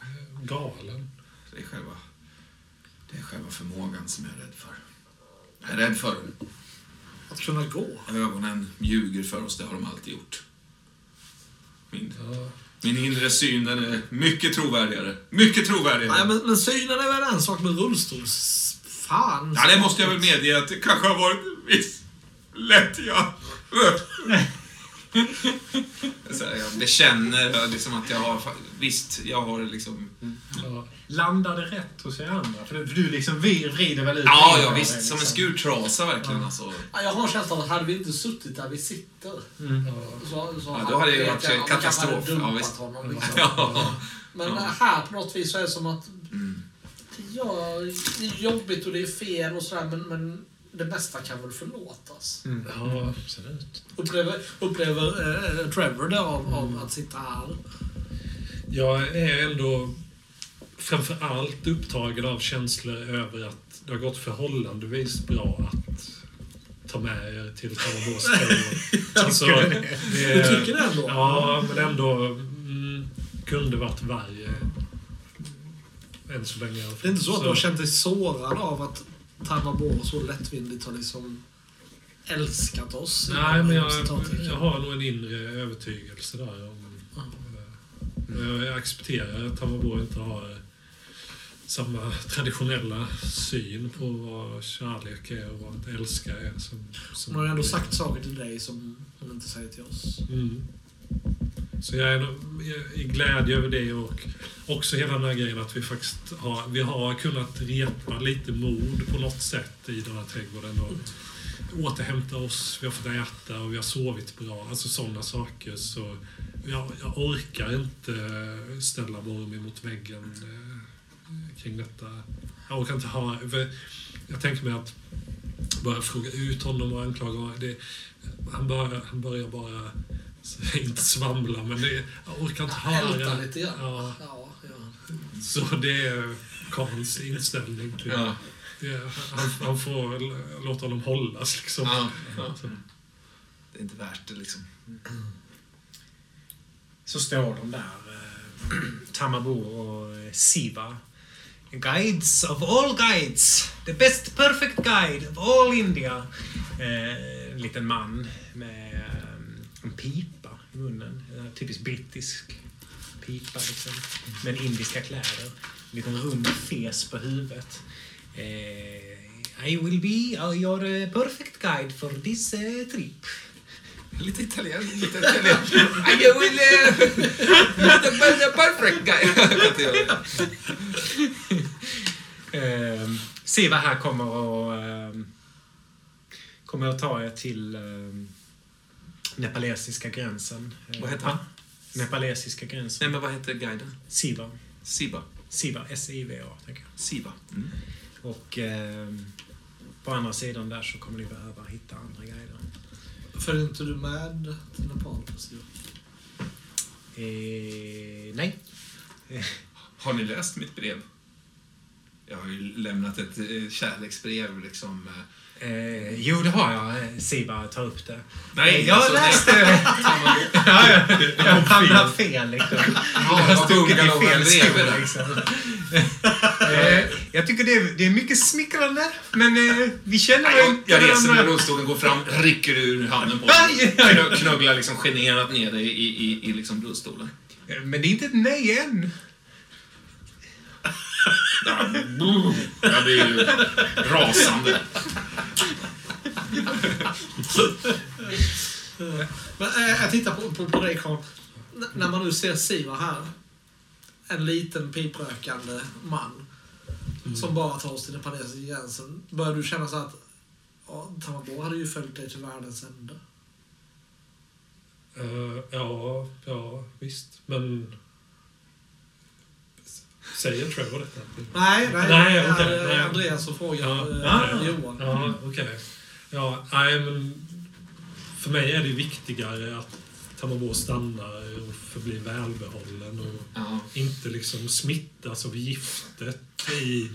eh, galen. Det är själva, det är själva förmågan som jag är rädd för. Jag är rädd för Att kunna gå. ögonen ljuger för oss, det har de alltid gjort. Min, Ja. min inre syn den är mycket trovärdigare. Mycket trovärdigare. Nej, men, men synen är väl en sak med rullstols... Fan. Ja, det måste jag väl medge att det kanske har varit viss lättja. Jag bekänner liksom att jag har... Visst, jag har liksom... Ja. Landar det rätt hos er andra? För du, för du liksom vrider väl ut Ja, ja liksom. visst. Som en skurtrasa verkligen alltså. Ja, Jag har känslan att hade vi inte suttit där vi sitter Mm. så, så Ja, då hade det varit man katastrof. Ja, visst. honom. Liksom. Ja. Men Ja. här på något vis så är det som att Mm. ja, det är jobbigt och det är fel och sådär men, men det mesta kan väl förlåtas. Mm. Ja. Absolut. Upplever, upplever eh, Trevor det av, av att sitta här? Jag är ändå framför allt upptagen av känslor över att det har gått förhållandevis bra att ta med er till Tamabors alltså, det, Du tycker det ändå? Ja, men ändå mm, kunde varit värre. Än så länge. Det är inte så att du har känt dig sårad av att Tamabor så lättvindigt har liksom älskat oss? Nej, men jag, jag har nog en inre övertygelse där. Om, eh, jag accepterar att Tamabor inte har samma traditionella syn på vad kärlek är och vad att älska är. Som, som Hon har ändå sagt saker till dig som hon inte säger till oss. Mm. Så jag är i glädje över det och också hela den här grejen att vi faktiskt har, vi har kunnat repa lite mod på något sätt i den här trädgården. Och återhämtat oss, vi har fått äta och vi har sovit bra. Alltså sådana saker. Så jag, jag orkar inte ställa Boromir mot väggen eh, kring detta. Jag orkar inte ha... För jag tänker mig att bara fråga ut honom och anklaga honom. Det, han, börjar, han börjar bara, inte svamla, men det, jag orkar inte höra. lite grann. Ja, Ja, ja. så det är Karls inställning till Ja. det. Han, han får låta honom hållas liksom. Ja, ja. Det är inte värt det liksom. Så står de där, eh, Tamabor och eh, Siva. Guides of all guides. The best perfect guide of all India. Eh, en liten man med eh, en pipa i munnen. En typiskt brittisk pipa liksom. Med indiska kläder. En liten rund fes på huvudet. Eh, I will be your eh, perfect guide for this eh, trip. Lite italien, lite italien. I will... Uh, the, the perfect guy. Eh, Siva här kommer och eh, kommer att ta er till eh, nepalesiska gränsen. Vad heter han? Nepalesiska gränsen. Nej, men vad heter guiden? Siva. Siba. Siva, S-I-V-A, tänker jag. Siba. Mm. Och eh, på andra sidan där så kommer ni behöva hitta andra guider. Följer inte du med till Nepal? Eh, nej. Har ni läst mitt brev? Jag har ju lämnat ett eh, kärleksbrev liksom. eh. Eh, jo, det har jag. Eh, Siva tar upp det. Nej, jag alltså, läste... ja, ja, jag hamnade fel liksom. Jag har stuckit i fel skor liksom. Eh, jag tycker det är, det är mycket smickrande, men eh, vi känner Nej, jag, jag reser mig ur rullstolen, går fram, rycker ur handen på dig. Knögglar liksom generat ner dig i, i, i liksom rullstolen. Men det är inte ett nej än. Jag blir ju rasande. Men, eh, jag tittar på, på, på dig Carl. N- när man nu ser Siva här. En liten piprökande man. Som bara tar oss till den palestinska gränsen. Börjar du känna så att ja, Tamabo hade ju följt dig till världens ände? Eh, ja, ja, visst. Men... Säger Trevor detta? Nej, nej. Nej, det är, okej, eh, nej. Andreas som frågar Ja. eh. Johan. Ja, okej. Ja, nej, men för mig är det viktigare att Tamabo stannar och förblir välbehållen och Ja. inte liksom smittas av giftet i...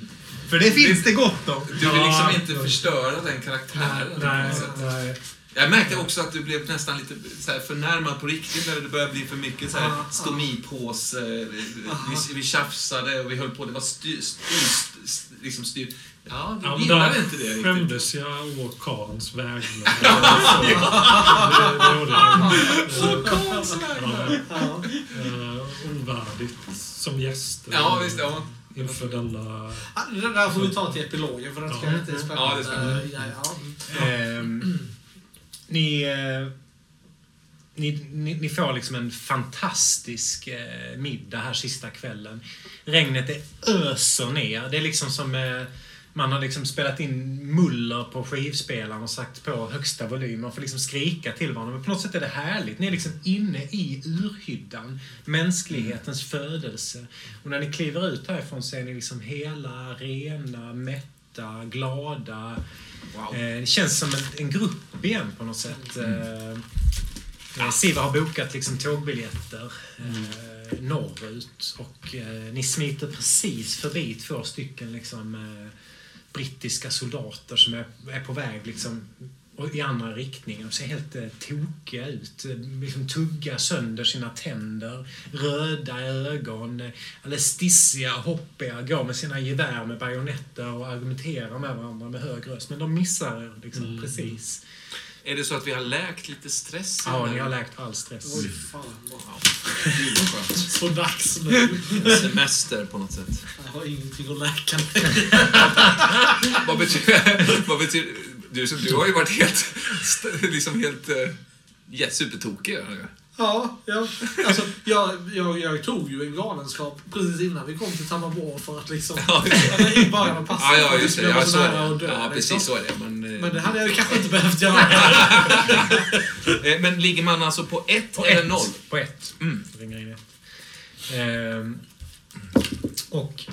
För det finns det gott om. Du vill liksom inte förstöra den karaktären. Nej, något sätt. nej. Jag märkte också att du blev nästan lite så här förnärmad på riktigt när det började bli för mycket så här Ja, stomipåse. Vi, vi tjafsade och vi höll på. Det var styr, styr, styr, liksom styr. Ja, Ja, du men gillade inte det riktigt. skämdes jag å Karns vägnar. Så, det, det gjorde jag. Ja, eh, ovärdigt som gäster Ja, visst. Ja. inför denna... Ah, Det där får vi ta till epilogen för den ska Ja. inte är Ja, det är spännande. spännande. Ja, ja. Ehm, ni, eh, ni, ni, ni får liksom en fantastisk eh, middag här sista kvällen. Regnet det öser ner. Det är liksom som eh, man har liksom spelat in muller på skivspelaren och sagt på högsta volym. Man får liksom skrika till varandra. Men på något sätt är det härligt. Ni är liksom inne i urhyddan. Mänsklighetens födelse. Och när ni kliver ut härifrån så är ni liksom hela, rena, mätta, glada. Wow. Eh, det känns som en, en grupp igen på något sätt. Eh, eh, Siva har bokat liksom tågbiljetter eh, norrut och eh, ni smiter precis förbi två stycken liksom, eh, brittiska soldater som är, är på väg liksom, och i andra riktningen. De ser helt eh, tokiga ut. Eh, Liksom tuggar sönder sina tänder. Röda ögon. Eh, alldeles stissiga, hoppiga. Går med sina gevär med bajonetter och argumenterar med varandra med hög röst. Men de missar er liksom Mm. precis. Är det så att vi har läkt lite stress? Ja, eller? ni har läkt all stress. Oj, fan. Wow. Gud, skönt. Så dags nu. Semester på något sätt. Jag har ingenting att läka Vad betyder... vad betyder du, som- du har ju varit helt... Liksom helt... Ja, supertokig. eller? Ja, ja. Alltså, jag, jag, jag tog ju en galenskap precis innan vi kom till Tammarborg för att liksom... eller I början av passet. Ja, ja, just det. Ja, vara så är nära att dö, Ja, liksom. precis så är det. Men, eh, Men det hade jag ju kanske inte behövt göra. eh, men ligger man alltså på ett På eller ett. noll? På ett. Mm. Ringer in ett. Ehm, och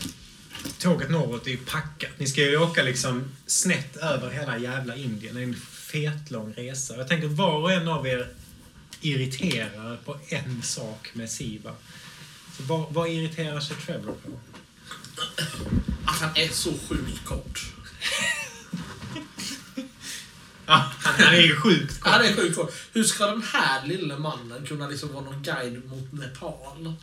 tåget norrut är ju packat. Ni ska ju åka liksom snett över hela jävla Indien. Det är en fetlång resa. Jag tänker var och en av er irriterar på en sak med Siva. Så vad, vad irriterar sig Trevor på? Att han är så sjukt kort. Ja, han, är ju sjukt kort. Han är sjukt kort. Hur ska den här lille mannen kunna liksom vara någon guide mot Nepal?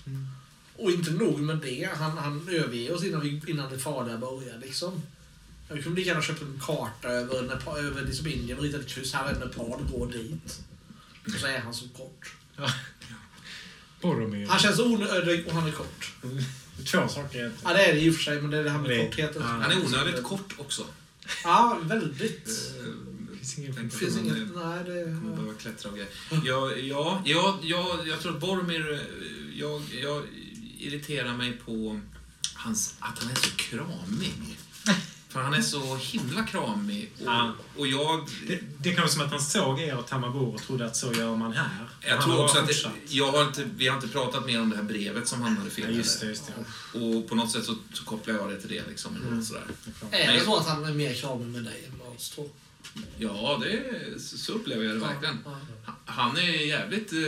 Och inte nog med det, han, han överger oss innan, vi, innan det farliga börjar liksom. Vi kunde lika gärna köpt en karta över, Nepal, över liksom Indien och ritat ett kryss. Här är Nepal, gå dit. Och så är han så kort. Boromir. Han känns onödig och han är kort. Två saker. Ja, det är det i och för sig, men det är det här med Det- kortheten. Han är onödigt kort också. Ja, väldigt. Det finns ingen Det finns man, inget... eh, Nej, det... behöva klättra och grejer. Ja, ja, ja, ja, jag tror att Boromir... eh, Jag, jag irriterar mig på hans, att han är så kramig. För han är så himla kramig. Och, Ja. och jag... Det, det kan vara som att han såg er och Tamabor och trodde att så gör man här. Jag Han tror också att det, jag har inte, vi har inte pratat mer om det här brevet som hamnade Ja, fel. just det, just det. Och på något sätt så, så kopplar jag det till det. Liksom, Mm. sådär. Är det så att han är mer kramig med dig än med oss två? Ja, det, så upplever jag det verkligen. Ja, ja. Han är jävligt eh,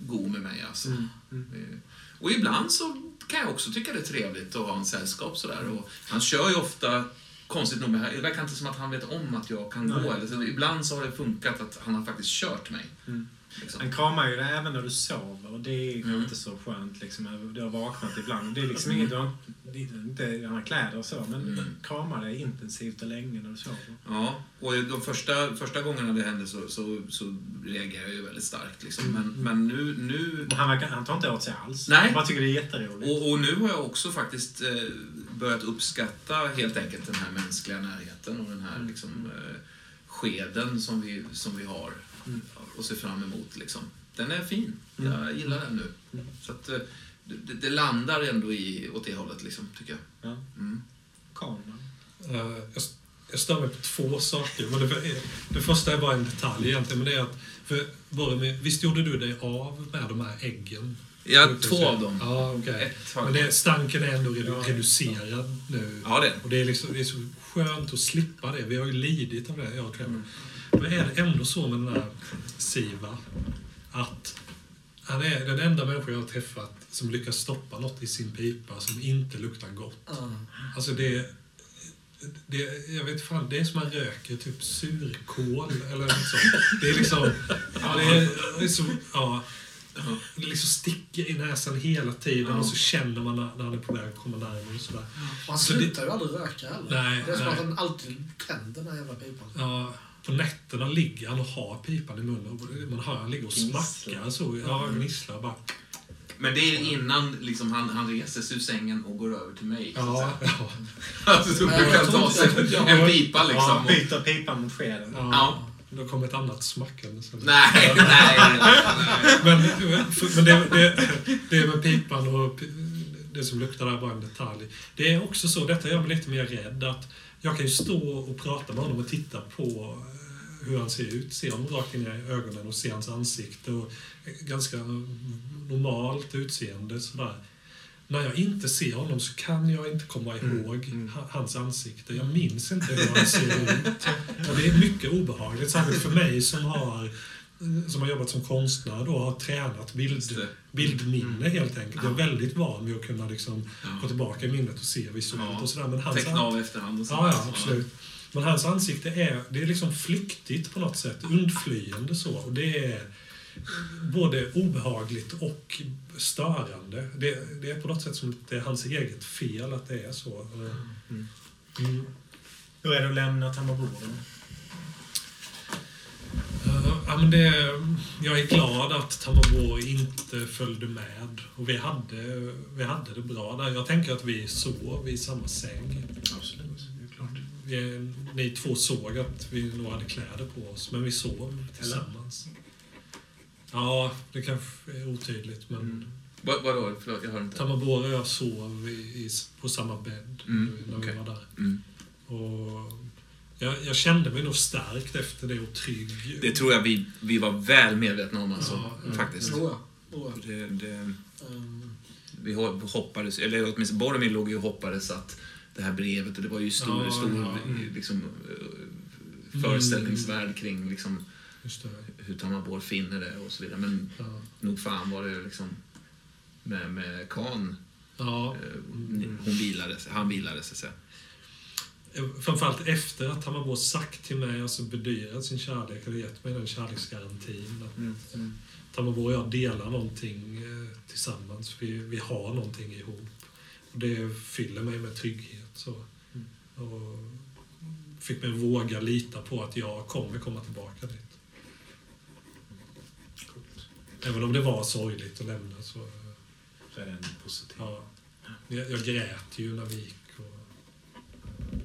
god med mig alltså. Mm, mm. Och ibland så kan jag också tycka det är trevligt att ha en sällskap sådär. Och han kör ju ofta, konstigt nog, det verkar inte som att han vet om att jag kan Nej. gå. Eller, så ibland så har det funkat att han har faktiskt kört mig. Mm. Liksom. Han kramar ju dig även när du sover och det är Mm. inte så skönt. Liksom. Du har vaknat ibland. Det är liksom inget, du har det är inte, han kläder och så, men Mm. kramar dig intensivt och länge när du sover. Ja, och de första, första gångerna det hände så, så, så reagerar jag ju väldigt starkt. Liksom. Men, Mm. men nu, nu han, verkar, han tar inte åt sig alls. Nej. Han bara tycker det är jätteroligt. Och, och nu har jag också faktiskt eh, börjat uppskatta helt enkelt den här mänskliga närheten och den här liksom, eh, skeden som vi, som vi har Mm. Och ser fram emot. Liksom. Den är fin. Mm. Jag gillar den nu. Mm. Så att, eh, det, det landar ändå i, åt det hållet, liksom, tycker jag. Ja. Mm. Eh, jag, jag stör mig på två saker. Men det, det första är bara en detalj egentligen. Men det är att, för Boromir, visst gjorde du dig av med de här äggen? Ja, två av dem. Ja, okej. Ett Men det, stanken är ändå redu, Ja. reducerad nu. Ja, det. Och det är, liksom, det är så skönt att slippa det. Vi har ju lidit av det, jag och Trevor. Mm. Men är det ändå så med den här Siva att han är den enda människa jag har träffat som lyckas stoppa något i sin pipa som inte luktar gott. Ja. Alltså det... det jag vet fan, det är som man röker typ surkål eller något sånt. Det är liksom... Ja, det, är, det är så... Ja. Det liksom sticker i näsan hela tiden Ja. och så känner man när, han är på väg att komma närmare och sådär. Och han Så det- slutar ju aldrig röka heller. Nej, det är som nej. att han alltid tänder den här jävla pipan. Ja, på nätterna ligger han och har pipan i munnen. och Man hör han ligger och smackar så. Ja, gnisslar bara. Men det är innan liksom, han, han reser sig ur sängen och går över till mig. så Ja, säga. ja. Alltså, Men brukar han ta sig en pipa liksom. Ja, och- byter pipan mot skeden. ja. Ja. Då kommer ett annat smackande. Nej, nej, nej. Men, men det, det, det med pipan och det som luktar där är bara en detalj. Det är också så, detta gör mig lite mer rädd, att jag kan ju stå och prata med honom och titta på hur han ser ut, se honom rakt in i ögonen och se hans ansikte och ganska normalt utseende sådär. När jag inte ser honom så kan jag inte komma ihåg mm. ha- hans ansikte. Jag minns inte hur han ser ut. Och det är mycket obehagligt, särskilt för mig som har som har jobbat som konstnär då har tränat bild, bildminne helt enkelt. Jag är väldigt van vid att kunna liksom Ja. gå tillbaka i minnet och se visuellt Ja. och sådär. Men hans, Teckna av efterhand och sånt. ja, ja, absolut. Men hans ansikte är, det är liksom flyktigt på något sätt, undflyende så. Och det är både obehagligt och störande. Det, det är på något sätt som att det är hans eget fel att det är så. Mm. Mm. Hur är det att lämna Tamarbor? Eh, Ja, men det, jag är glad att Tammerborg inte följde med. Och vi hade, vi hade det bra där. Jag tänker att vi sov i samma säng. Absolut. Vi, ni två såg att vi nog hade kläder på oss, men vi sov tillsammans. Ja, det kanske är otydligt, men Mm. Vad, vadå? Förlåt, jag hör inte. Tamabora och jag sov i, i, på samma bädd Mm, när okej. vi var där. Mm. Och jag, jag kände mig nog stärkt efter det och trygg. Det tror jag vi, vi var väl medvetna om alltså, Ja, faktiskt. Ja. Det, det, Ehm, vi ho- hoppades, eller åtminstone Boromir låg ju och hoppades att det här brevet, och det var ju stor, Ja, stor ja, mm. liksom, eh, föreställningsvärld kring liksom, hur Tamabor finner det och så vidare. Men Ja. nog fan var det liksom med, med Khan, Ja. eh, hon vilade, sig- han vilade sig. Så. Framförallt efter att Tamabor sagt till mig, alltså bedyrat sin kärlek, eller gett mig den kärleksgarantin. Att Mm. Mm. Och jag delar någonting eh, tillsammans. Vi, vi har någonting ihop. Och det fyller mig med trygghet. Så. Och fick mig våga lita på att jag kommer komma tillbaka dit. Även om det var sorgligt att lämna så... eh, Så är den positiv. Ja, jag, jag grät ju när vi gick. Och, eh,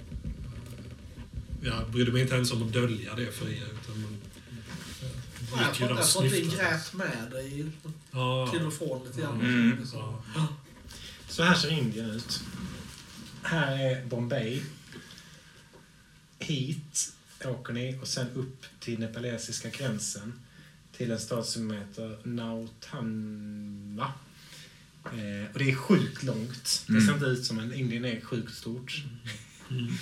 jag brydde mig inte ens om att dölja det för er. Utan man, eh, Nej, Jag tror där jag tror att vi grät med dig Ja, till och från lite grann. Mm. ja. Så här ser Indien ut. Här är Bombay. Hit åker ni och sen upp till nepalesiska gränsen till en stad som heter Nautanma. Eh, och det är sjukt långt. Det ser Mm. inte ut som en... Indien är sjukt stort. Mm.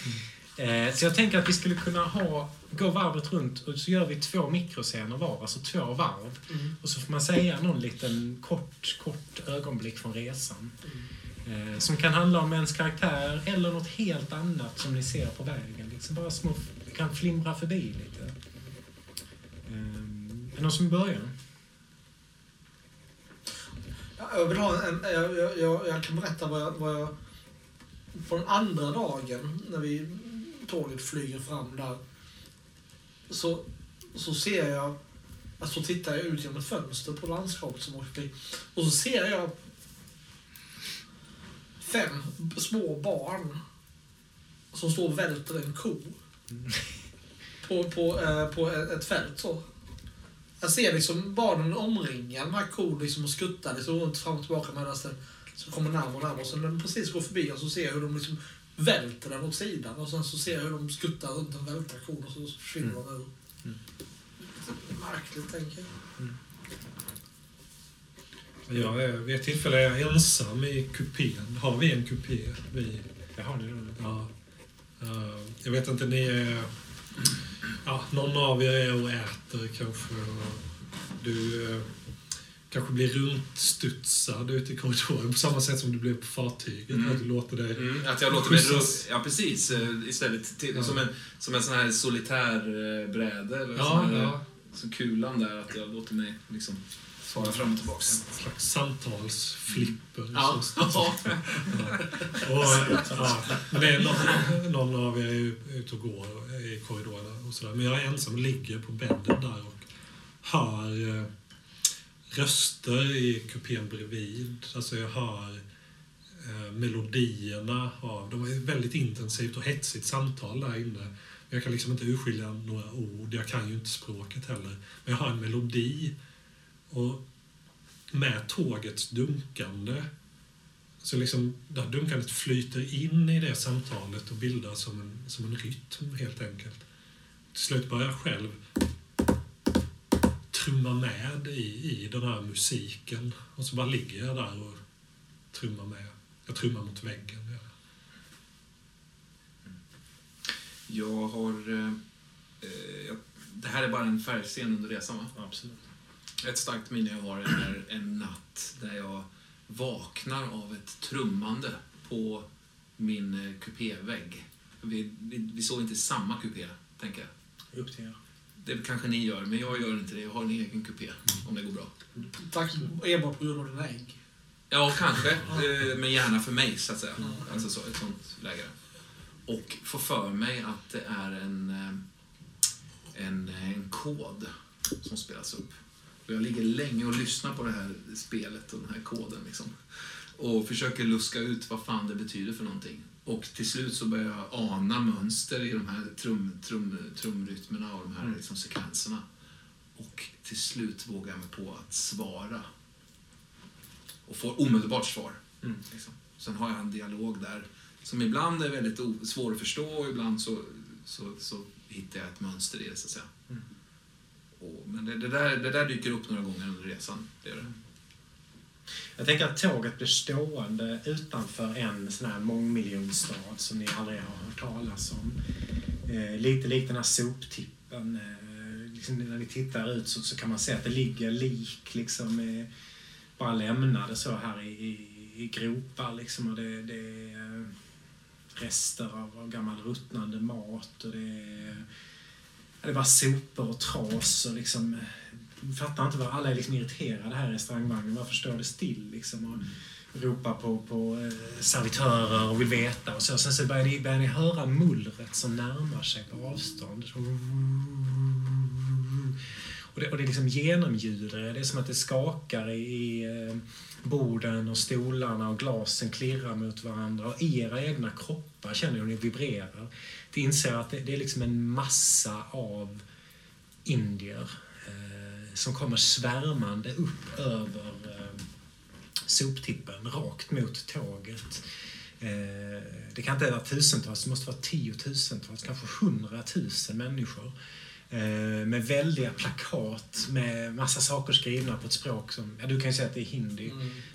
Eh, så jag tänker att vi skulle kunna ha, gå varvet runt och så gör vi två mikroscener var, alltså två varv. Mm. Och så får man säga någon liten kort, kort ögonblick från resan. Eh, som kan handla om ens karaktär eller något helt annat som ni ser på vägen. Liksom bara små, kan flimra förbi lite. Eh, är det någon som börjar? Jag vill ha en, jag, jag, jag, jag kan berätta vad jag, vad jag... På den andra dagen, när vi tåget flyger fram där, så, så ser jag... Alltså tittar jag ut genom ett fönster på landskapet som åker förbi. Och så ser jag fem små barn som står och välter en ko. På, på, eh, på ett fält så. Jag ser liksom barnen omringa den här kon liksom och skuttar liksom runt fram och tillbaka medan den så kommer närmare och närmare. Och sen när den precis går förbi och så ser jag hur de liksom välter den åt sidan. Och sen så ser jag hur de skuttar runt den välta kon och så försvinner de ur. Mm. Märkligt, tänker jag. Jag är, vid ett tillfälle är jag ensam i kupén. Har vi en kupé? Vi, Det har ni nog. ja. Eh, jag vet inte, ni är... Ja, någon av er är och äter kanske. Du eh, kanske blir runtstudsad ute i korridoren på samma sätt som du blev på fartyget. Mm. Att du låter dig... Mm, att jag låter mig runt, ja precis, eh, istället till, Ja. som, en, som en sån här solitär eh, bräde eller Ja, sån här, ja. så kulan där, att jag låter mig liksom fara fram och tillbaka. En slags samtalsflipper. Ja. studsar. Och, ja, det någon, någon av er är ute och går i korridorerna och sådär. Men jag är ensam ligger på bädden där och hör eh, röster i kupén bredvid. Alltså jag hör eh, melodierna av... De är väldigt intensivt och hetsigt samtal där inne. Jag kan liksom inte urskilja några ord. Jag kan ju inte språket heller. Men jag hör en melodi. Och med tågets dunkande så liksom det här dunkandet flyter in i det samtalet och bildar som en, som en rytm helt enkelt. Till slut börjar jag själv trumma med i, i den här musiken. Och så bara ligger jag där och trummar med. Jag trummar mot väggen. Ja. Jag har... Eh, eh, jag, det här är bara en färgscen under resan va? Absolut. Ett starkt minne jag har är en natt där jag vaknar av ett trummande på min eh, kupévägg. Vi, vi, vi sov inte samma kupé, tänker jag. Upp till er. Det kanske ni gör, men jag gör inte det. Jag har en egen kupé, om det går bra. Tack enbart på grund av dina ägg. Ja, kanske. eh, Men gärna för mig, så att säga. Alltså så, ett sånt läge. Och får för mig att det är en, eh, en, en kod som spelas upp. Och jag ligger länge och lyssnar på det här spelet och den här koden. Liksom. Och försöker luska ut vad fan det betyder för någonting. Och till slut så börjar jag ana mönster i de här trum, trum, trumrytmerna och de här liksom, sekvenserna. Och till slut vågar jag mig på att svara. Och får omedelbart svar. Mm. Liksom. Sen har jag en dialog där som ibland är väldigt svår att förstå och ibland så, så, så hittar jag ett mönster i det, så att säga. Och, men det, det, där, det där dyker upp några gånger under resan. Det gör det. Jag tänker att tåget blir stående utanför en sån här mångmiljonstad som ni aldrig har hört talas om. Eh, lite likt den här soptippen. Eh, liksom när ni tittar ut så, så kan man se att det ligger lik liksom, eh, bara lämnade så här i, i, i gropar. Liksom, och det, det är eh, rester av, av gammal ruttnande mat. Och det, är, det var sopor och tras. Och liksom, jag fattar inte vad alla är liksom irriterade här i restaurangvagnen. Varför står det still liksom? Och ropar på, på eh, servitörer och vill veta. Och så. Sen så börjar ni, börjar ni höra mullret som närmar sig på avstånd. Och det, och det liksom genomljuder. Det är som att det skakar i, eh, borden och stolarna och glasen klirrar mot varandra. Och i era egna kroppar känner ni hur ni vibrerar. Ni inser att det, det är liksom en massa av indier eh, som kommer svärmande upp över eh, soptippen, rakt mot tåget. Eh, det kan inte vara tusentals, det måste vara tiotusentals, kanske hundratusen människor. Eh, med väldiga plakat med massa saker skrivna på ett språk som, ja du kan ju säga att det är hindi.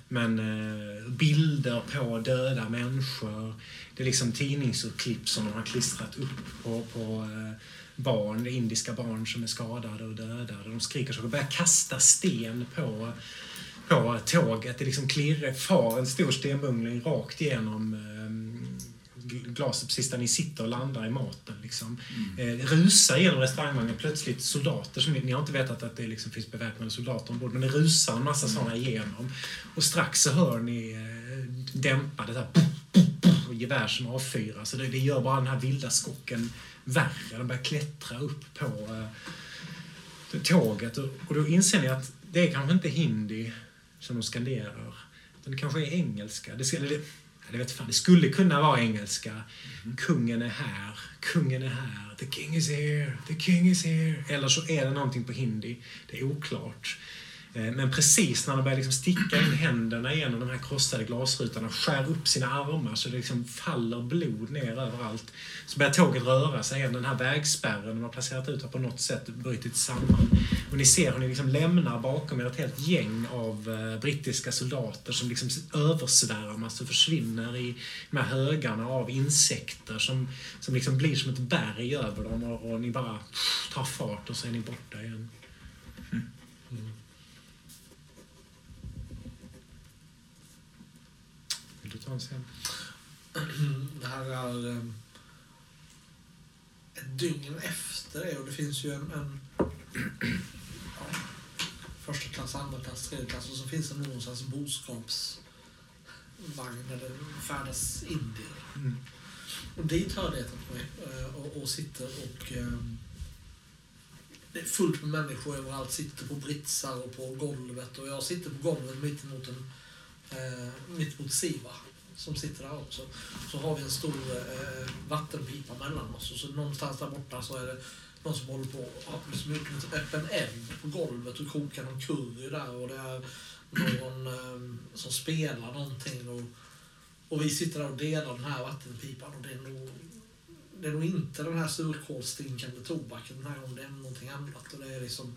Men eh, bilder på döda människor. Det är liksom tidningsurklipp som de har klistrat upp på, på eh, barn, indiska barn som är skadade och dödade. De skriker så. De börjar kasta sten på, på tåget. Det liksom klirrar, far en stor stenbumling rakt igenom eh, glaset precis där ni sitter och landar i maten. Liksom. Eh, rusar genom restaurangvagnen plötsligt soldater som ni har inte vetat att det liksom finns beväpnade soldater ombord men det rusar en massa sådana igenom. Och strax så hör ni eh, dämpade där, gevär som avfyras. Så det, det gör bara den här vilda skocken värre. De börjar klättra upp på eh, tåget och, och då inser ni att det är kanske inte hindi som de skanderar. Utan det kanske är engelska. Det, ska, det, det, vet fan, det skulle kunna vara engelska. Kungen är här, kungen är här, the king is here, the king is here. Eller så är det någonting på hindi. Det är oklart. Eh, men precis när de börjar liksom sticka in händerna genom de här krossade glasrutorna skär upp sina armar så det liksom faller blod ner överallt. Så börjar tåget röra sig igen. Den här vägspärren de har placerat ut har på något sätt brutit samman. Och ni ser hur ni liksom lämnar bakom er ett helt gäng av eh, brittiska soldater som liksom översvärmas och försvinner i de här högarna av insekter som, som liksom blir som ett berg över dem och, och ni bara tar fart och så är ni borta igen. Vill du ta en scen? Det här är um, ett dygn efter det och det finns ju en, en ja, första klass, andra klass, tredje klass och så finns det någonstans boskapsvagn där det färdas indier. Mm. Och dit har jag letat mig eh, och, och sitter och ehm, det är fullt med människor överallt, sitter på britsar och på golvet och jag sitter på golvet mitt emot en eh, mitt mot Siva som sitter där också. Så har vi en stor eh, vattenpipa mellan oss. Och så någonstans där borta så är det någon som håller på att som en öppen eld på golvet och kokar någon curry där. Och det är någon eh, som spelar någonting. Och, och vi sitter där och delar den här vattenpipan. Och det är nog det är nog inte den här surkålstinkande tobaken den här gången, det är någonting annat. Och det är liksom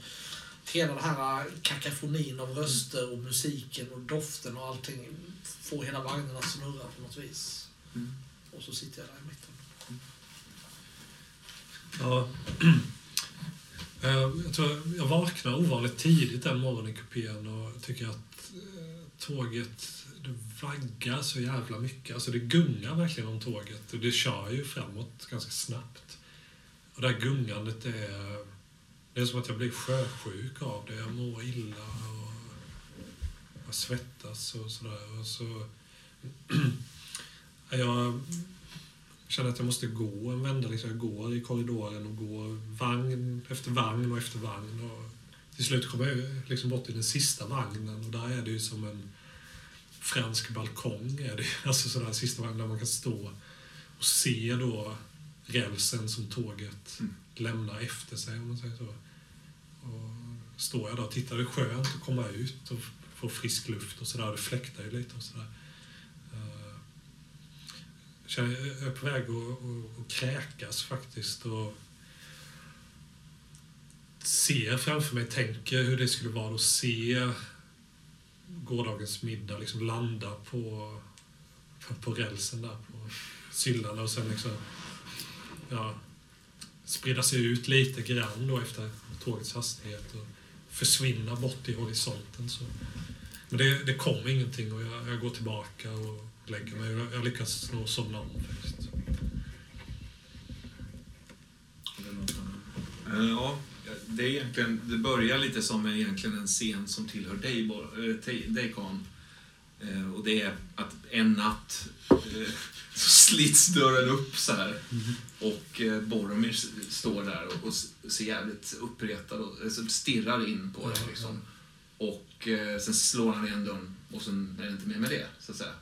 hela den här kakafonin av röster och musiken och doften och allting får hela vagnen att snurra på något vis. Mm. Och så sitter jag där i mitten. Ja. Eh, jag, tror jag vaknar ovanligt tidigt den morgonen i kupén och tycker att eh, tåget det vaggar så jävla mycket. Alltså det gungar verkligen om tåget och det kör ju framåt ganska snabbt. Och det här gungandet är... Det är som att jag blir sjösjuk av det. Jag mår illa och jag svettas och sådär. Och så... jag känner att jag måste gå en vända. Liksom jag går i korridoren och går vagn efter vagn och efter vagn. Och till slut kommer jag liksom bort till den sista vagnen och där är det ju som en fransk balkong. Är det. Alltså sådär sista vagnen där man kan stå och se då rälsen som tåget Mm. lämnar efter sig om man säger så. Står jag där och tittar. Det är skönt att komma ut och få frisk luft och sådär. Det fläktar ju lite och sådär. Eh, jag är på väg att, att, att kräkas faktiskt. Och ser framför mig, tänker hur det skulle vara att se gårdagens middag liksom landa på, på, på rälsen där på Syllarna och sen liksom ja, sprida sig ut lite grann då efter tågets hastighet och försvinna bort i horisonten. Så. Men det, det kom ingenting och jag, jag går tillbaka och lägger mig. Jag, jag lyckas nog somna om faktiskt. Eh, ja, det, är egentligen, det börjar lite som egentligen en scen som tillhör dig, eh, dig Kahn. Eh, Och det är att en natt eh, så slits dörren upp så här. Och eh, Boromir står där och, ser jävligt uppretad och alltså, stirrar in på dig. Liksom. Och sen slår han igen dörren och sen är det inte mer med det, så att säga.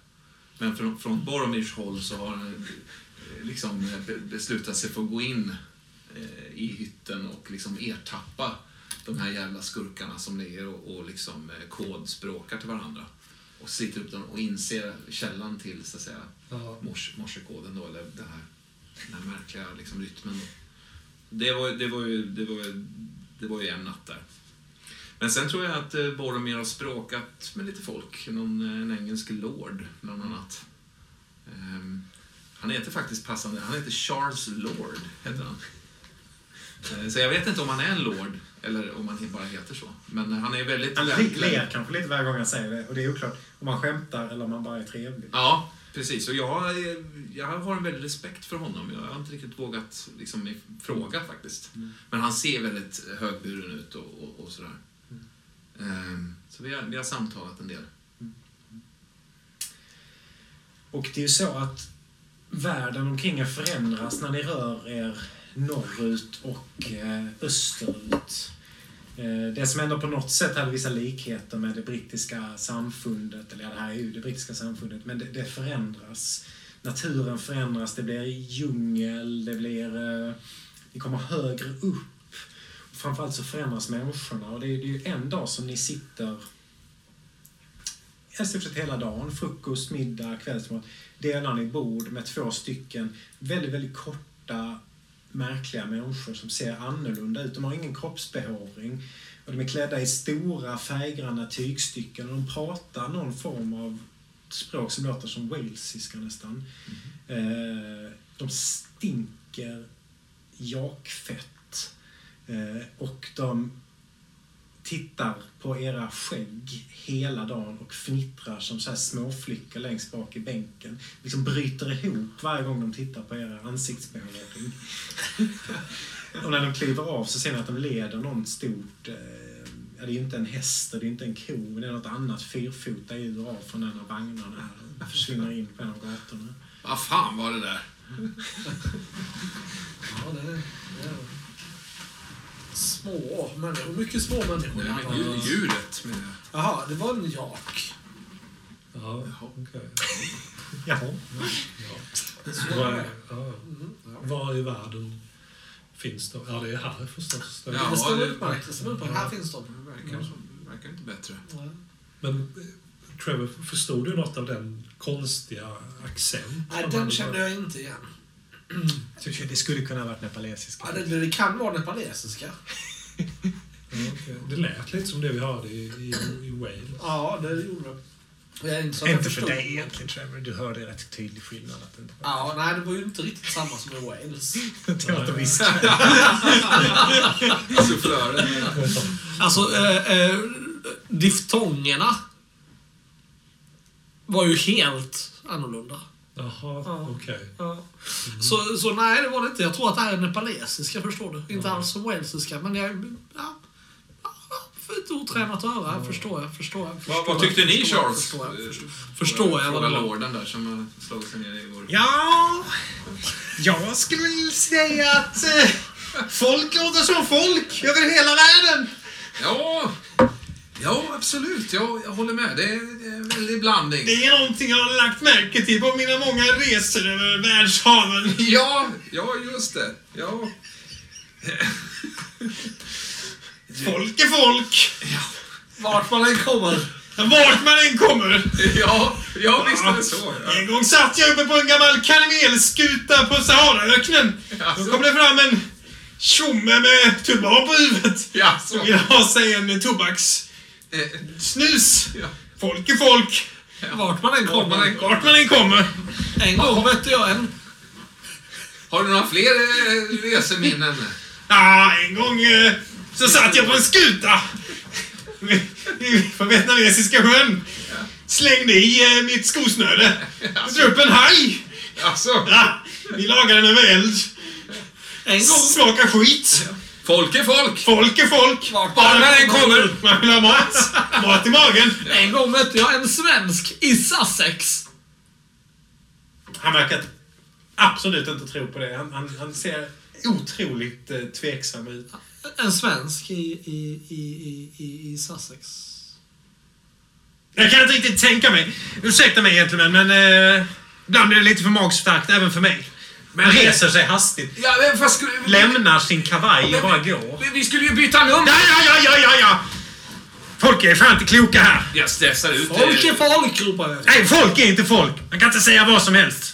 Men från, från Boromirs håll så har han liksom be- beslutat sig för att gå in i hytten och liksom ertappa de här jävla skurkarna som ligger och, och liksom kodspråkar till varandra. Och sliter upp dem och inser källan till så att säga Ja. mors, morsekoden då, eller den här, den här märkliga liksom, rytmen. Då. Det, var, det, var ju, det, var, ju- det var ju en natt där. Men sen tror jag att eh, Boromir har språkat med lite folk. Någon, eh, en engelsk lord, bland annat. Ehm, han heter faktiskt passande, han heter Charles Lord, heter han. Eh, Så jag vet inte om han är en lord, eller om han bara heter så. Men han är väldigt... Han ler kanske lite varje gång han säger det. Och det är oklart om han skämtar eller om han bara är trevlig. Ja, precis. Och jag, jag har en väldig respekt för honom. Jag har inte riktigt vågat liksom, fråga faktiskt. Men han ser väldigt högburen ut och, och, och sådär. Ehm, så vi har, vi har samtalat en del. Och det är ju så att världen omkring er förändras när ni rör er norrut och eh, österut. Eh, det som ändå på något sätt hade vissa likheter med det brittiska samfundet, eller ja, det här är ju det brittiska samfundet, men det, det förändras. Naturen förändras, det blir djungel, det blir... Eh, ni kommer högre upp. Framförallt så förändras människorna och det är, det är ju en dag som ni sitter i stort sett hela dagen. Frukost, middag, kvällsmat. Delar ni bord med två stycken väldigt, väldigt korta, märkliga människor som ser annorlunda ut. De har ingen kroppsbehåring. Och de är klädda i stora färggranna tygstycken och de pratar någon form av språk som låter som walesiska nästan. Eh, de stinker jakfett. Eh, och de tittar på era skägg hela dagen och fnittrar som så här småflickor längst bak i bänken. Liksom bryter ihop varje gång de tittar på era ansiktsbehåring. och när de kliver av så ser ni att de leder någon stort... Eh, ja, det är ju inte en häst och det är inte en ko, men det är något annat fyrfota djur av från en av vagnarna här och försvinner in på en av gatorna. Vad fan var det där? Ja, det det små människor. Mycket små människor. Nej, men djur- djuret med Jaha, det var en jak. Ja, okej. Jaha. Så Var, det. ja. Mm, ja. Var i världen finns de? Ja, det är här förstås. Det- Ja, det står utmärkt. Utmärkt. Här finns de. Det verkar, som, verkar inte bättre. Ja. Men Trevor, förstod du något av den konstiga accenten? Nej, den kände jag inte igen. Tycker Det skulle kunna ha varit nepalesiska. Ja, det, det kan vara nepalesiska. Det lät lite som det vi hörde i, i, i Wales. Ja, det gjorde det. Inte Inte för dig egentligen Trevor. Du hörde rätt tydlig skillnad. Att det inte var... Ja, nej, det var ju inte riktigt samma som i Wales. Det var att de viskade. Sufflören. Alltså, eh, eh, diftongerna var ju helt annorlunda. Jaha, Ja. okej. Ja. Så, så nej, det var det inte. Jag tror att det här är nepalesiska, förstår du. Inte alls som walesiska, men jag... Ja, ja, för ett otränat öra, förstår jag. Förstår jag förstår Vad, vad jag, tyckte ni förstår jag, Charles? Förstår jag, förstår, förstår jag vad Fråga lorden där som slagit sig ner i vår... Ja, jag skulle väl säga att eh, folk låter som folk över hela världen. Ja, ja absolut. Jag, jag håller med. Det är, det är en väldig blandning. Det är någonting jag har lagt märke till på mina många resor över världshaven. Ja, ja, just det. Ja. Folk är folk! Vart man än kommer. Vart man än kommer! Ja, ja visst är det så. Ja. En gång satt jag uppe på en gammal kamelskuta på Saharaöknen. Då kom det fram en tjomme med turban på huvudet. Ja, Som så. ville ha sig en tobaks... Eh, Snus! Ja. Folk är folk! Vart man än Vart man än kommer. Vart man än kommer. En gång mötte jag en... Har du några fler eh, reseminnen? Ja, en gång eh, så satt jag på en skuta. På vietnamesiska sjön. Slängde i eh, mitt skosnöre. Drog upp en haj. Alltså, Ja, vi lagade den över eld. En gång... Smaka skit. Folk är folk. Folk är folk. Vart Bara den kommer. Man vill ha mat. Mat i magen. En gång mötte jag en svensk i Sussex. Han verkar absolut inte tro på det. Han, han, han ser otroligt eh, tveksam ut. En svensk i, i, i, i, i, i Sussex. Jag kan inte riktigt tänka mig. Ursäkta mig egentligen, men eh, ibland blir det lite för magstarkt även för mig. Men han reser sig hastigt. Ja, men fast skulle... Lämnar sin kavaj och bara går. Vi- Vi skulle ju byta nummer. Ja, ja, ja, ja, ja! Folk är fan inte kloka här. Jag stressar ut. Folk är folk, ropar jag. Nej, folk är inte folk. Man kan inte säga vad som helst.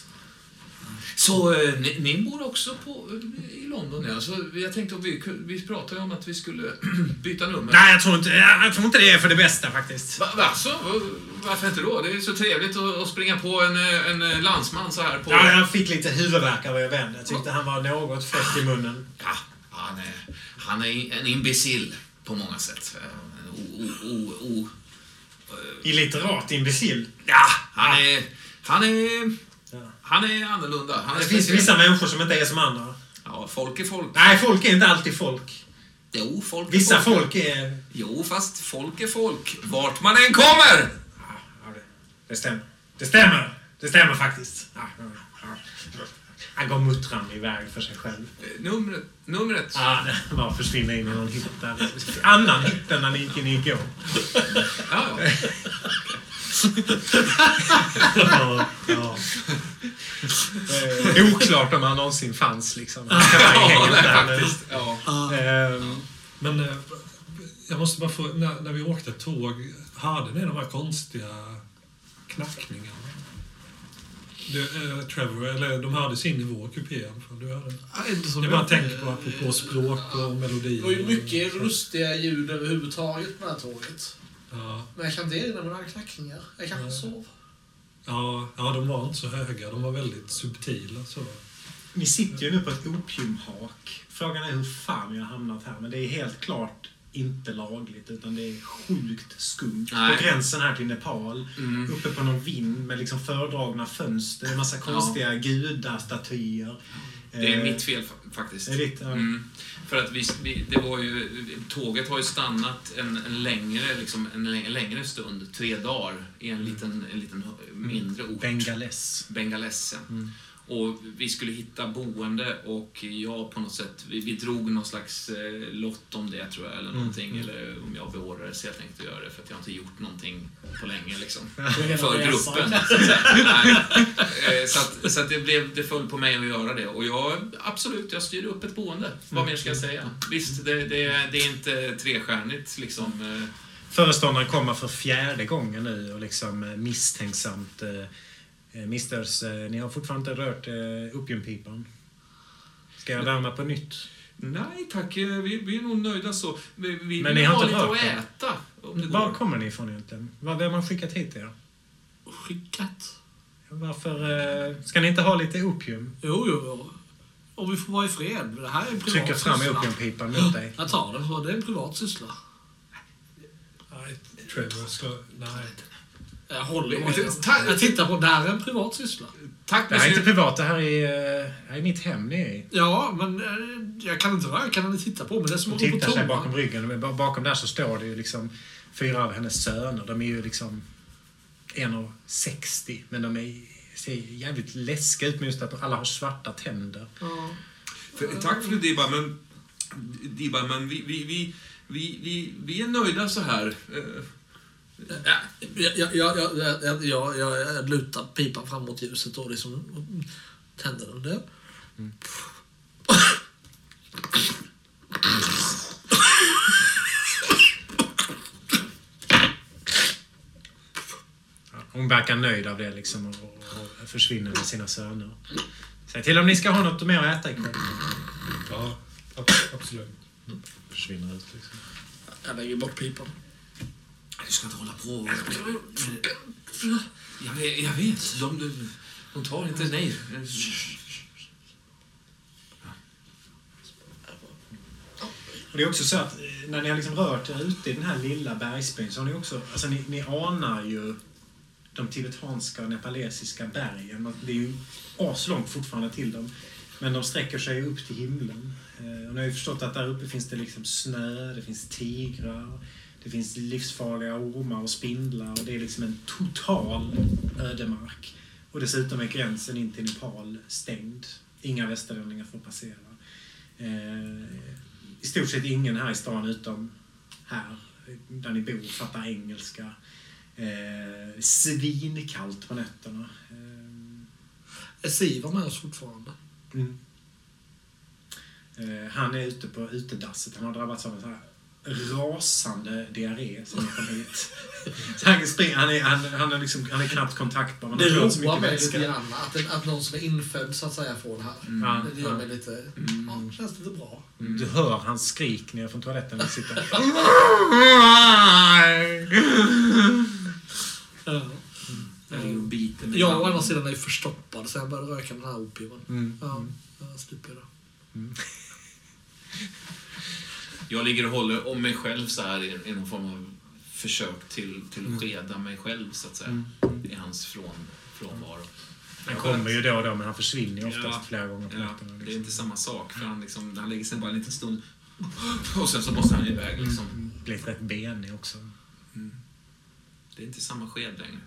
Så eh, ni, ni bor också på, eh, i London? Ja. Så jag tänkte att vi, vi pratade om att vi skulle byta nummer. Nej, jag tror inte, jag tror inte det är för det bästa faktiskt. Va, va, så? Va- Varför inte då? Det är så trevligt att, springa på en, eh, en eh, landsman så här på... Ja, jag fick lite huvudvärk av er vän. Jag tyckte han var något fräck i munnen. Ja, han, är, han är en imbecill på många sätt. En o, o, o, o. Illiterat imbecill. Ja, han är... Han är... Han är annorlunda. Han är Det finns vissa människor som inte är som andra. Ja, folk är folk. Nej, folk är inte alltid folk. Jo, folk är Vissa folk. folk är... Jo, fast folk är folk. Vart man än kommer! Ja, det, det stämmer. Det stämmer. Det stämmer faktiskt. Ja, ja, ja. Han går muttrande iväg för sig själv. Eh, Numret. Numret. Ja, det bara försvinner in i någon hytt där. Annan hytt än när ni gick in igår. Ja, ja. Oklart om han någonsin fanns liksom. Han Ja, nej. Ja. Ehm, Men eh, jag måste bara få, när, när vi åkte tåg, hade ni de här konstiga knackningarna? Du, eh, Trevor, eller de hördes in i vår kupé i alla fall. Du hörde. Ja, inte Jag bara tänker på apropå språk och melodier. Det var ju mycket lustiga ljud överhuvudtaget på det här tåget. Ja, Men jag kan inte erinra mig några knackningar. Jag kanske Nej. sov. ja, ja, de var inte så höga. De var väldigt subtila. Så. Ni sitter ju nu på ett opiumhak. Frågan är hur fan vi har hamnat här. Men det är helt klart inte lagligt, utan det är sjukt skumt. Nej. På gränsen här till Nepal. Mm. Uppe på någon vind med liksom fördragna fönster. En massa konstiga gudastatyer. Det är Eh, mitt fel fa- faktiskt. Är det ditt? Ja. Mm. För att vi, vi, det var ju, tåget har ju stannat en, en, längre, liksom, en lä- längre stund, tre dagar, i en liten, en liten hö- mindre ort. Bengales. Bengales. ja. Mm. Och vi skulle hitta boende och jag på något sätt, vi, vi drog någon slags eh, lott om det tror jag, eller Mm. någonting. Eller om jag beordrades helt enkelt att göra det för att jag har inte gjort någonting på länge liksom. För gruppen. så att. Eh, Så, att, det, blev, det föll på mig att göra det. Och jag, absolut, jag styrde upp ett boende. Vad mer ska jag säga? Visst, det, det, det är inte trestjärnigt liksom. eh, Föreståndaren kommer för fjärde gången nu och liksom misstänksamt Misters, eh, ni har fortfarande inte rört eh, opiumpipan. Ska jag värma på nytt? Nej tack, eh, vi, vi är nog nöjda så. Vi, vi Men ni har ha inte rört att äta. Var går. kommer ni ifrån egentligen? Vem har skickat hit er? Skickat. Varför eh, ska ni inte ha lite opium? Jo, jo. Om vi får vara i fred. Det här är en privat Trycker fram opiumpipan mot dig. Jag tar den, för det är en privat syssla. Nej, Trevor ska... Nej. Jag håller mig. ta- Jag tittar på, det här är en privat syssla. Tack Det här är inte privat, det här är, eh, det här är mitt hem ni är i. Ja, men eh, jag kan inte röra, kan inte titta på men det är som att gå på tittar sig toa. bakom ryggen. Bakom där så står det ju liksom fyra av hennes söner. De är ju liksom 1,60 men de är, ser jävligt läskiga ut med just att alla har svarta tänder. Ja. För, tack fru Dibba, men, Dibba, men vi, vi, vi, vi, vi, vi är nöjda så här. Jag, jag, jag, jag, jag, jag lutar pipan framåt ljuset och liksom och tänder den. Där. Mm. Hon verkar nöjd av det liksom och, och, och försvinner med sina söner. Säg till om ni ska ha något mer att äta ikväll. Ja, absolut. Mm. Försvinner ut liksom. Jag lägger bort pipan. Du ska inte hålla på. Jag vet. Jag vet. De, de, tar inte nej. Och det är också så att eh, när ni har liksom rört er ute i den här lilla bergsbyn så har ni också, alltså ni, ni anar ju de tibetanska och nepalesiska bergen. Det är ju aslångt fortfarande till dem. Men de sträcker sig upp till himlen. Eh, och ni har ju förstått att där uppe finns det liksom snö, det finns tigrar, det finns livsfarliga ormar och spindlar och det är liksom en total ödemark. Och dessutom är gränsen in till Nepal stängd. Inga västerlänningar får passera. Eh, I stort sett ingen här i stan utom här, där ni bor, fattar engelska. Eh, svinkallt på nätterna. Eh, Är Siv med oss fortfarande? Mm. Eh, han är ute på utedasset. Han har drabbats av en så här rasande diarré sen han kom hit. Så han, springer, han, är, han, han, är liksom, han är knappt kontaktbar. Det har fått så roar mycket mig vätska. lite grann att, att någon som är infödd så att säga får det här. Ja, Det gör ja. mig lite... Ja, det känns lite bra. Mm, Du hör hans skrik ner från toaletten. när han sitter. Ja. Jag Jag å andra sidan är ju förstoppad så jag började röka den här opiumen. Mm. Ja, jag slipper det. Jag ligger och håller om mig själv så här i, i någon form av försök till, till att skeda mig själv så att säga. I hans från, frånvaro. Han kommer ju då och då, men han försvinner ju oftast Ja. flera gånger på Ja, nätterna. det är Liksom. inte samma sak. För han, liksom, han lägger sig bara en liten stund och sen så måste han iväg. Liksom. Mm. Blivit rätt benig också. Det är inte samma sked längre.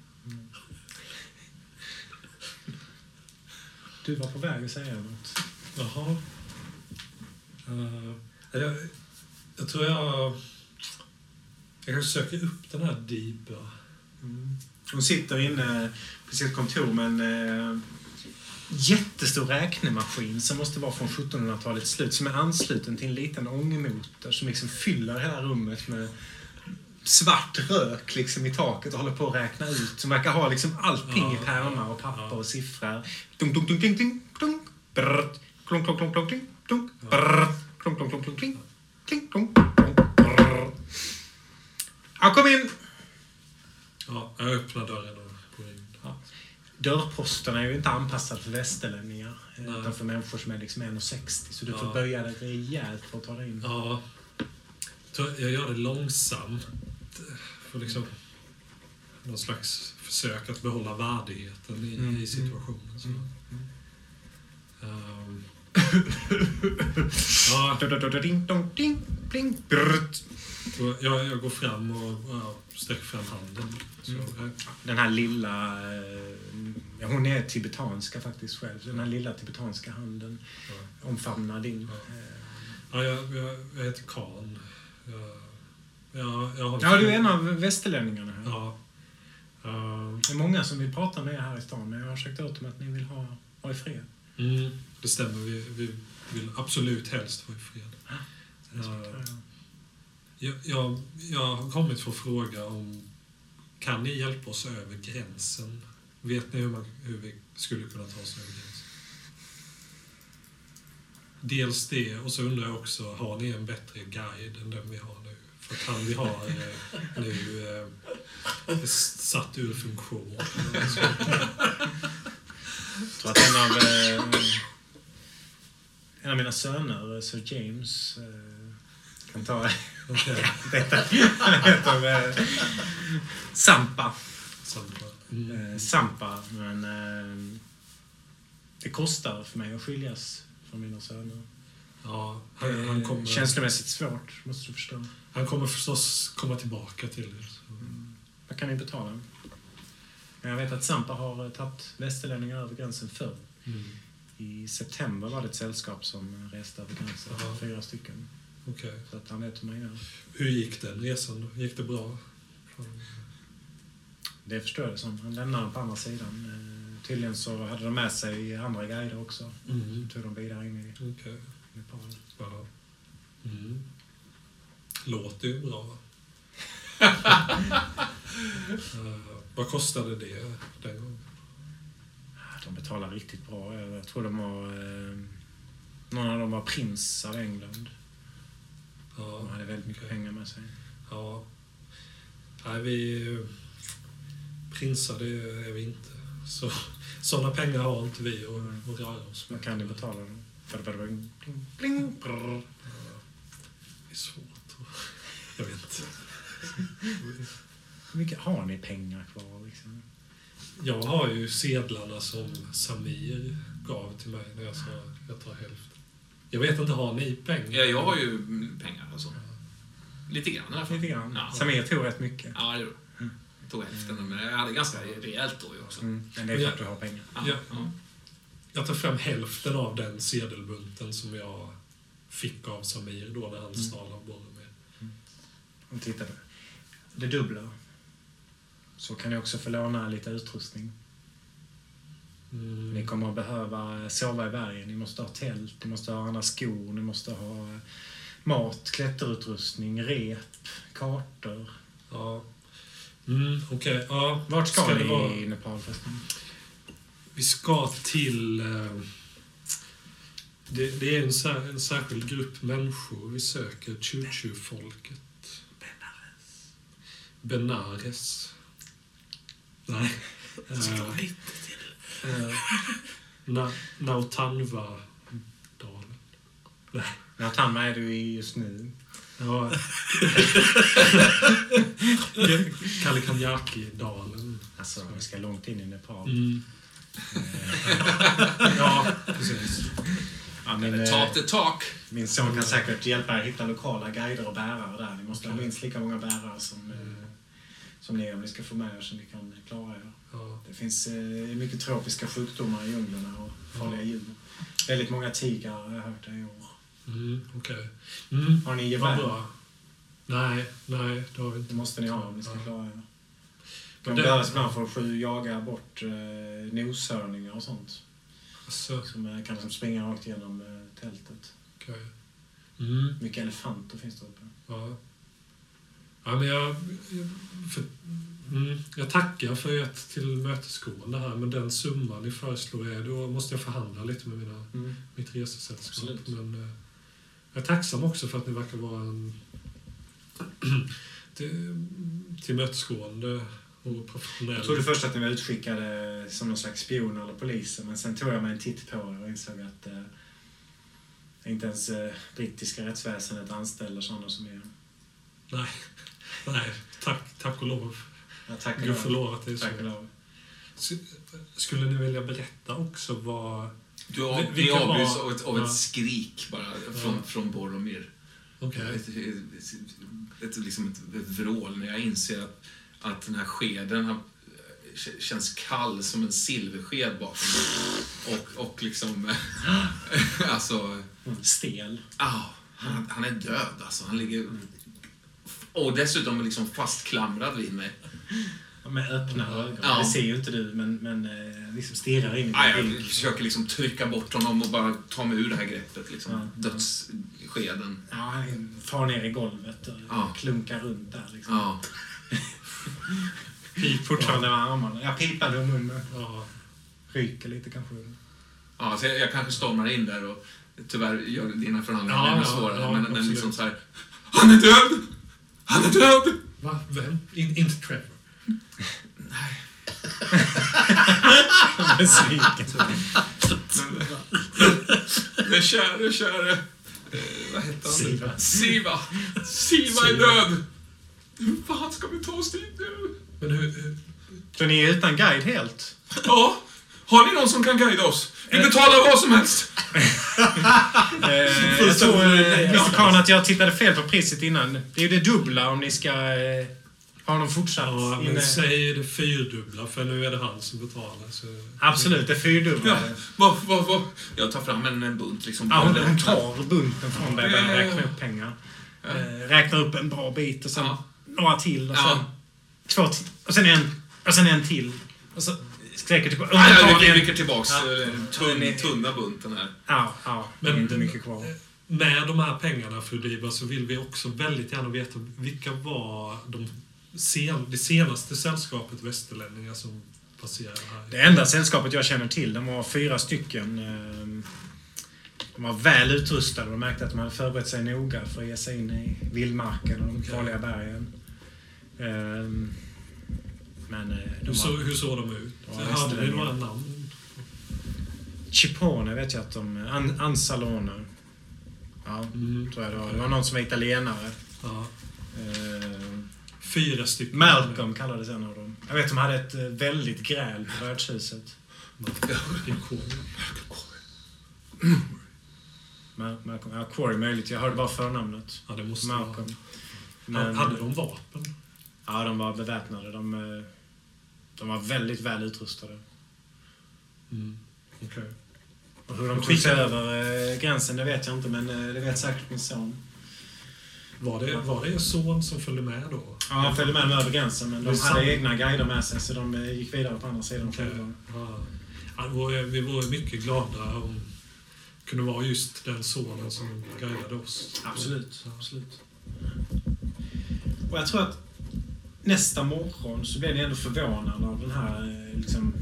Du var på väg att säga något. Jaha. Eh, jag, tror jag... Jag kanske söker upp den här Diba. Hon sitter inne på sitt kontor med en eh, jättestor räknemaskin som måste vara från 1700-talets slut som är ansluten till en liten ångmotor som liksom fyller hela rummet med svart rök liksom i taket och håller på att räkna ut. Som verkar ha liksom allting i Ja, pärmar och papper ja. och siffror. Dunk, dunk, dunk, dunk, dunk, dunk, brrrt, klonk, klonk, klonk, klonk, dunk, brrrt, klonk, klonk, klonk, klonk, klink, klink, klonk, klonk, brrrt. Ja, kom in! Ja, jag öppnar dörren och går in. Ja. Dörrposten är ju inte anpassad för västerlänningar. Nej. Utan för människor som är liksom 1,60. Så du får Ja. böja dig rejält för att ta dig in. Ja. Jag gör det långsamt. För liksom någon slags försök att behålla värdigheten i, Mm, i situationen. Så. Ehm. Ja, jag, jag går fram och ja, sträcker fram handen. Så, Mm. eh, Den här lilla... eh, ja, Hon är tibetanska faktiskt själv. Den här lilla tibetanska handen ja. omfamnar din. Ja. eh. Ja, jag, jag, jag heter Karl. Jag, jag, har Ja, du är en av västerlänningarna här. Ja. Ehm, Det är många som vill prata med er här i stan, men jag har sagt åt dem att ni vill ha, ha i fred. mm, det stämmer. Vi, vi vill absolut helst vara i fred. Så respekterar jag. Jag, jag, har kommit för att fråga om kan ni hjälpa oss över gränsen? Vet ni hur, man, hur vi skulle kunna ta oss över gränsen? Dels det, och så undrar jag också, har ni en bättre guide än den vi har nu? För att han vi har eh, nu eh, är satt ur funktion. Jag tror att en av, eh, en av mina söner, Sir James, eh, kan ta detta. Han heter eh, Sampa. Samma. Mm. Eh, Sampa, men eh, det kostar för mig att skiljas från mina söner. Ja, han, han, kommer, känslomässigt svårt, måste du förstå. han kommer förstås komma tillbaka till er. Så. Vad kan ni betala? Men Jag vet att Sampa har eh, tagit västerlänningar över gränsen förr. Mm. I september var det ett sällskap som reste över gränsen. Ja. Fyra stycken. Okej. Så att han vet hur man gör. Hur gick den resan då? Gick det bra? Det förstår jag det som. Han lämnade på andra sidan. Eh, tydligen så hade de med sig andra guider också. Mm. Tog de vidare in i Okej. Nepal. Ja. Mm. Låter ju bra. Eh, vad kostade det den gången? De betalar riktigt bra. Jag tror de var... Eh, någon av dem var prins av England. De Ja, hade väldigt mycket pengar med sig. ja. Nej, vi... Prinsar, det är vi inte. Så, sådana pengar har inte vi att, röra oss med. kan ni betala dem? Bling, bling. Det är svårt. Jag vet inte. Hur mycket har ni pengar kvar? Liksom? Jag har ju sedlarna som Samir gav till mig när jag sa jag tar hälften. Jag vet inte, har ni pengar? Ja, jag har ju pengar alltså. Lite grann i alla fall. Lite grann. Ja. Samir tog rätt mycket. Ja, det gjorde. Jag tog hälften, men jag hade ganska rejält då också. Mm. Men det är för att du har pengar. Ja, Ja. ja. Jag tar fram hälften av den sedelbunten som jag fick av Samir då när han stal av Boromir. Om tittar på det dubbla. Så kan ni också få låna lite utrustning. Mm. Ni kommer att behöva sova i bergen. Ni måste ha tält, ni måste ha andra skor, ni måste ha eh, mat, klätterutrustning, rep, kartor. Ja. Mm, Okej, ja. Vart ska, Ska ni vara- i Nepal förresten? Vi ska till... Eh, det, det är en, sär, en särskild grupp människor vi söker. Chuchu-folket. Benares. Nej. Eh, eh, Na, Nautanva-dalen. Nej. Natanma är du i just nu. Ja. Kalikanyaki-dalen. Alltså, vi ska långt in i Nepal. Mm. ja, precis. Ja, min, Eller eh, Talk the talk. min son kan säkert hjälpa er hitta lokala guider och bärare där. Ni måste ha minst lika många bärare som, eh, som ni om ni ska få med er så ni kan klara er. Ja. Det finns eh, mycket tropiska sjukdomar i djunglerna och farliga djur. Väldigt många tigrar har jag hört i år. Mm, Okej. Mm. Har ni gevär? Nej, nej, det har vi Det inte. måste ni ha om ni ska Ja. klara er. De det- behövs ibland för att sju- jaga bort eh, noshörningar och sånt. Alltså, Som eh, kan liksom springa rakt igenom eh, tältet. okej. Mm, Mycket elefanter finns det uppe. ja. Ja, men jag, för, mm, jag tackar för ert tillmötesgående här, men den summan ni föreslår är, då måste jag förhandla lite med mina, Mm. mitt resesällskap. Absolut. Men eh, jag är tacksam också för att ni verkar vara en till, tillmötesgående och professionell. Jag trodde först att ni var utskickade som någon slags spioner eller poliser, men sen tog jag mig en titt på er och insåg att eh, inte ens eh, brittiska rättsväsendet anställer sådana som er. Nej, nej tack, tack och lov. Ja, tack och Gud att det är Tack och så. lov. Skulle ni vilja berätta också vad... Du av, Vi- avbryts av ett, av ett ja. skrik bara från, Ja. från Boromir. Okej. Ett, ett, ett, liksom ett, ett vrål när jag inser att, att den här skeden har, k- känns kall som en silversked bakom mig. Och, och liksom... alltså... Mm. Stel. Ah, han, han är död alltså. Han ligger... Och dessutom liksom fastklamrad vid mig. Med öppna ögon. Ja. Det ser ju inte du, men, men eh, liksom stirrar in i din jag blick. försöker liksom trycka bort honom och bara ta mig ur det här greppet. Liksom. Ja. Dödsskeden. Ja, far ner i golvet och Ja. klunkar runt där. Liksom. Ja. Pip fortfarande med armarna. Jag pipade om munnen. Ja. Ryker lite kanske. Ja, så jag, jag kanske stormar in där och tyvärr gör dina förhandlingar Ja, ännu ja, svårare. ja, men, absolut. liksom så här... Han är död! Han är död! Va? Vem? In, inte Trevor? Besviken. Den käre, käre... Eh, vad hette han? Siva. Siva! Siva är död! Hur fan ska vi ta oss dit nu? Men hur... hur Så ni är utan guide helt? Ja, har ni någon som kan guida oss? Vi betalar vad som helst! Eh, jag tror, eh, Mr Khan, att jag tittade fel på priset innan. Det är ju det dubbla om ni ska eh, ha någon fortsatt ja, inne. men säg det fyrdubbla, för nu är det han som betalar. Så... Absolut, det fyrdubbla. Ja, vad, vad, vad? Jag tar fram en, en bunt liksom. Ja, hon, hon tar bunten från dig och börjar räkna upp pengar. Ja. Eh, räknar upp en bra bit och sen Ja. några till och sen Ja. två till. Och sen en, och sen en till. Och så sträcker tillbaka. Ja, Och jag rycker, rycker tillbaks Ja. tunn, tunna bunten här. Ja, ja. Men inte mycket kvar. Med de här pengarna, fru Diva, så vill vi också väldigt gärna veta vilka var de sen, det senaste sällskapet västerlänningar som passerar här. Det enda sällskapet jag känner till, de var fyra stycken. eh, De var väl utrustade. De märkte att de hade förberett sig noga för att ge sig in i vildmarken och de farliga bergen. Men eh, de Hur, så, hur såg de ut? Ja, Hade ni några namn? Chipone vet jag att de... An, Ansalone. Ja, Mm. tror jag det var. Det var någon som var italienare. Ja. Eh, Fyra stycken. Malcolm kallades en av dem. Jag vet de hade ett eh, väldigt gräl på värdshuset. Malcolm. Mal- Malcolm, ja, Quarry möjligt. Jag hörde bara förnamnet. Ja, det måste Malcolm. vara. Men, Hade de vapen? Ja, de var beväpnade. De, eh, de var väldigt väl utrustade. Mm. Okej. Och hur de skickade- över eh, gränsen, det vet jag inte, men eh, det vet säkert min son. Var det, var det er son som följde med då? Ja, han följde med dem över gränsen, men de hade egna guider med sig, så de eh, gick vidare på andra sidan själva. Ja. Vi vore mycket glada om det kunde vara just den sonen som guidade oss. Absolut. Absolut. Och jag tror att nästa morgon så blev ni ändå förvånade av den här eh, liksom,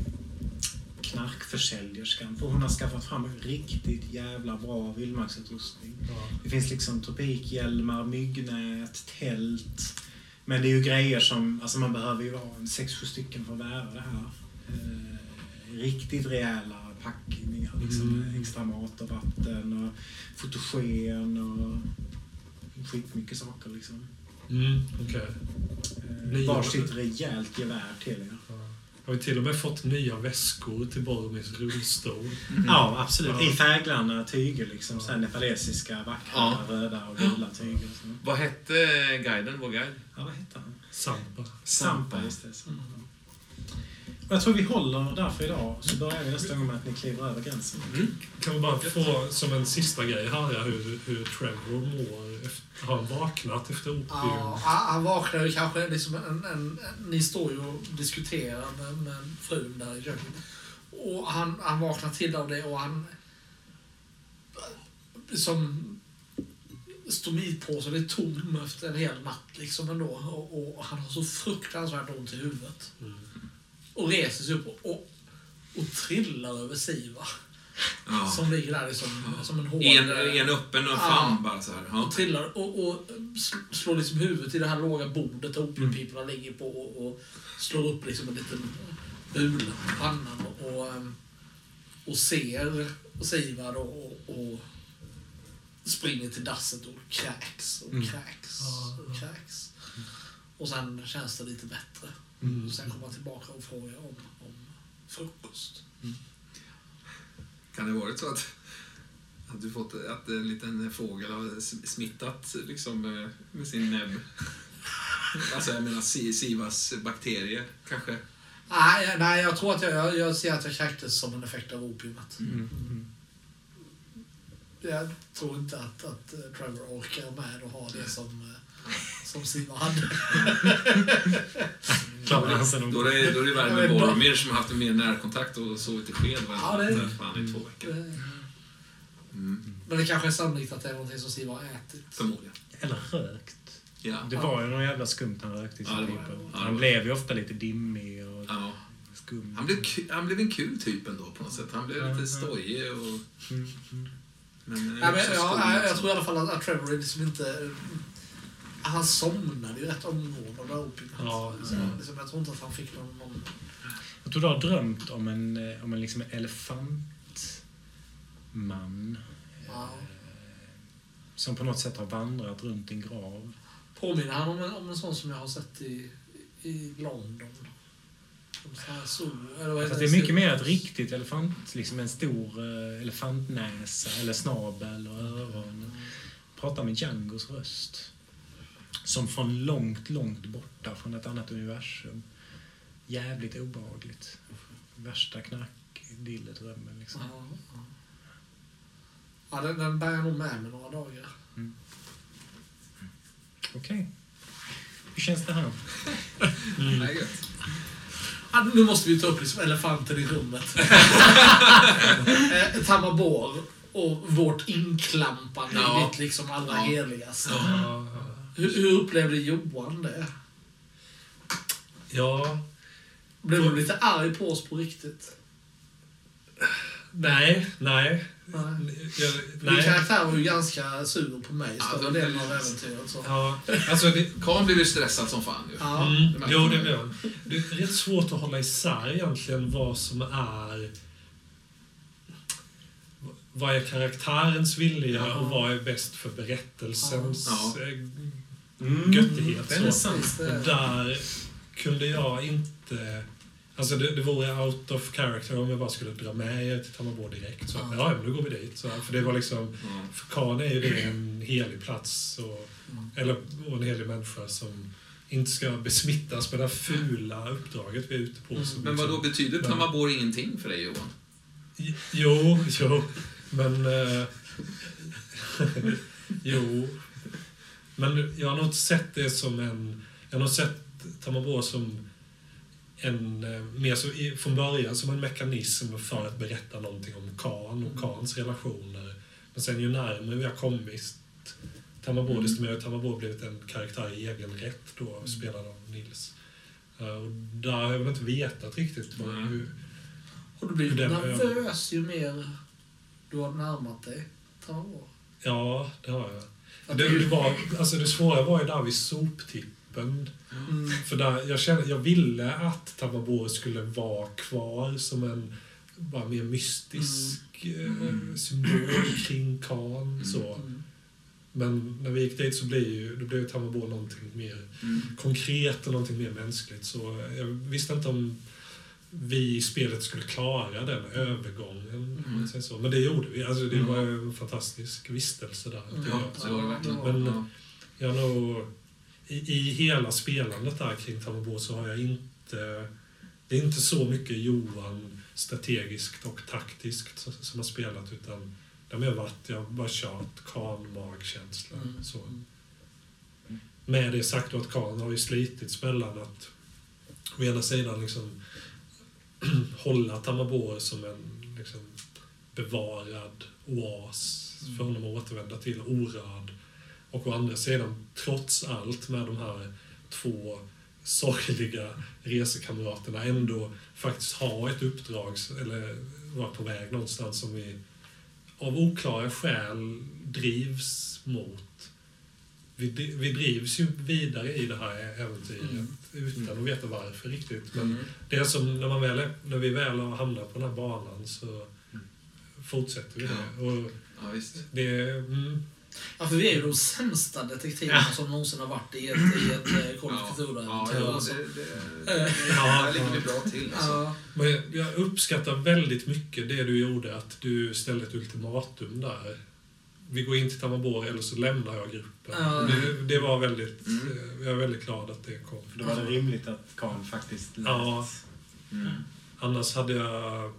knarkförsäljerskan. För hon har skaffat fram en riktigt jävla bra vildmarksutrustning. Ja. Det finns liksom tropikhjälmar, myggnät, tält. Men det är ju grejer som, alltså man behöver ju vara en sex, sju stycken för att bära det här. Eh, riktigt rejäla packningar liksom. Mm. Extra mat och vatten och fotogen och skitmycket saker liksom. Mm, okej. Eh, Nya- varsitt rejält gevär till er. Ja. Har vi till och med fått nya väskor till Boromins rullstol? Ja, absolut. Ja. I färggranna tyger liksom. Så här nepalesiska, vackra, Ja. röda och gula tyger. Så. Vad hette guiden, vår guide? Ja, vad heter han? Sampa. Sampa, just det. Sampa. Jag tror vi håller där för idag, så börjar vi nästa gång med att ni kliver över gränsen. Kan vi bara få som en sista grej höra hur, hur Trevor mår? Efter, har han vaknat efter opium? Ja, han ju kanske liksom en, en, en, Ni står ju och diskuterar med, med frun där i köket. Och han, han vaknar till av det och han... Som... Stomipåsen är tom efter en hel natt liksom ändå. Och, och han har så fruktansvärt ont i huvudet. Mm. Och reser sig upp och, och, och trillar över Siva. Ja. Som ligger där liksom, som en hård... I en, i en öppen Ja. famn bara så här. Ja. och trillar och, och sl- slår liksom huvudet i det här låga bordet där opiumpiporna ligger på och, och slår upp liksom en liten bula på pannan och, och, ehm, och ser och Sivar och, och, och springer till dasset och kräks och Mm. kräks och kräks. Och sen känns det lite bättre. Mm. Och sen kommer han tillbaka och frågar om, om frukost. Kan det varit så att, att du fått att en liten fågel har smittat liksom eh, med sin näbb? Alltså jag menar Si- Sivas bakterier kanske? Nej, jag- nej, jag tror att jag, jag, jag ser att jag kräktes som en effekt av opiumet. Mm. Jag tror inte att, att eh, Trevor orkar med att ha det som, eh, som Siva hade. Då nog. är det, då är det värre med. Boromir som har haft en mer närkontakt och sovit i sked Ja, det- varje fan i två veckor. Mm. Men det kanske är sannolikt att det är någonting som Siva har ätit. Förmodligen. Eller rökt. Ja. Det var ju något jävla skumt han rökte i sin Ja, pipa. Ja, Han blev ju ofta lite dimmig och ja. skum. Han, blev, han blev en kul typ ändå på något sätt. Han blev Ja, lite ja. stojig och... Mm, mm. Men, eh, Nej, men, ja, jag tror i alla fall att, att Trevor är liksom inte... Han somnade ju rätt omgående av det opiumet. Ja, ja. liksom, jag tror inte att han fick någon... någon Jag tror du har drömt om en, eh, om en liksom elefantman ja. som på något sätt har vandrat runt din grav. Påminner han om en, om en sån som jag har sett i, i London? Fast heter det är mycket mer ett riktigt elefant, liksom en stor eh, elefantnäsa eller snabel och öron. Pratar med Djangos röst. Som från långt, långt borta från ett annat universum. Jävligt obehagligt. Värsta knarkdilledrömmen liksom. Ja, ja. ja den, den bär jag nog med mig några dagar. Okej. Hur känns det här? Gött. Ja, nu måste vi ta upp liksom elefanten i rummet. Eh, Tamabor och vårt inklampande Ja. i ditt liksom allra Ja. heligaste. Ja, Hur, hur upplevde Johan det? Ja, Blev du lite arg på oss på riktigt? nej, nej. Nej. Jag, Min nej. karaktär var ju ganska sur på mig större det- delen av äventyret. Så. Ja, alltså det, Karl blev ju stressad som fan ju. Ja. Mm, jo, man det blir han. Det är rätt svårt att hålla isär egentligen vad som är... Vad är karaktärens vilja Ja. och vad är bäst för berättelsens Ja. Mm, göttighet. Är så. Och där kunde jag inte... Alltså det, det vore out of character om jag bara skulle dra med er till Tammarbo direkt. Så, Ja. ja, men nu går vi dit. Så, för det var liksom... Ja. För Khan är ju det en helig plats och, Mm. eller och en helig människa som inte ska besmittas med det här fula uppdraget vi är ute på. Mm. som Men vad då liksom- betyder Men- Tammarborg ingenting för dig Johan? Jo, jo, men... Eh, jo. Men jag har nog inte sett det som en... Jag har nog sett Tammarbo som en, eh, mer så, från början som en mekanism för att berätta någonting om Khan och Khans relationer. Men sen ju närmare vi har kommit Tammarbo, Mm. desto mer har Tammarbo blivit en karaktär i egen rätt då, spelad av Nils. Eh, och där har jag väl inte vetat riktigt vad, Nej. hur, Har du Det- nervös ju mer du har närmat dig? Ta år. Ja, det har jag. Det, var, alltså det svåra var ju där vid soptippen. Mm. För där, jag, kände, jag ville att Tammarbo skulle vara kvar som en bara mer mystisk eh, symbol kring Khan. Så. Mm. Men när vi gick dit så blev ju, då blev Tammarbo någonting mer Mm. konkret och någonting mer mänskligt. Så jag visste inte om vi i spelet skulle klara den övergången. säger så. Men det gjorde vi. Alltså, det Mm. var en fantastisk vistelse där. tycker Ja, så var det verkligen. Men- Ja. Jag nog, i, I hela spelandet där kring Tammarbo så har jag inte... Det är inte så mycket Johan strategiskt och taktiskt som, har spelat utan det har mer varit, jag har bara kört Khan-magkänsla. Mm. Så. Med det sagt då att Khan har ju slitits mellan att å ena sidan liksom hålla Tammarbo som en liksom, bevarad oas för honom att återvända till, orörd. Och å andra sidan, trots allt med de här två sorgliga resekamraterna ändå faktiskt ha ett uppdrag eller vara på väg någonstans som vi av oklara skäl drivs mot. Vi, vi drivs ju vidare i det här äventyret utan att veta varför riktigt. Men Mm. det är som när, man väl, är- när vi väl har hamnat på den här banan så fortsätter vi det. Och Ja, visst. det mm, Ja, för vi är ju de sämsta detektiverna som någonsin har varit i ett, i ett eh, Call of Ja, ja, alltså. det, det, Eh, Ja, där ligger ja. vi bra till. Alltså. ja. Men jag- jag uppskattar väldigt mycket det du gjorde, att du ställde ett ultimatum där. Vi går in till Tammarborg eller så lämnar jag gruppen. Ja. Det, det var väldigt, Mm. eh, jag är väldigt glad att det kom. För då var det rimligt att Karl faktiskt lät. Ja. Mm. Annars hade jag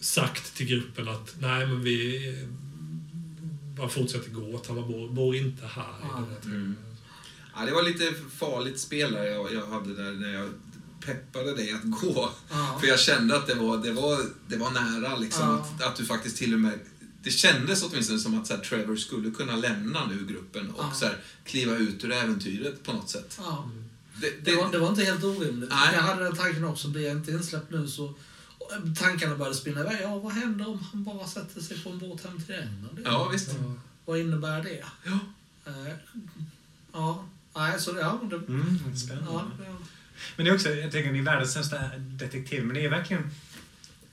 sagt till gruppen att nej men vi bara fortsätter gå. Tammarborg bor inte här. i Ja. den här. Mm. Ja, det var lite farligt spel där jag, jag hade där när jag peppade dig att gå. Ja. För jag kände att det var, det var, det var nära liksom. Ja. Att, att du faktiskt till och med... Det kändes åtminstone som att så här, Trevor skulle kunna lämna nu gruppen och Ja. så här, kliva ut ur äventyret på något sätt. Ja. Det, Det, var, det var inte helt orimligt. Nej. Jag hade den tanken också, blir jag inte insläppt nu så... Tankarna började spinna iväg. Ja, vad händer om han bara sätter sig på en båt hem till England? ja, visst. Vad innebär det? Ja. Eh, ja. Nej, så ja, det, Mm, spännande. ja, ja. Men det är också, jag tänker, ni är världens sämsta detektiv, men det är verkligen...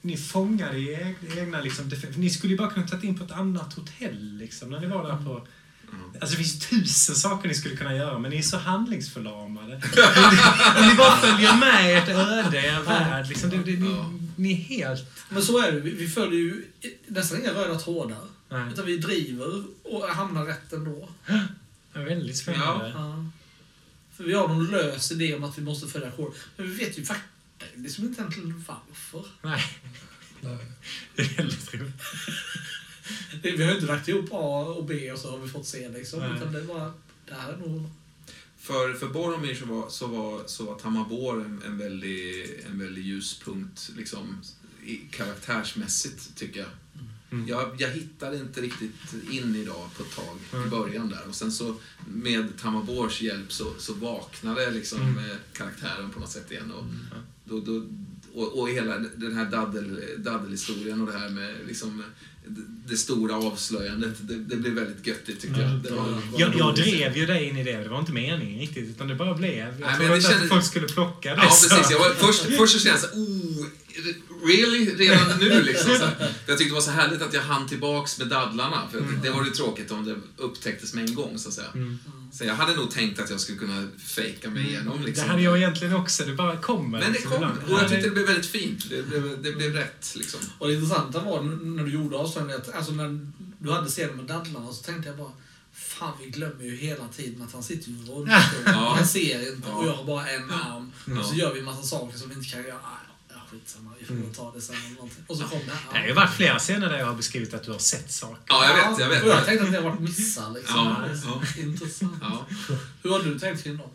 Ni fångar i eg- egna liksom, Ni skulle ju bara kunna tagit in på ett annat hotell liksom, när ni var där på... Alltså det finns tusen saker ni skulle kunna göra, men ni är så handlingsförlamade. Ni bara följer med ert öde, er värld, liksom, det, det, ni, ni är helt... Men så är det. Vi, följer ju nästan inga röda trådar. Nej, Utan vi driver och hamnar rätt ändå. det är väldigt spännande. Ja. För vi har någon lös idé om att vi måste följa kod. Men vi vet ju faktiskt liksom inte egentligen varför. Nej, Nej. det är väldigt roligt. Vi har ju inte lagt ihop A och B och så har vi fått C liksom. Nej. Utan det var... Det här är nog... För, för Boromir så var, så var, så var Tamarbor en, en, väldig, en väldig ljuspunkt liksom, i, karaktärsmässigt, tycker jag. Mm. Jag, jag hittade inte riktigt in idag på ett tag i Mm. början där. Och sen så med Tamabors hjälp så, så vaknade liksom Mm. karaktären på något sätt igen. Och, då, då, och, och hela den här daddel, daddelhistorien och det här med liksom det, stora avslöjandet. Det, det blev väldigt göttigt tyckte jag. Mm. Det var, var Jag, jag drev ju dig in i det. Det var inte meningen riktigt, utan det bara blev. Jag Nej, trodde men det inte kändes- att folk skulle plocka det. Ja, så. precis. Jag var, först, först så kände jag så oh, really? Redan nu liksom? Så här. Jag tyckte det var så härligt att jag hann tillbaks med dadlarna. För det var ju tråkigt om det upptäcktes med en gång, så att säga. Mm. Så jag hade nog tänkt att jag skulle kunna fejka mig igenom. Det Liksom. hade jag egentligen också. Det bara kommer. Men det liksom kom. ibland. Och jag Ja, tyckte det blev väldigt fint. Det blev, det blev rätt, liksom. Och det intressanta var när du gjorde avslöjandet, alltså när du hade scenen med dadlarna så tänkte jag bara Fan, vi glömmer ju hela tiden att han sitter i rullstol. Ja. Han ser inte och Ja. jag har bara en arm. Ja. Och så gör vi en massa saker som vi inte kan göra. Ja, skitsamma, vi får väl ta det sen. Och så kom det här. Det har ju varit flera scener där jag har beskrivit att du har sett saker. Ja, jag vet. Jag vet. Och jag tänkte att det har varit missar liksom. Ja, är Intressant. Ja. Hur har du tänkt kring dem?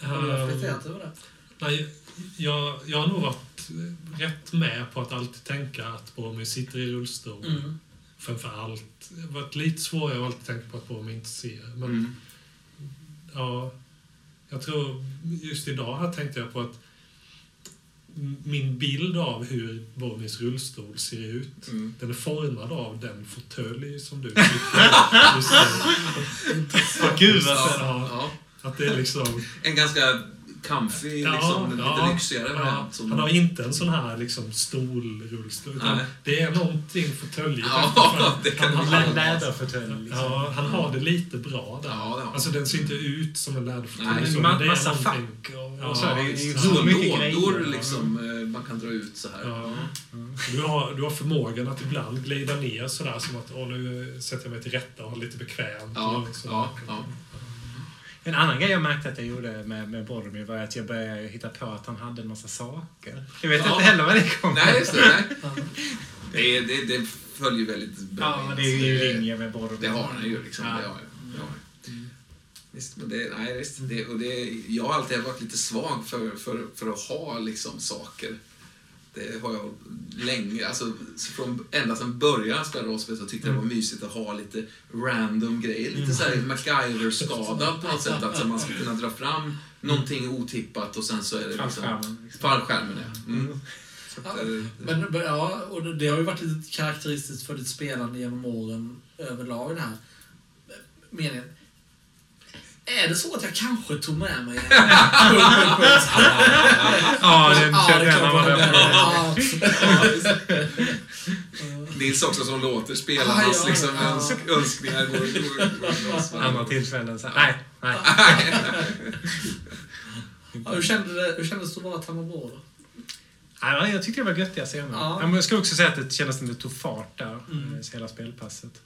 Har du Ehm, reflekterat över det? Nej, jag, jag har nog varit rätt med på att alltid tänka att Boromir sitter i rullstol. Mm. Framför allt. Det har varit lite svårare att alltid tänka på att Boromir inte ser. Men Mm. ja, jag tror just idag här tänkte jag på att min bild av hur Boromirs rullstol ser ut, Mm. den är formad av den fåtölj som du sitter i gud vad ja. Att det är liksom... En ganska comfy, liksom, lite lyxigare variant. som- Han har inte en sån här liksom stolrullstol. Det är någonting fåtöljigt. Ja, det kan han, det han. Läderfåtölj. Liksom. ja, han har det lite bra där. Ja, det. Alltså den ser inte ut som en läderfåtölj. Ma- det är massa fack och, Ja, och så. Det är ju så mycket lådor grejer. liksom, eh, man kan dra ut så här. Ja. Du, har, du har förmågan att ibland glida ner sådär som att åh, nu sätter jag mig till rätta och har lite bekvämt. Ja, och så. ja, ja. En annan grej jag märkte att jag gjorde med, med Boromir var att jag började hitta på att han hade en massa saker. Jag vet Ja. inte heller var det kom Nej, just det. Nej. Det, det, det följer väldigt bra Ja, med. det är ju i linje med Boromir. Det har han ju liksom. Ja. Det har jag. Det har jag. Visst, men det, nej, visst, det, och det, jag har alltid varit lite svag för, för, för att ha liksom saker. Det har jag länge, alltså från, ända sedan början jag spelade rollspel så tyckte jag det var mysigt att ha lite random grejer. Lite såhär MacGyver-skadad på något sätt. Att man ska kunna dra fram någonting otippat och sen så är det liksom... Fallskärmen. Liksom. Ja. Mm. Att, eh, Men ja, och det- det har ju varit lite karaktäristiskt för ditt spelande genom åren överlag det här. Meningen. Är det så att jag kanske tog med mig en Ja, den det jag kan när man. Nils också som låter spelarnas Ah, ja, liksom, ja. önsk, önskningar går, går, går, Andra tillfällen så nej, nej. Ja, hur, kände det, hur kändes det att vara Tamabor då? nej. Jag tyckte det var göttiga scener. Ja. Jag ska också säga att det kändes som det tog fart där, Mm. eh, hela spelpasset.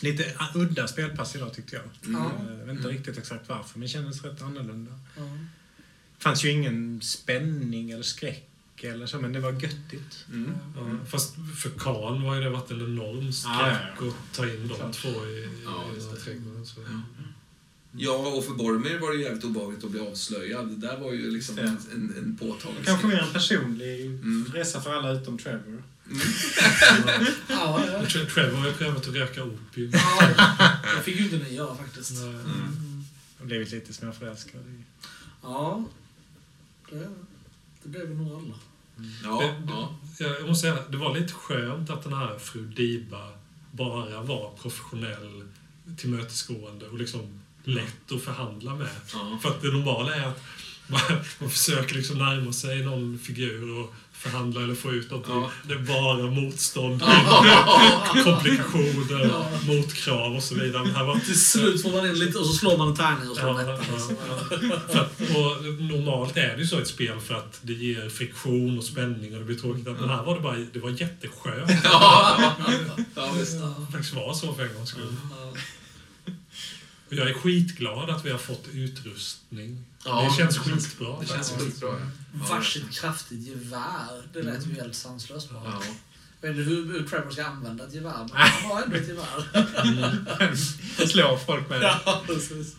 Lite udda spelpass idag tyckte jag. Ja. Eh, Jag vet inte riktigt exakt varför, men det kändes rätt annorlunda. Det fanns ju ingen spänning eller skräck eller så, men det var göttigt. Mm. Ja, fast för Karl var ju det varit en enorm skräck Ja, ja, att ta in de Klart. två i, i Ja, den just här det. trädgården. Så. Ja, och för Boromir var det ju jävligt obehagligt att bli avslöjad. Det där var ju liksom en, en, en påtaglig Kanske mer en personlig Mm. resa för alla utom Trevor. Ja, ja. Tre- Trevor har ju prövat att röka opium. ja. Det fick ju inte ni göra faktiskt. Nej. Mm. Och blivit lite småförälskad i. Ja, det, det blev vi nog alla. Ja, Det- ja. Jag måste säga, det var lite skönt att den här fru Diba bara var professionell, tillmötesgående och liksom lätt att förhandla med. ja. För att det normala är att man, man försöker liksom närma sig någon figur och förhandla eller få ut någonting. Ja. Det är bara motstånd, komplikationer, motkrav och så vidare. Men här var, Till slut får man in lite och så slår man en tärning och slår Ja, etta. ja, ja. Och normalt är det ju så i ett spel för att det ger friktion och spänning och det blir tråkigt. Men här var det bara det var jätteskönt. Ja, ja, visst. Det faktiskt var så för en gångs skull. Ja. Jag är skitglad att vi har fått utrustning. Ja, det känns skitbra. Det känns skitbra. Ja. Varsitt kraftigt gevär. Det lät ju helt sanslöst bra. Ja. Jag vet inte hur, Trevor ska använda ett gevär, men han har ändå ett gevär. Slår folk med det. ja, precis.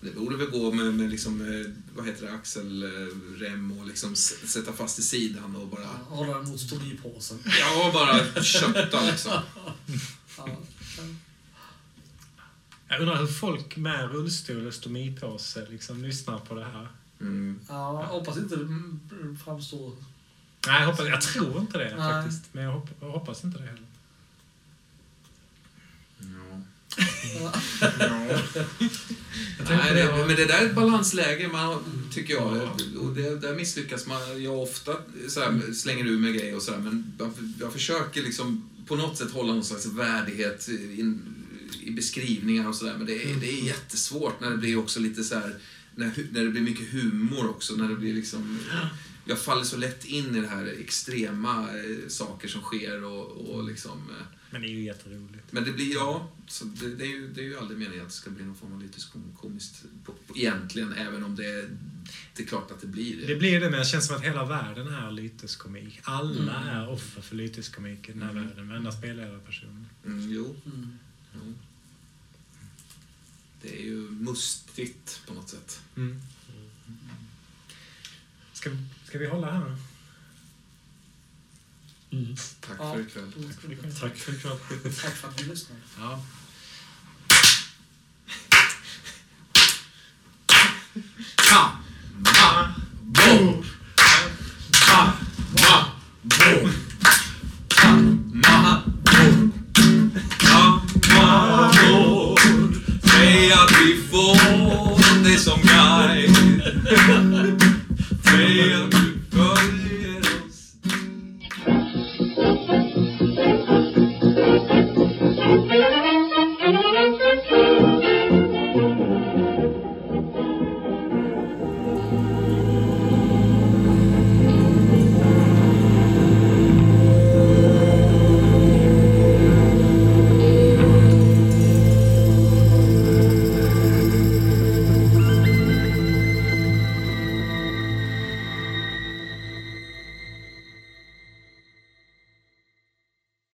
Det borde väl gå med, med liksom, eh, vad heter det, axelrem och liksom sätta fast i sidan och bara, Hålla den mot stomipåsen. ja, bara kötta liksom. Ja. Jag undrar hur folk med rullstol och stomipåse liksom lyssnar på det här. Mm. Ja, jag hoppas inte det framstår... Nej, jag, hoppas, jag tror inte det Nej. faktiskt. Men jag hoppas, jag hoppas inte det heller. Ja. Ja. Nej, det, men det där är ett balansläge, man, tycker jag. Och det, där misslyckas man. Jag ofta så här, slänger ur mig grejer och sådär, men jag, jag försöker liksom på något sätt hålla någon slags värdighet in, i beskrivningar och sådär. Men det är, det är jättesvårt när det blir också lite så här, när, när det blir mycket humor också. När det blir liksom... Jag faller så lätt in i det här extrema eh, saker som sker och, och liksom... Eh, Men det är ju jätteroligt. men det blir, ja, så det, det, är ju, det är ju aldrig meningen att det ska bli någon form av lite kom- komiskt på, på, egentligen, även om det, det är klart att det blir det. Det blir det, men det känns som att hela världen är lyteskomik. Alla Mm. är offer för lyteskomik i den här Mm. världen. Varenda spelledarperson. Mm, jo, Mm. jo det är ju mustigt på något sätt. Mm. Ska, ska vi hålla här? Mm. Tack ja. för ikväll. Tack för ikväll. Tack för, ikväll. Tack för att du lyssnade. Ja. Ka, ma, bo. Ka, ma, bo. this.